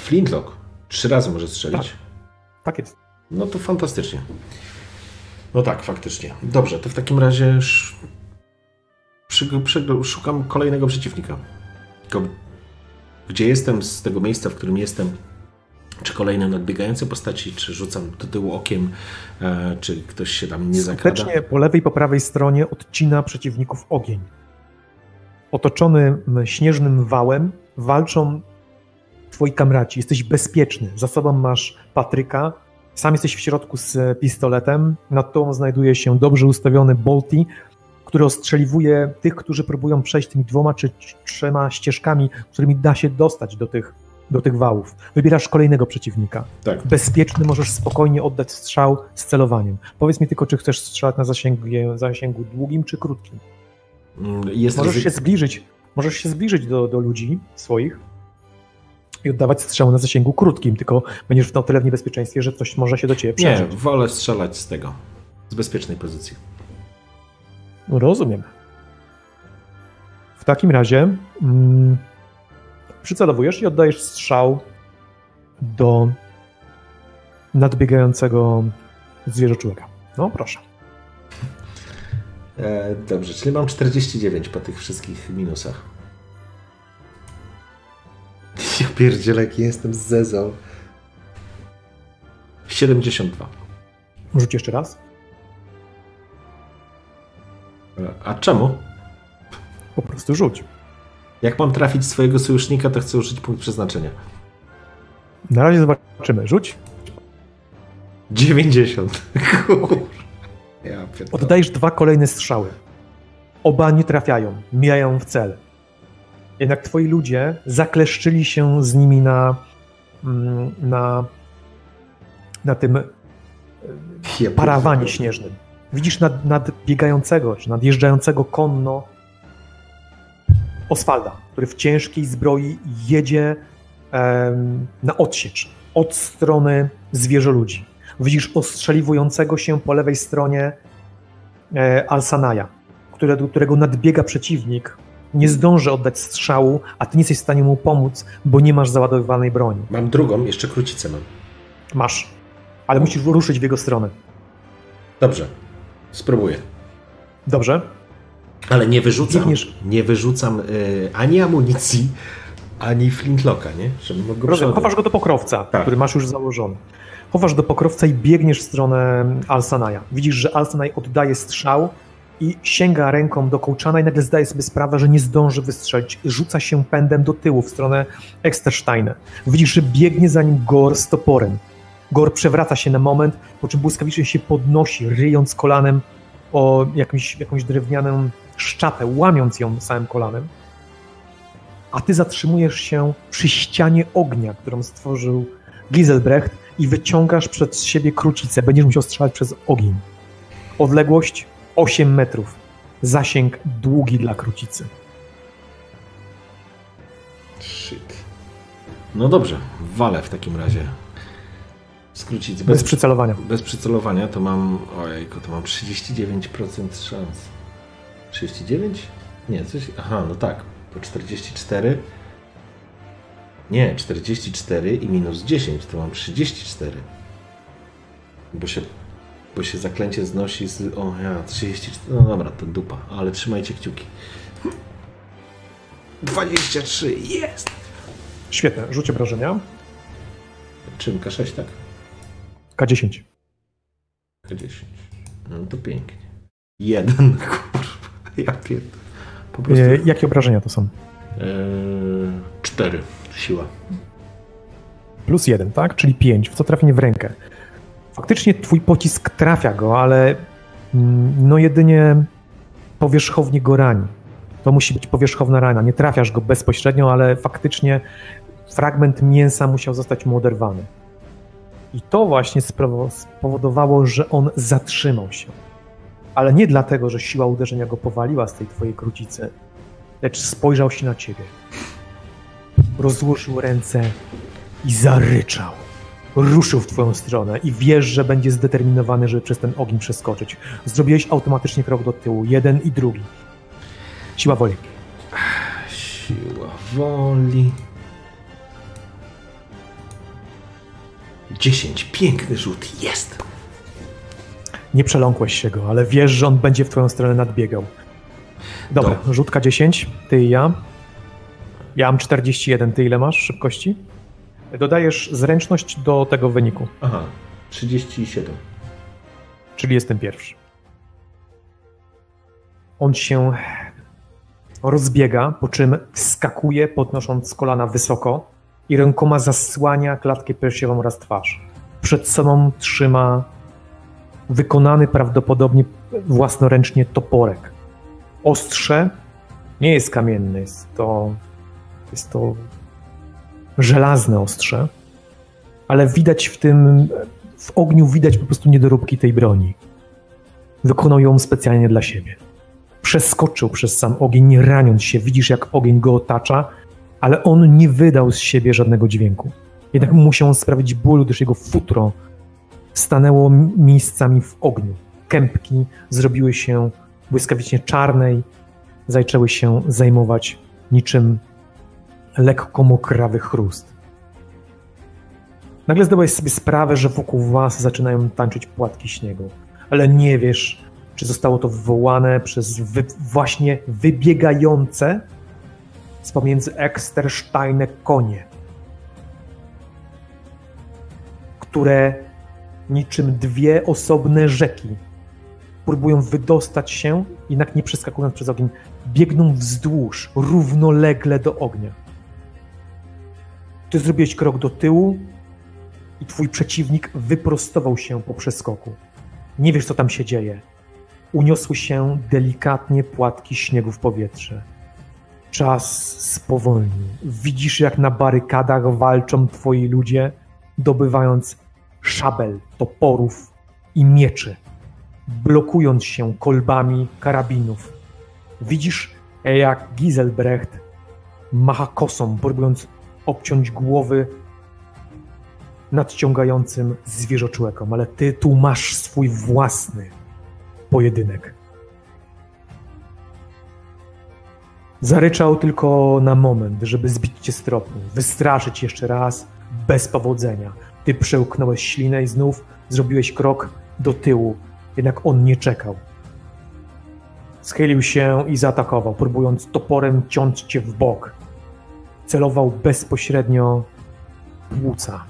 Flintlock. Trzy razy może strzelić. Tak. Tak jest. No to fantastycznie. No tak, faktycznie. Dobrze, to w takim razie sz... przy, przy, szukam kolejnego przeciwnika. Tylko gdzie jestem, z tego miejsca, w którym jestem, czy kolejne nadbiegające postaci, czy rzucam do tyłu okiem, e, czy ktoś się tam nie zakrada. Skutecznie po lewej po prawej stronie odcina przeciwników ogień. Otoczony śnieżnym wałem walczą twoi kamraci. Jesteś bezpieczny. Za sobą masz Patryka. Sam jesteś w środku z pistoletem. Nad tobą znajduje się dobrze ustawiony Bolti, który ostrzeliwuje tych, którzy próbują przejść tymi dwoma czy trzema ścieżkami, którymi da się dostać do tych, do tych wałów. Wybierasz kolejnego przeciwnika Tak. bezpieczny, możesz spokojnie oddać strzał z celowaniem. Powiedz mi tylko, czy chcesz strzelać na zasięgu, zasięgu długim czy krótkim. Mm, Jest Możesz się zbliżyć, możesz się zbliżyć do, do ludzi swoich i oddawać strzał na zasięgu krótkim, tylko będziesz na tyle w niebezpieczeństwie, że ktoś może się do ciebie Nie, przeżyć. wolę strzelać z tego. Z bezpiecznej pozycji. No, Rozumiem. W takim razie mm, przycelowujesz i oddajesz strzał do nadbiegającego zwierzęczłeka. No proszę. E, dobrze, czyli mam 49 po tych wszystkich minusach. Ja pierdzielę, jaki jestem z zezą. 72. Rzuć jeszcze raz. E, A czemu? Po prostu rzuć. Jak mam trafić swojego sojusznika, to chcę użyć punkt przeznaczenia. Na razie zobaczymy. Rzuć. 90. Kur- ja pierdolę. Oddajesz dwa kolejne strzały. Oba nie trafiają, mijają w cel. Jednak twoi ludzie zakleszczyli się z nimi na, mm, na, na tym pierdolę. parawanie śnieżnym. Widzisz nad, nadbiegającego, czy nadjeżdżającego konno Oswalda, który w ciężkiej zbroi jedzie em, na odsiecz od strony zwierzoludzi. Widzisz ostrzeliwującego się po lewej stronie e, Alsanaja, które, do którego nadbiega przeciwnik Nie zdąży oddać strzału, a ty nie jesteś w stanie mu pomóc, bo nie masz załadowanej broni. Mam drugą, jeszcze krucicę mam. Masz, ale musisz ruszyć w jego stronę. Dobrze, spróbuję. Dobrze? Ale nie wyrzucam, Biegniesz. nie wyrzucam y, ani amunicji, ani flintlocka, nie? Żebym mógł go Rozumiem, chowasz go do pokrowca, Tak. który masz już założony. Chowasz do pokrowca i biegniesz w stronę Alsanaja. Widzisz, że Alsanaj oddaje strzał i sięga ręką do kołczana i nagle zdaje sobie sprawę, że nie zdąży wystrzelić. Rzuca się pędem do tyłu w stronę Ekstersteina. Widzisz, że biegnie za nim Gor z toporem. Gor przewraca się na moment, po czym błyskawicznie się podnosi, ryjąc kolanem o jakąś, jakąś drewnianą szczapę, łamiąc ją samym kolanem. A ty zatrzymujesz się przy ścianie ognia, którą stworzył Giselbrecht i wyciągasz przed siebie krucicę. Będziesz musiał strzelać przez ogień. Odległość 8 metrów. Zasięg długi dla krucicy. Shit. No dobrze, walę w takim razie. Skrócić Bez przycelowania. bez przycelowania to mam. Ojejku, to mam 39% szans. 39? Nie, coś. Aha, no tak. To 44. Nie, 44 i minus 10 to mam 34. Bo się, bo się zaklęcie znosi z. O ja, 34. No dobra, to dupa, ale trzymajcie kciuki. 23, jest! Świetne. Rzuć obrażenia. Czym K6, tak? K10. K10. No to pięknie. Jeden, kurwa. Ja. Po prostu. E, jakie obrażenia to są? Eee, cztery. Siła. Plus jeden, tak? Czyli 5, w co trafienie w rękę. Faktycznie twój pocisk trafia go, ale mm, no jedynie powierzchownie go rani. To musi być powierzchowna rana. Nie trafiasz go bezpośrednio, ale faktycznie fragment mięsa musiał zostać mu oderwany. I to właśnie spowodowało, że on zatrzymał się. Ale nie dlatego, że siła uderzenia go powaliła z tej twojej krucicy, lecz spojrzał się na ciebie. Rozłożył ręce i zaryczał. Ruszył w twoją stronę i wiesz, że będzie zdeterminowany, żeby przez ten ogień przeskoczyć. Zrobiłeś automatycznie krok do tyłu, jeden i drugi. Siła woli. Siła woli. 10. Piękny rzut. Jest! Nie przeląkłeś się go, ale wiesz, że on będzie w twoją stronę nadbiegał. Dobra, Dobra. rzutka 10, ty i ja. Ja mam 41, ty ile masz szybkości? Dodajesz zręczność do tego wyniku, Aha. 37. czyli jestem pierwszy. On się rozbiega, po czym skakuje, podnosząc kolana wysoko i rękoma zasłania klatkę piersiową oraz twarz. Przed sobą trzyma wykonany prawdopodobnie własnoręcznie toporek. Ostrze nie jest kamienne, jest to, jest to żelazne ostrze, ale widać w tym, w ogniu widać po prostu niedoróbki tej broni. Wykonał ją specjalnie dla siebie. Przeskoczył przez sam ogień, nie raniąc się. Widzisz, jak ogień go otacza, ale on nie wydał z siebie żadnego dźwięku. Jednak musiał sprawić bólu, gdyż jego futro stanęło miejscami w ogniu. Kępki zrobiły się błyskawicznie czarne i zaczęły się zajmować niczym lekko mokrawy chrust. Nagle zdałeś sobie sprawę, że wokół was zaczynają tańczyć płatki śniegu, ale nie wiesz, czy zostało to wywołane przez wy, właśnie wybiegające z pomiędzy Ekstersteine konie, które niczym dwie osobne rzeki próbują wydostać się, jednak nie przeskakując przez ogień, biegną wzdłuż, równolegle do ognia. Ty zrobiłeś krok do tyłu i twój przeciwnik wyprostował się po przeskoku. Nie wiesz, co tam się dzieje. Uniosły się delikatnie płatki śniegu w powietrze. Czas spowolnił. Widzisz, jak na barykadach walczą twoi ludzie, dobywając szabel, toporów i mieczy, blokując się kolbami karabinów. Widzisz, jak Giselbrecht macha kosą, próbując obciąć głowy nadciągającym zwierzoczłekom, ale ty tu masz swój własny pojedynek. Zaryczał tylko na moment, żeby zbić cię z tropu, wystraszyć jeszcze raz, bez powodzenia. Ty przełknąłeś ślinę i znów zrobiłeś krok do tyłu, jednak on nie czekał. Schylił się i zaatakował, próbując toporem ciąć cię w bok. Celował bezpośrednio płuca.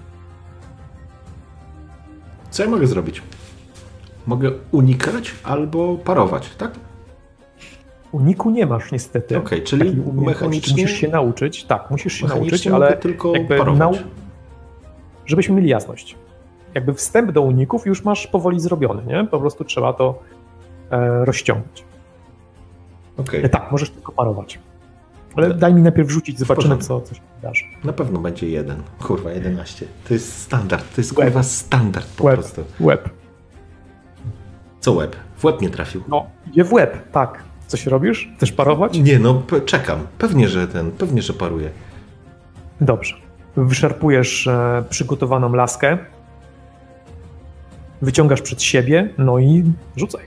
Co ja mogę zrobić? Mogę unikać albo parować, tak? Uniku nie masz niestety. Okej, czyli takiej umiejętności. mechanicznie- Musisz się nauczyć. Tak, musisz się nauczyć, ale tylko jakby parować. nau- żebyśmy mieli jasność. Jakby wstęp do uników już masz powoli zrobiony, nie? Po prostu trzeba to e, rozciągnąć. Okej, E, tak, możesz tylko parować. Ale daj mi najpierw rzucić, zobaczymy, co, co się wydarzy. na pewno będzie jeden. Kurwa, 11. To jest standard, to jest Łeb. kurwa standard po Łeb. prostu. Łeb. Co łeb? W łeb nie trafił. No, idzie w łeb, tak. Coś robisz? Chcesz parować? Nie, no czekam. Pewnie, że ten, pewnie, że paruje. Dobrze. Wyszarpujesz e, przygotowaną laskę, wyciągasz przed siebie, no i rzucaj.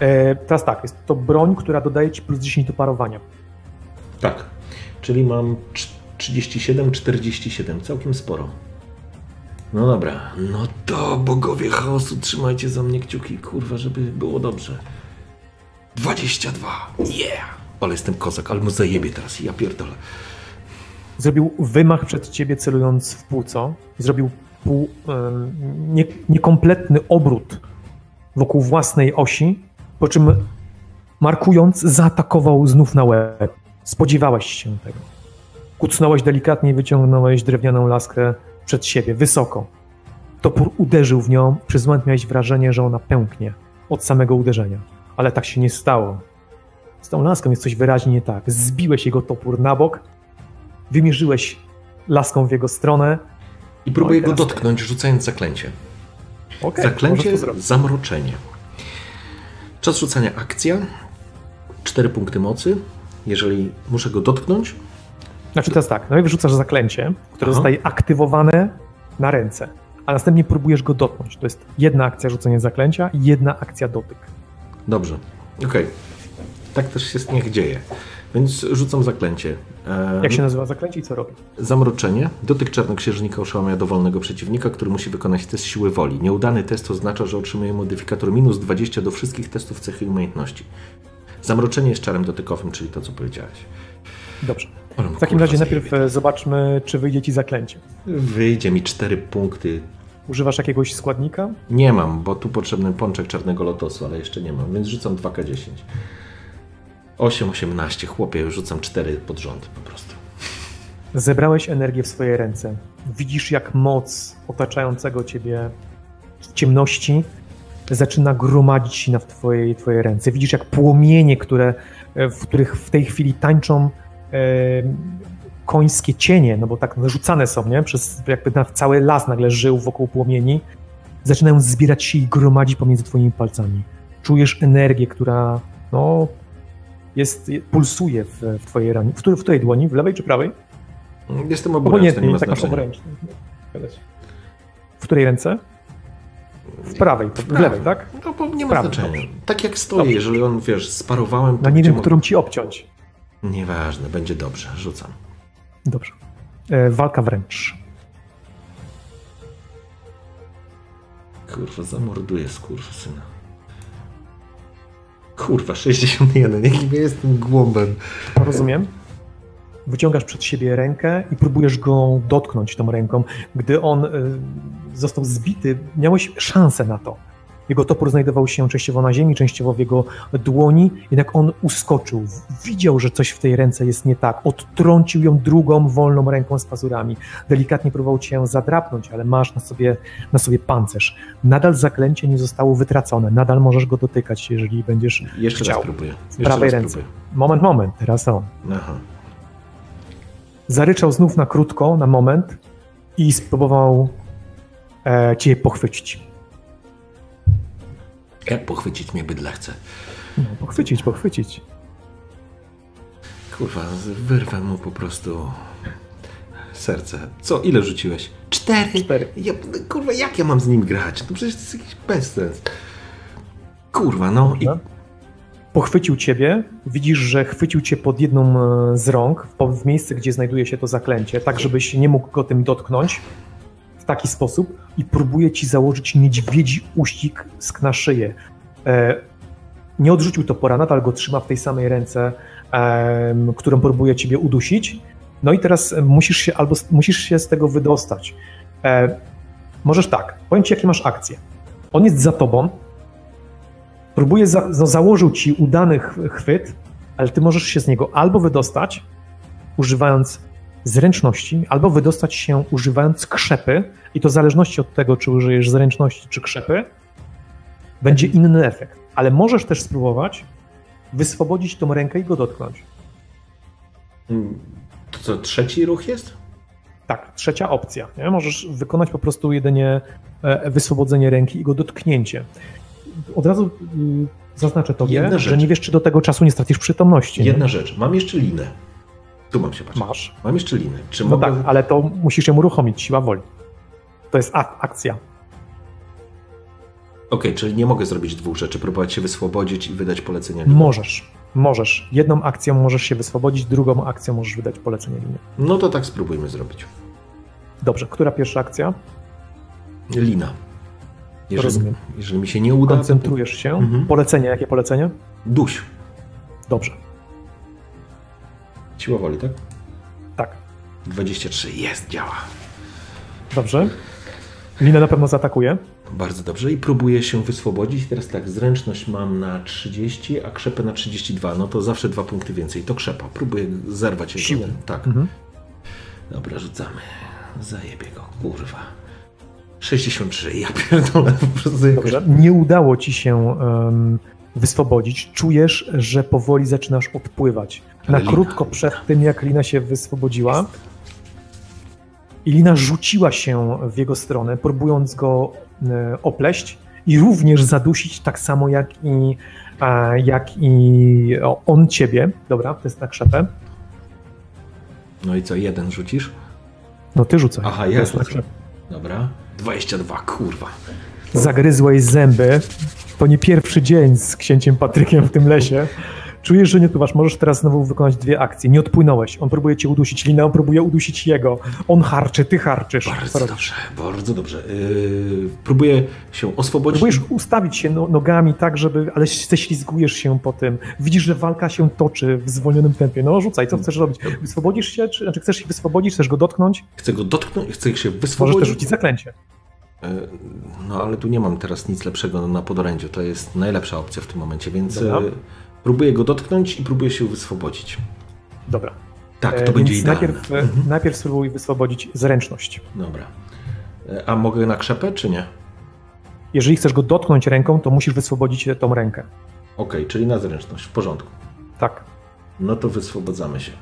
E, teraz tak, jest to broń, która dodaje ci plus 10 do parowania. Tak. Czyli mam trz- 37, 47. Całkiem sporo. No dobra. No to bogowie chaosu, trzymajcie za mnie kciuki, kurwa, żeby było dobrze. 22. Yeah! Ale jestem kozak, ale mu zajebie teraz. Ja pierdolę. Zrobił wymach przed ciebie, celując w płuco. Zrobił pół, nie, niekompletny obrót wokół własnej osi, po czym markując, zaatakował znów na łeb. Spodziewałeś się tego. Kucnąłeś delikatnie i wyciągnąłeś drewnianą laskę przed siebie, wysoko. Topór uderzył w nią, przez moment miałeś wrażenie, że ona pęknie od samego uderzenia. Ale tak się nie stało. Z tą laską jest coś wyraźnie nie tak. Zbiłeś jego topór na bok, wymierzyłeś laską w jego stronę. I próbuję No i go dotknąć, rzucając zaklęcie. Okay, Zaklęcie, zamroczenie. Czas rzucania akcja. Cztery punkty mocy. Jeżeli muszę go dotknąć, Znaczy teraz tak, no i wyrzucasz zaklęcie, które Aha. zostaje aktywowane na ręce, a następnie próbujesz go dotknąć. To jest jedna akcja rzucenia zaklęcia i jedna akcja dotyk. Dobrze. Okej. Tak też się niech dzieje. Więc rzucam zaklęcie. E, Jak się nazywa zaklęcie i co robi? Zamroczenie. Dotyk czarnoksiężnika oszałamia dowolnego przeciwnika, który musi wykonać test siły woli. Nieudany test oznacza, że otrzymuje modyfikator minus 20 do wszystkich testów cechy i umiejętności. Zamroczenie jest czarem dotykowym, czyli to, co powiedziałeś. Dobrze. W takim razie najpierw e, zobaczmy, czy wyjdzie ci zaklęcie. Wyjdzie mi 4 punkty. Używasz jakiegoś składnika? Nie mam, bo tu potrzebny pączek czarnego lotosu, ale jeszcze nie mam, więc rzucam 2K10. 8, 18, chłopie, rzucam 4 pod rząd po prostu. Zebrałeś energię w swoje ręce. Widzisz, jak moc otaczającego ciebie ciemności zaczyna gromadzić się na twojej, twoje ręce. Widzisz, jak płomienie, które, e, w których w tej chwili tańczą e, końskie cienie, no bo tak narzucane są, nie? Przez jakby na cały las nagle żył wokół płomieni, zaczynają zbierać się i gromadzić pomiędzy twoimi palcami. Czujesz energię, która no, jest, pulsuje w, w twojej ranie. W, w której dłoni? W lewej czy prawej? Jestem oburęczny, nie ma tak masz obręczny. W której ręce? W prawej, w lewej, tak? No bo nie ma Prawy, znaczenia. dobrze. Tak jak Dobrze. jeżeli on, wiesz, sparowałem, to No nie wiem, którą ci obciąć. Nieważne, będzie dobrze, rzucam. Dobrze. E, walka wręcz. Kurwa, zamorduję skurwysyna. Kurwa, 61, jakim ja jestem głąbem. Rozumiem. Wyciągasz przed siebie rękę i próbujesz go dotknąć tą ręką. Gdy on y, został zbity, miałeś szansę na to. Jego topór znajdował się częściowo na ziemi, częściowo w jego dłoni, jednak on uskoczył. Widział, że coś w tej ręce jest nie tak. Odtrącił ją drugą, wolną ręką z pazurami. Delikatnie próbował cię zadrapnąć, ale masz na sobie, na sobie pancerz. Nadal zaklęcie nie zostało wytracone. Nadal możesz go dotykać, jeżeli będziesz Jeszcze Chciał. raz próbuję. w Jeszcze prawej raz ręce. próbuję. Moment, moment, teraz on. Aha. Zaryczał znów na krótko, na moment i spróbował e, cię pochwycić. Jak pochwycić mnie bydle chce? No, pochwycić, pochwycić. Kurwa, wyrwę mu po prostu serce. Co, ile rzuciłeś? Cztery. Cztery. Ja, kurwa, jak ja mam z nim grać? No przecież to jest jakiś bezsens. Kurwa, no i pochwycił ciebie. Widzisz, że chwycił cię pod jedną e, z rąk, w miejsce, gdzie znajduje się to zaklęcie, tak żebyś nie mógł go tym dotknąć w taki sposób i próbuje ci założyć niedźwiedzi uścik na szyję. E, nie odrzucił topora, nadal go trzyma w tej samej ręce, którą próbuje ciebie udusić. No i teraz musisz się albo musisz się z tego wydostać. E, możesz tak, powiem ci, jakie masz akcje. On jest za tobą, próbuje, za, no, założył ci udany chwyt, ale ty możesz się z niego albo wydostać, używając zręczności, albo wydostać się używając krzepy, i to w zależności od tego, czy użyjesz zręczności, czy krzepy, będzie inny efekt. Ale możesz też spróbować wyswobodzić tą rękę i go dotknąć. Hmm, to co, trzeci ruch jest? Tak, trzecia opcja. Nie? Możesz wykonać po prostu jedynie e, wyswobodzenie ręki i go dotknięcie. Od razu mm, zaznaczę tobie, że nie wiesz, czy do tego czasu nie stracisz przytomności. Jedna nie? rzecz. Mam jeszcze linę. Tu mam się patrzeć. Masz. Mam jeszcze linę. Czy no mogę... tak, ale to musisz ją uruchomić, siła woli. To jest ak akcja. Okej, okay, czyli nie mogę zrobić dwóch rzeczy, próbować się wyswobodzić i wydać polecenia linii. Możesz, możesz. Jedną akcją możesz się wyswobodzić, drugą akcją możesz wydać polecenie linii. No to tak spróbujmy zrobić. Dobrze, która pierwsza akcja? Lina. Jeżeli, Rozumiem. Jeżeli mi się nie uda... Koncentrujesz się. Mhm. Polecenie, jakie polecenie? Duś. Dobrze. Siła woli, tak? Tak. 23. Jest, działa. Dobrze. Lina na pewno zaatakuje. Bardzo dobrze i próbuję się wyswobodzić. Teraz tak, zręczność mam na 30, a krzepę na 32. No to zawsze dwa punkty więcej. To krzepa. Próbuję zerwać jego. Siłą. Tak. Mhm. Dobra, rzucamy. Zajebie go, kurwa. 63, ja pierdolę po prostu jakoś... Dobrze, nie udało ci się um, wyswobodzić. Czujesz, że powoli zaczynasz odpływać. Na Lina. krótko przed tym, jak Lina się wyswobodziła, i Lina rzuciła się w jego stronę, próbując go E, opleść i również zadusić tak samo jak i, jak i on ciebie. Dobra, to jest na krzepę. No i co, jeden rzucisz? No ty rzucaj. Aha, ja rzucę. Dobra. 22, kurwa. Zagryzłeś zęby. To nie pierwszy dzień z księciem Patrykiem w tym lesie. Czujesz, że nie tuwasz, możesz teraz znowu wykonać dwie akcje. Nie odpłynąłeś. On próbuje cię udusić, Lina on próbuje udusić jego. On harczy, ty harczysz. Bardzo dobrze, bardzo dobrze. Yy, próbuję się oswobodzić. Próbujesz ustawić się no, nogami tak, żeby, ale ześlizgujesz się po tym. Widzisz, że walka się toczy w zwolnionym tempie. No rzucaj, co chcesz robić? Wyswobodzisz się, czy znaczy chcesz się wyswobodzić, chcesz go dotknąć? Chcę go dotknąć, chcę się wyswobodzić. Możesz też rzucić zaklęcie. Yy, no ale tu nie mam teraz nic lepszego na podorędziu. To jest najlepsza opcja w tym momencie, więc... Dobra. Próbuję go dotknąć i próbuję się wyswobodzić. Dobra. Tak, to e, będzie idealne. Najpierw, e, mhm. najpierw spróbuj wyswobodzić zręczność. Dobra. E, a mogę na krzepę, czy nie? Jeżeli chcesz go dotknąć ręką, to musisz wyswobodzić tą rękę. Okej, okay, czyli na zręczność, w porządku. Tak. No to wyswobodzamy się.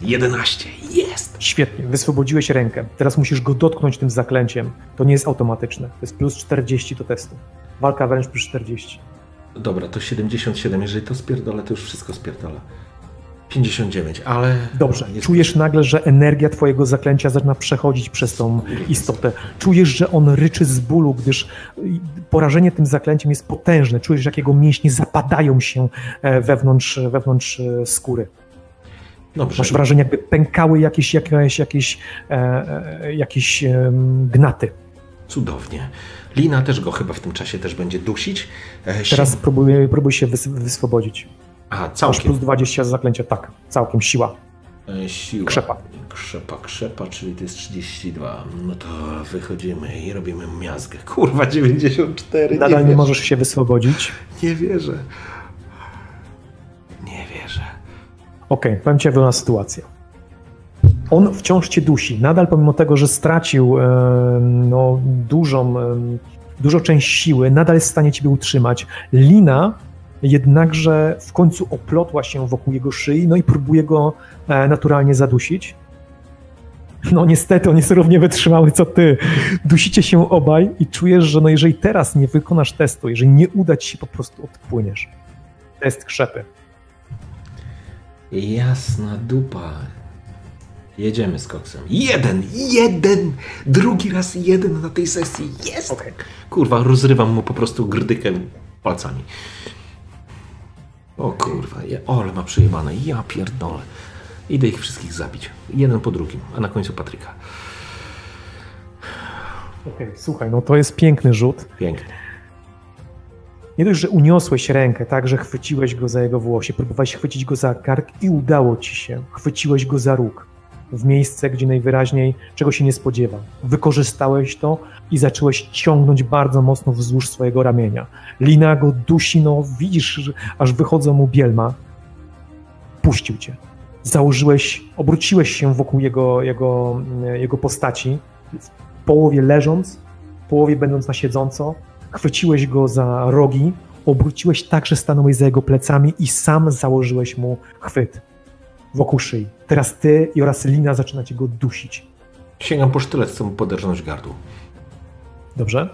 11. Jest! Świetnie, wyswobodziłeś rękę. Teraz musisz go dotknąć tym zaklęciem. To nie jest automatyczne. To jest plus 40 do testu. Walka wręcz plus 40. Dobra, to 77. Jeżeli to spierdolę, to już wszystko spierdolę. 59, ale. Dobrze. Jest... Czujesz nagle, że energia Twojego zaklęcia zaczyna przechodzić przez tą istotę. Czujesz, że on ryczy z bólu, gdyż porażenie tym zaklęciem jest potężne. Czujesz, jak jego mięśnie zapadają się e, wewnątrz, wewnątrz e, skóry. Dobrze. Masz wrażenie, jakby pękały jakieś, jakieś, jakieś, e, jakieś gnaty. Cudownie. Lina też go chyba w tym czasie też będzie dusić. E, Teraz próbuj, próbuj się wys wyswobodzić. Aha, całkiem. Masz plus 20 zaklęcia, tak. Całkiem, siła. E, siła. Krzepa. Krzepa, krzepa, czyli to jest 32. No to wychodzimy i robimy miazgę. Kurwa, 94. Nadal nie, nie możesz się wyswobodzić. Nie wierzę. Nie wierzę. Okej, okay, powiem ci, jak sytuacja on wciąż cię dusi. Nadal pomimo tego, że stracił no, dużą, dużo część siły, nadal jest w stanie ciebie utrzymać. Lina jednakże w końcu oplotła się wokół jego szyi, no i próbuje go e, naturalnie zadusić. No niestety, on jest równie wytrzymały co ty. Dusicie się obaj i czujesz, że no jeżeli teraz nie wykonasz testu, jeżeli nie uda ci się, po prostu odpłyniesz. Test krzepy. Jasna dupa. Jedziemy z koksem. Jeden! Jeden! Drugi raz jeden na tej sesji. Jest! Okay. Kurwa, rozrywam mu po prostu grdykę palcami. O kurwa, ja, ole ma przejebane, ja pierdolę. Idę ich wszystkich zabić. Jeden po drugim, a na końcu Patryka. Okej, słuchaj, no to jest piękny rzut. Pięknie. Nie dość, że uniosłeś rękę, tak, że chwyciłeś go za jego włosie, próbowałeś chwycić go za kark i udało ci się. Chwyciłeś go za róg, w miejsce, gdzie najwyraźniej czego się nie spodziewał. Wykorzystałeś to i zacząłeś ciągnąć bardzo mocno wzdłuż swojego ramienia. Lina go dusi, no widzisz, aż wychodzą mu bielma. Puścił cię. Założyłeś, obróciłeś się wokół jego, jego, jego postaci, w połowie leżąc, w połowie będąc na siedząco, chwyciłeś go za rogi, obróciłeś tak, że stanąłeś za jego plecami i sam założyłeś mu chwyt wokół szyi. Teraz ty i oraz Lina zaczynacie go dusić. Sięgam po sztylet, chcę mu poderżnąć gardło. Dobrze?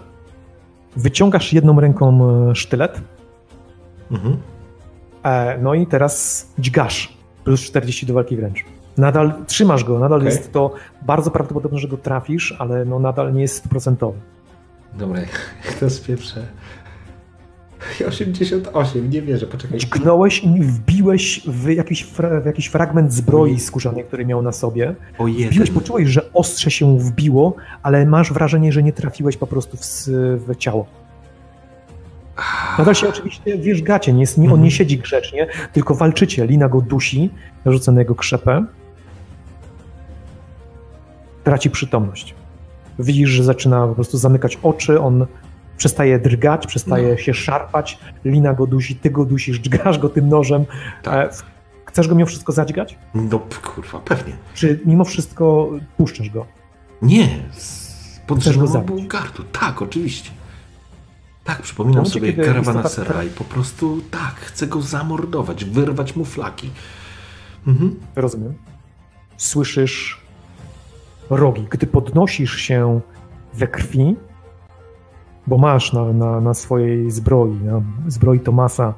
Wyciągasz jedną ręką e, sztylet, Mhm. e, no i teraz dźgasz. Plus 40 do walki wręcz. Nadal trzymasz go, nadal Okej. jest to bardzo prawdopodobne, że go trafisz, ale no nadal nie jest stuprocentowy. Dobra, jak to spieprzę. 88, nie wierzę, poczekaj. Dźgnąłeś i wbiłeś w jakiś, fra- w jakiś fragment zbroi skórzanej, który miał na sobie. O Wbiłeś, poczułeś, że ostrze się wbiło, ale masz wrażenie, że nie trafiłeś po prostu w, w ciało. Nadal się oczywiście wierzgacie, nie, jest- nie, on Mhm. nie siedzi grzecznie, tylko walczycie. Lina go dusi, rzuca na jego krzepę. Traci przytomność. Widzisz, że zaczyna po prostu zamykać oczy, on przestaje drgać, przestaje No. się szarpać. Lina go dusi, ty go dusisz, dźgasz go tym nożem. Tak. E, Chcesz go mimo wszystko zadźgać? No kurwa, pewnie. Czy mimo wszystko puszczasz go? Nie, mu gardło. Tak, oczywiście. Tak, przypominam sobie karawana istota- sera i po prostu tak, chcę go zamordować, wyrwać mu flaki. Mhm. Rozumiem. Słyszysz rogi. Gdy podnosisz się we krwi, bo masz na, na, na swojej zbroi, na zbroi Tomasa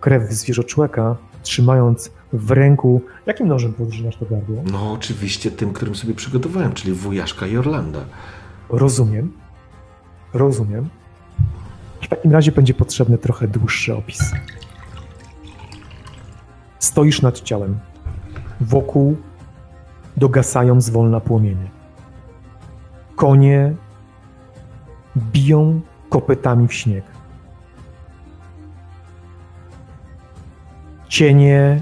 krew zwierzoczłeka, trzymając w ręku, jakim nożem podrzynasz to gardło? No oczywiście tym, którym sobie przygotowałem, czyli wujaszka i Orlanda. Rozumiem. Rozumiem. W takim razie będzie potrzebny trochę dłuższy opis. Stoisz nad ciałem. Wokół dogasają zwolna płomienie. Konie biją kopytami w śnieg. Cienie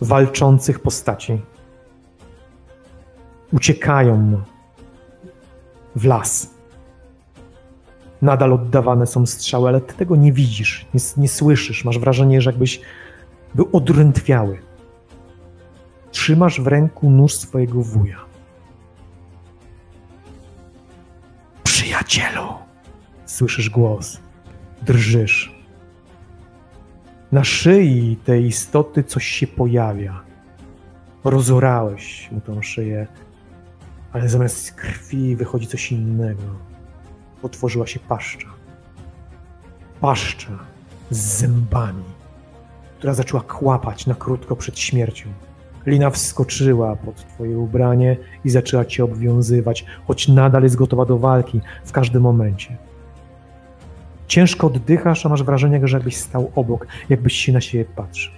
walczących postaci uciekają w las. Nadal oddawane są strzały, ale ty tego nie widzisz, nie, nie słyszysz. Masz wrażenie, że jakbyś był odrętwiały. Trzymasz w ręku nóż swojego wuja. Przyjacielu! Słyszysz głos. Drżysz. Na szyi tej istoty coś się pojawia. Rozorałeś mu tą szyję, ale zamiast krwi wychodzi coś innego. Otworzyła się paszcza. Paszcza z zębami, która zaczęła kłapać na krótko przed śmiercią. Lina wskoczyła pod twoje ubranie i zaczęła cię obwiązywać, choć nadal jest gotowa do walki w każdym momencie. Ciężko oddychasz, a masz wrażenie, że jakbyś stał obok, jakbyś się na siebie patrzył.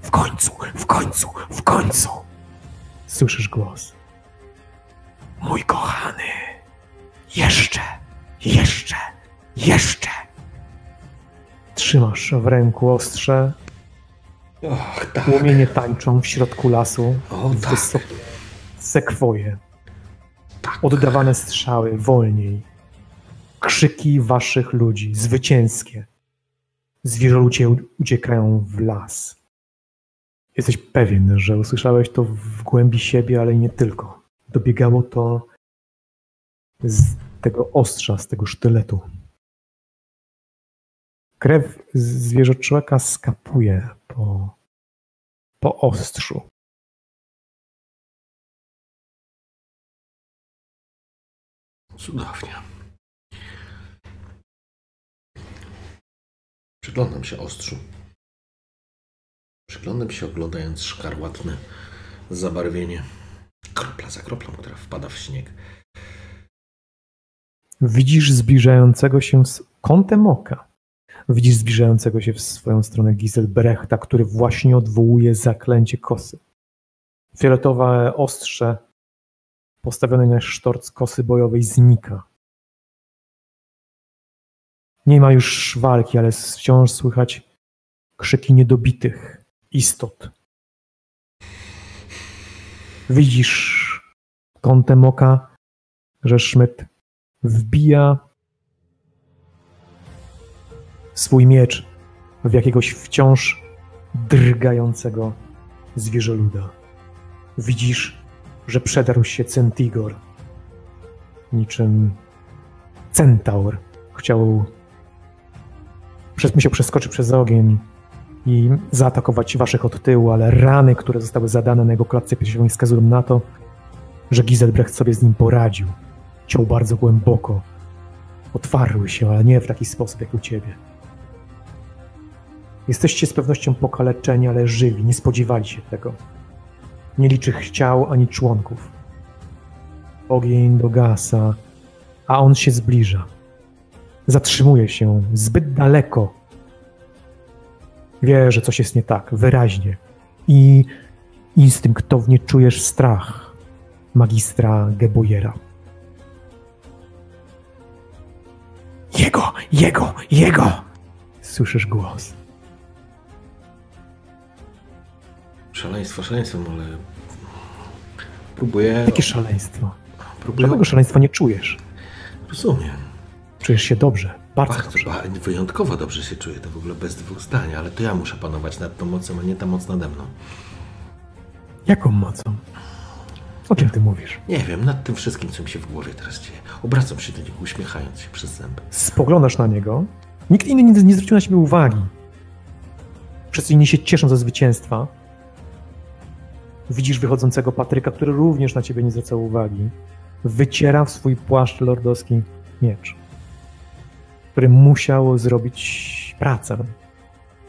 W końcu, w końcu, w końcu! Słyszysz głos. Mój kochany, jeszcze, jeszcze, jeszcze. Trzymasz w ręku ostrze, Och, tak. płomienie tańczą w środku lasu, O, tak. sekwoje. Tak. Oddawane strzały wolniej. Krzyki waszych ludzi, zwycięskie. Zwierzoludzie uciekają w las. Jesteś pewien, że usłyszałeś to w głębi siebie, ale nie tylko. Dobiegało to z tego ostrza, z tego sztyletu. Krew zwierzoczłeka skapuje po, po ostrzu. Cudownie. Przyglądam się ostrzu. Przyglądam się oglądając szkarłatne zabarwienie. Kropla za kroplą, która wpada w śnieg. Widzisz zbliżającego się z kątem oka. Widzisz zbliżającego się w swoją stronę Giselbrechta, który właśnie odwołuje zaklęcie kosy. Fioletowe ostrze postawione na sztorc kosy bojowej znika. Nie ma już walki, ale wciąż słychać krzyki niedobitych istot. Widzisz kątem oka, że Szmyt wbija swój miecz w jakiegoś wciąż drgającego zwierzoluda. Widzisz, że przedarł się Centigor, niczym centaur. Chciał, musiał przeskoczyć przez ogień i zaatakować waszych od tyłu, ale rany, które zostały zadane na jego klatce piersiowej wskazują na to, że Giselbrecht sobie z nim poradził. Ciął bardzo głęboko. Otwarły się, ale nie w taki sposób jak u ciebie. Jesteście z pewnością pokaleczeni, ale żywi, nie spodziewali się tego. Nie liczy ciał ani członków. Ogień dogasa, a on się zbliża. Zatrzymuje się zbyt daleko. Wie, że coś jest nie tak, wyraźnie. I instynktownie czujesz strach magistra Gebojera. Jego, jego, jego! Słyszysz głos. Szaleństwo szaleństwem, ale próbuję... Jakie szaleństwo? próbuję... Żadnego szaleństwa nie czujesz. Rozumiem. Czujesz się dobrze, bardzo Bardzo, dobrze. ba- wyjątkowo dobrze się czuję, to w ogóle bez dwóch zdań, ale to ja muszę panować nad tą mocą, a nie ta moc nade mną. Jaką mocą? O czym ty mówisz? Nie wiem, nad tym wszystkim, co mi się w głowie teraz dzieje. Obracam się do niego, uśmiechając się przez zęby. Spoglądasz na niego. Nikt inny nie, nie zwrócił na siebie uwagi. Wszyscy inni się cieszą ze zwycięstwa. Widzisz wychodzącego Patryka, który również na ciebie nie zwracał uwagi. Wyciera w swój płaszcz lordowski miecz, który musiał zrobić pracę,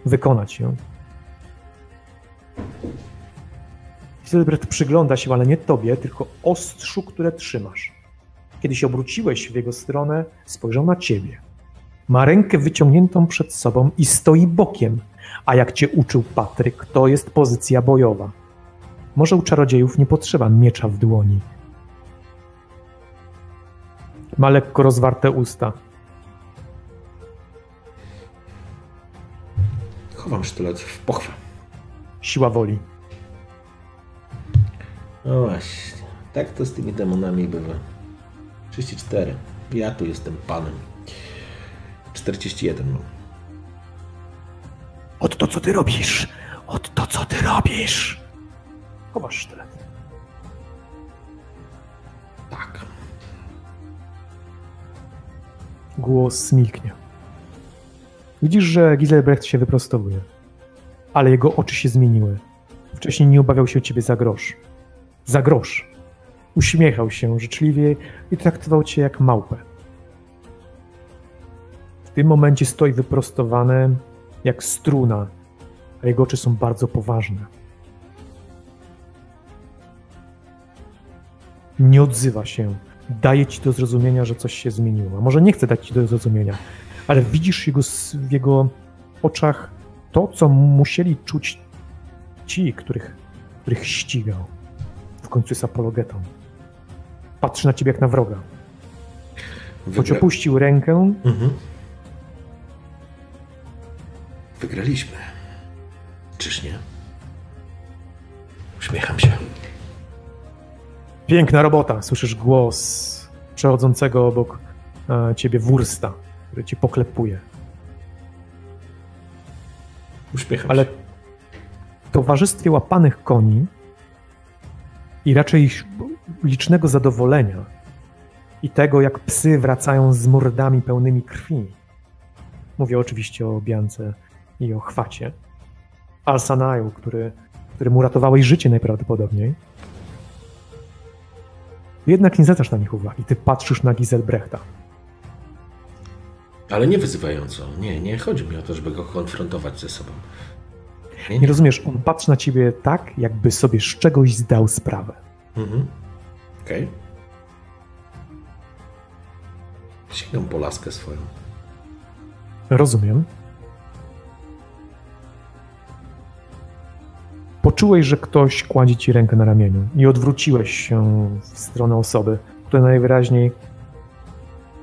wykonać ją. Silbert przygląda się, ale nie tobie, tylko ostrzu, które trzymasz. Kiedy się obróciłeś w jego stronę, spojrzał na ciebie. Ma rękę wyciągniętą przed sobą i stoi bokiem, a jak cię uczył Patryk, to jest pozycja bojowa. Może u czarodziejów nie potrzeba miecza w dłoni. Ma lekko rozwarte usta. Chowam sztylet w pochwę. Siła woli. No właśnie, tak to z tymi demonami bywa. 34. Ja tu jestem panem. 41 mam. Od to, co ty robisz! Od to, co ty robisz! Chowasz sztylet. Tak. Głos smilknie. Widzisz, że Giselbrecht się wyprostowuje, ale jego oczy się zmieniły. Wcześniej nie obawiał się ciebie za grosz. Za grosz. Uśmiechał się życzliwie i traktował cię jak małpę. W tym momencie stoi wyprostowany jak struna, a jego oczy są bardzo poważne. Nie odzywa się. Daje ci do zrozumienia, że coś się zmieniło. A może nie chce dać ci do zrozumienia, ale widzisz jego, w jego oczach to, co musieli czuć ci, których, których ścigał. W końcu jest apologetą. Patrzy na ciebie jak na wroga. Choć opuścił rękę, Mhm. Wygraliśmy. Czyż nie? Uśmiecham się. Piękna robota. Słyszysz głos przechodzącego obok e, ciebie wursta, który ci poklepuje. Uśmiecham Ale w towarzystwie łapanych koni i raczej licznego zadowolenia i tego, jak psy wracają z mordami pełnymi krwi. Mówię oczywiście o Biance i o chwacie. Alsanaju, który, któremu uratowałeś życie najprawdopodobniej. Jednak nie zwracasz na nich uwagi. Ty patrzysz na Giselbrechta. Ale nie wyzywająco. Nie, nie chodzi mi o to, żeby go konfrontować ze sobą. Nie, Nie nie. rozumiesz, on patrzy na ciebie tak, jakby sobie z czegoś zdał sprawę. Mhm. Okej. Sięgam po laskę swoją. Rozumiem. Poczułeś, że ktoś kładzie ci rękę na ramieniu i odwróciłeś się w stronę osoby, która najwyraźniej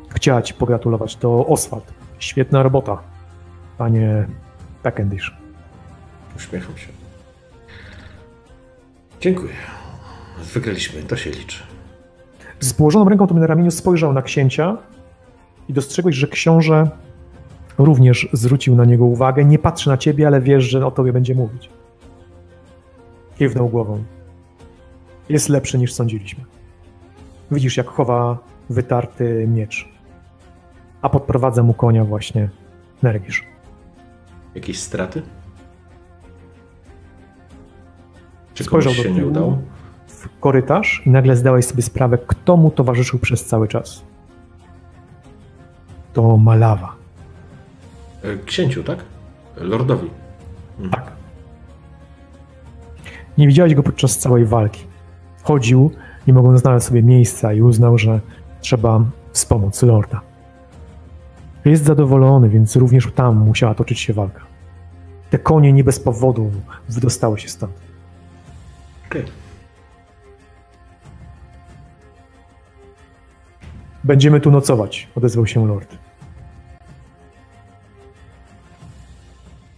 chciała ci pogratulować. To Oswald. Świetna robota, panie Peckendish. Uśmiecham się. Dziękuję. Wygraliśmy, to się liczy. Z położoną ręką tobie na ramieniu spojrzał na księcia i dostrzegłeś, że książę również zwrócił na niego uwagę. Nie patrzy na ciebie, ale wiesz, że o tobie będzie mówić. Kiwnął głową. Jest lepszy niż sądziliśmy. Widzisz, jak chowa wytarty miecz. A podprowadza mu konia właśnie Nergisz. Jakieś straty? Czy Spojrzał komuś do się nie tyłu udało? w korytarz i nagle zdałeś sobie sprawę, kto mu towarzyszył przez cały czas. To Malawa. E, Księciu, tak? Lordowi. Tak. Nie widziałeś go podczas całej walki. Chodził, nie mogąc znaleźć sobie miejsca i uznał, że trzeba wspomóc lorda. Jest zadowolony, więc również tam musiała toczyć się walka. Te konie nie bez powodu wydostały się stąd. Okej. Będziemy tu nocować, odezwał się lord.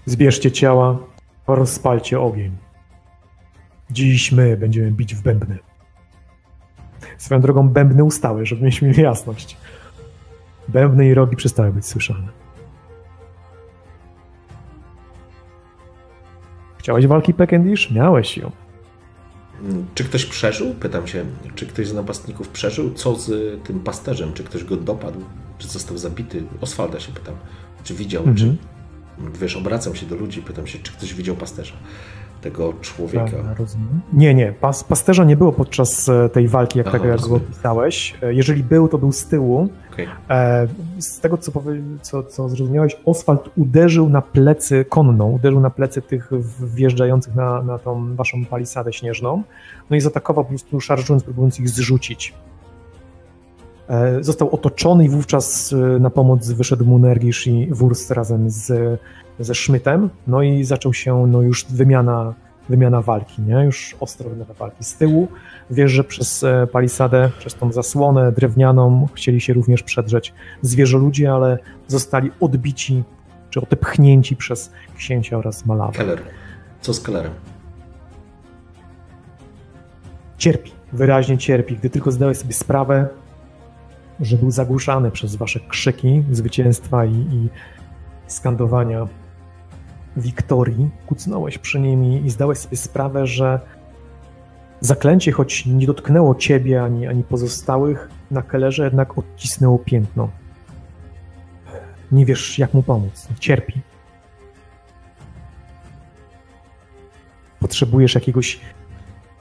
Zbierzcie ciała, rozpalcie ogień. Dziś my będziemy bić w bębny. Swoją drogą bębny ustały, żeby mieć jasność. Bębny i rogi przestały być słyszane. Chciałeś walki Peckendish? Miałeś ją. Czy ktoś przeżył? Pytam się, czy ktoś z napastników przeżył? Co z tym pasterzem? Czy ktoś go dopadł? Czy został zabity? Oswalda się pytam. Czy widział? Mhm. Czy, wiesz, obracam się do ludzi, pytam się, czy ktoś widział pasterza? Tego człowieka. Tak, rozumiem. Nie, nie. Pas, pasterza nie było podczas e, tej walki, jak Aha, tego jak go opisałeś. E, Jeżeli był, to był z tyłu. Okej. E, Z tego, co, powie, co, co zrozumiałeś, Oswald uderzył na plecy konną, uderzył na plecy tych wjeżdżających na, na tą waszą palisadę śnieżną, no i zaatakował po prostu szarżując, próbując ich zrzucić. Został otoczony i wówczas na pomoc wyszedł mu Nergisz i Wurst razem z, ze Szmytem, no i zaczął się no już wymiana, wymiana walki, nie? Już ostro wymiana walki. Z tyłu wiesz, że przez e, palisadę, przez tą zasłonę drewnianą chcieli się również przedrzeć zwierzoludzie, ale zostali odbici czy odepchnięci przez księcia oraz malawę. Keller. Co z Kellerem? Cierpi, wyraźnie cierpi, gdy tylko zdałeś sobie sprawę, że był zagłuszany przez wasze krzyki zwycięstwa i, i skandowania wiktorii. Kucnąłeś przy nim i, zdałeś sobie sprawę, że zaklęcie, choć nie dotknęło ciebie ani, ani pozostałych, na kelerze jednak odcisnęło piętno. Nie wiesz, jak mu pomóc. Cierpi. Potrzebujesz jakiegoś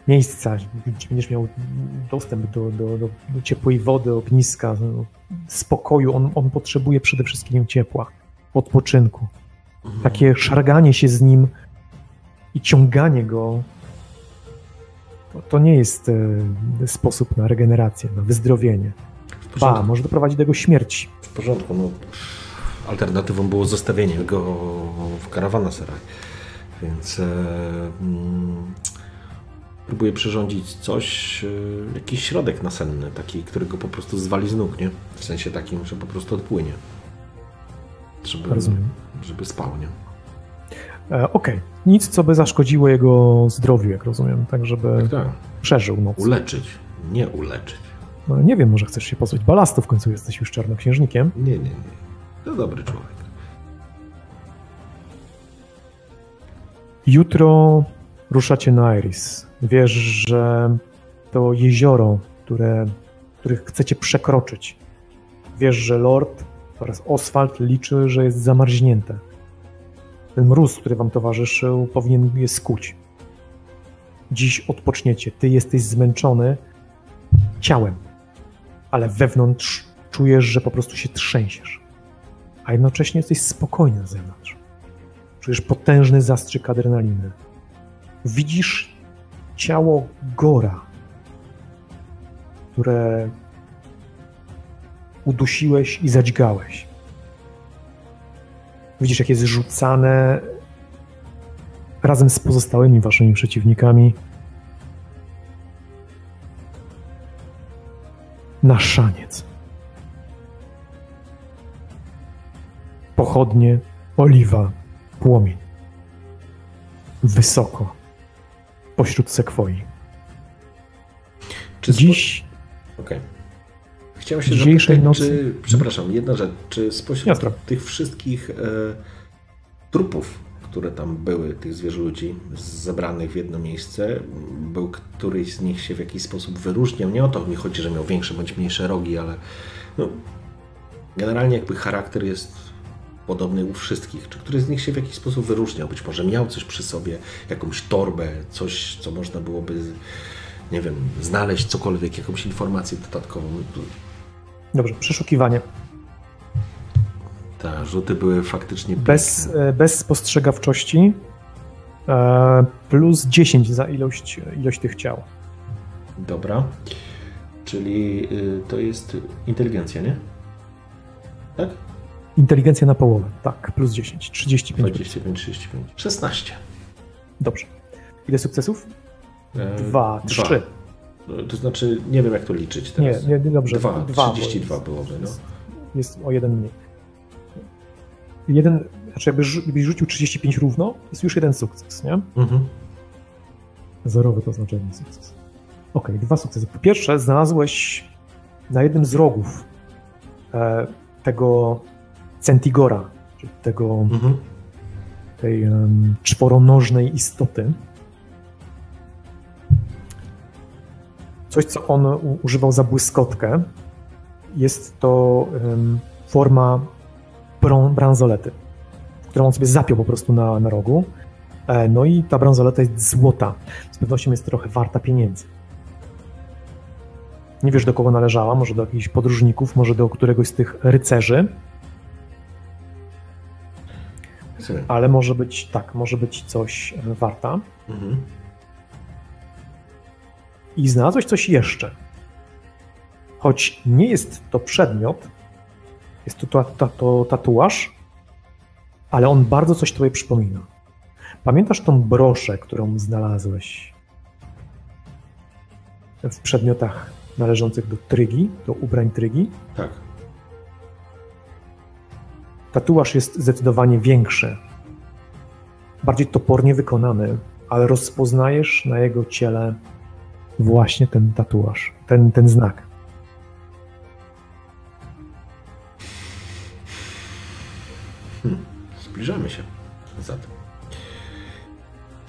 miejsca, gdzie będziesz miał dostęp do, do, do, do ciepłej wody, ogniska, spokoju. On, on potrzebuje przede wszystkim ciepła, odpoczynku. Takie szarganie się z nim i ciąganie go to, to nie jest e, sposób na regenerację, na wyzdrowienie. Ba, może doprowadzić do tego śmierci. W porządku. No, alternatywą było zostawienie go w karawanseraj. Więc e, mm, próbuję przyrządzić coś, e, jakiś środek nasenny, taki, który go po prostu zwali z nóg, nie? W sensie takim, że po prostu odpłynie. Żeby, Rozumiem. żeby spał, nie? E, Okej, nic, co by zaszkodziło jego zdrowiu, jak rozumiem, tak żeby Tak, tak. przeżył noc. Uleczyć, nie uleczyć. No, nie wiem, może chcesz się pozbyć balastu, w końcu jesteś już czarnoksiężnikiem. Nie, nie, nie. To dobry człowiek. Jutro ruszacie na Iris. Wiesz, że to jezioro, które, które chcecie przekroczyć. Wiesz, że Lord oraz Oswald liczy, że jest zamarznięte. Ten mróz, który wam towarzyszył, powinien je skuć. Dziś odpoczniecie. Ty jesteś zmęczony ciałem, ale wewnątrz czujesz, że po prostu się trzęsiesz. A jednocześnie jesteś spokojny na zewnątrz. Czujesz potężny zastrzyk adrenaliny. Widzisz ciało Gora, które udusiłeś i zadźgałeś. Widzisz, jak jest rzucane razem z pozostałymi waszymi przeciwnikami na szaniec. Pochodnie, oliwa, płomień. Wysoko, pośród sekwoi. Czy Dziś Okej. Chciałem się Dzisiejszej zapytać, nocy- czy, przepraszam, jedna rzecz, czy spośród Jasne. tych wszystkich e, trupów, które tam były, tych zwierzoludzi zebranych w jedno miejsce, był któryś z nich się w jakiś sposób wyróżniał? Nie o to mi chodzi, że miał większe bądź mniejsze rogi, ale no, generalnie jakby charakter jest podobny u wszystkich. Czy któryś z nich się w jakiś sposób wyróżniał? Być może miał coś przy sobie, jakąś torbę, coś, co można byłoby, nie wiem, znaleźć cokolwiek, jakąś informację dodatkową. Dobrze, przeszukiwanie. Te rzuty były faktycznie Bez, piękne. e, bez spostrzegawczości e, plus 10 za ilość, ilość tych ciał. Dobra. Czyli y, to jest inteligencja, nie? Tak? Inteligencja na połowę, tak, plus 10, 35. 25, 35. 16. Dobrze. Ile sukcesów? E, Dwa, trzy. To znaczy, nie wiem jak to liczyć Nie, teraz. nie, nie dobrze. Dwa, bo 32 jest- byłoby, no. Jest o jeden mniej. Jeden, znaczy jakbyś rzu- jakbyś rzucił 35 równo, jest już jeden sukces, nie? Mhm. Zerowy to znaczy jeden sukces. Okej, dwa sukcesy. Po pierwsze, znalazłeś na jednym z rogów e, tego Centigora, czyli tego, Mhm. tej em, czworonożnej istoty. Coś, co on używał za błyskotkę, jest to forma bransolety, którą on sobie zapiął po prostu na, na rogu. E, No i ta bransoleta jest złota. Z pewnością jest trochę warta pieniędzy. Nie wiesz, do kogo należała, może do jakichś podróżników, może do któregoś z tych rycerzy, ale może być, tak, może być coś e, warta. Mhm. I znalazłeś coś jeszcze. Choć nie jest to przedmiot, jest to, to, to, to tatuaż, ale on bardzo coś tobie przypomina. Pamiętasz tą broszę, którą znalazłeś w przedmiotach należących do trygi, do ubrań trygi? Tak. Tatuaż jest zdecydowanie większy, bardziej topornie wykonany, ale rozpoznajesz na jego ciele właśnie ten tatuaż, ten, ten znak. Zbliżamy się zatem.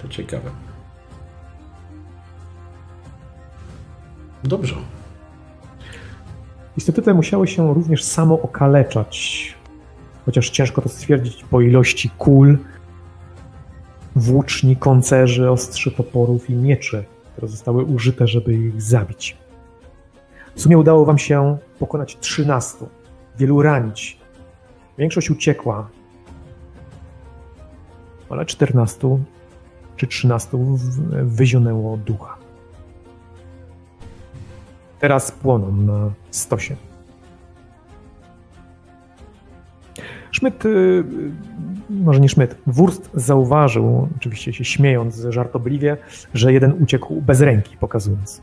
To ciekawe. Dobrze. Istoty te musiały się również samo okaleczać, chociaż ciężko to stwierdzić po ilości kul, włóczni, koncerzy, ostrzy toporów i mieczy, które zostały użyte, żeby ich zabić. W sumie udało wam się pokonać 13, wielu ranić. Większość uciekła, ale 14 czy 13 w- wyzionęło ducha. Teraz płoną na stosie. Szmyt, y, może nie Szmyt, Wurst zauważył, oczywiście się śmiejąc żartobliwie, że jeden uciekł bez ręki, pokazując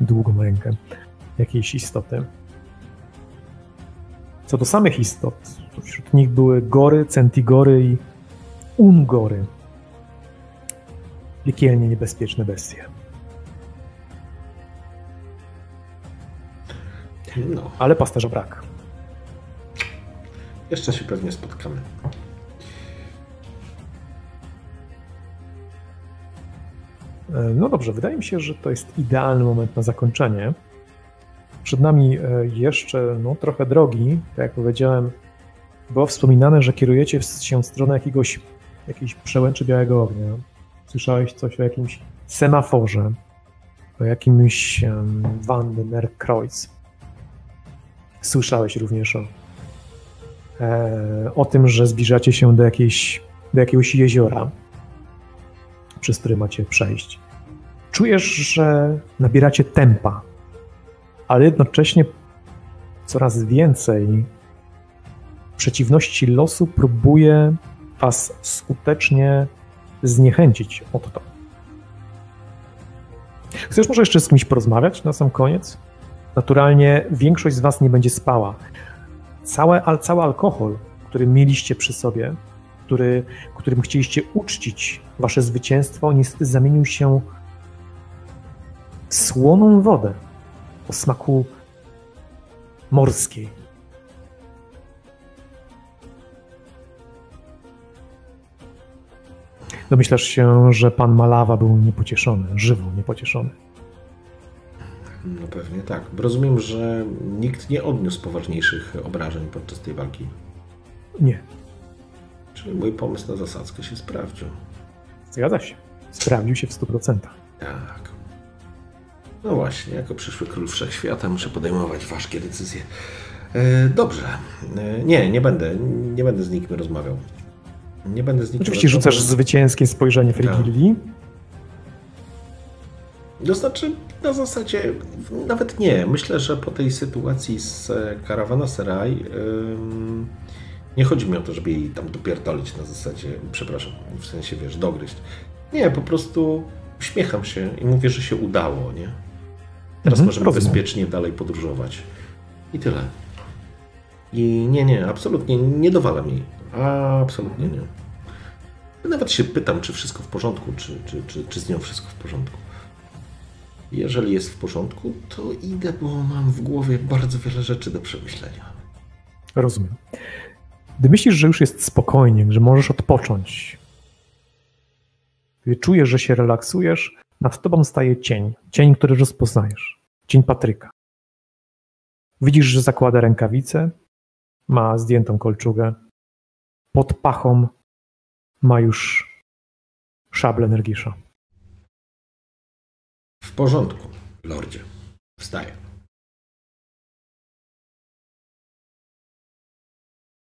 długą rękę jakiejś istoty. Co do samych istot, to wśród nich były gory, centigory i ungory. Piekielnie niebezpieczne bestie. No, Ale pasterza brak. Jeszcze się pewnie spotkamy. E, No dobrze, wydaje mi się, że to jest idealny moment na zakończenie. Przed nami e, jeszcze no, trochę drogi. Tak jak powiedziałem, było wspominane, że kierujecie się w stronę jakiegoś, jakiejś przełęczy białego ognia. Słyszałeś coś o jakimś semaforze, o jakimś um, Wandenerkreuz. Słyszałeś również o, o tym, że zbliżacie się do, jakiejś, do jakiegoś jeziora przez który macie przejść. Czujesz, że nabieracie tempa, ale jednocześnie coraz więcej przeciwności losu próbuje was skutecznie zniechęcić od to. Chcesz może jeszcze z kimś porozmawiać na sam koniec? Naturalnie większość z was nie będzie spała. Całe, al, cały alkohol, który mieliście przy sobie, który, którym chcieliście uczcić wasze zwycięstwo, niestety zamienił się w słoną wodę o smaku morskiej. Domyślasz się, że pan Malawa był niepocieszony, żywo niepocieszony. No pewnie tak. Rozumiem, że nikt nie odniósł poważniejszych obrażeń podczas tej walki. Nie, Czyli mój pomysł na zasadzkę się sprawdził. zgadza się. Sprawdził się w 100%. Tak. No właśnie, jako przyszły król wszechświata muszę podejmować ważkie decyzje. E, dobrze. E, nie, nie będę. Nie będę z nikim rozmawiał. Nie będę z nikim Oczywiście rozmawiał. rzucasz zwycięskie spojrzenie Frigilli. To znaczy, na zasadzie, nawet nie. Myślę, że po tej sytuacji z e, Karawana Seraj nie chodzi mi o to, żeby jej tam dopierdolić na zasadzie, przepraszam, w sensie, wiesz, dogryźć. Nie, po prostu uśmiecham się i mówię, że się udało, nie? Teraz Mhm, możemy rozumiem. bezpiecznie dalej podróżować. I tyle. I nie, nie, absolutnie nie dowalam jej. Absolutnie nie. Nawet się pytam, czy wszystko w porządku, czy, czy, czy, czy z nią wszystko w porządku. Jeżeli jest w porządku, to idę, bo mam w głowie bardzo wiele rzeczy do przemyślenia. Rozumiem. Gdy myślisz, że już jest spokojnie, że możesz odpocząć, gdy czujesz, że się relaksujesz, nad tobą staje cień. Cień, który rozpoznajesz. Cień Patryka. Widzisz, że zakłada rękawice, ma zdjętą kolczugę. Pod pachą ma już szablę Nergisza. W porządku, lordzie. Wstaję.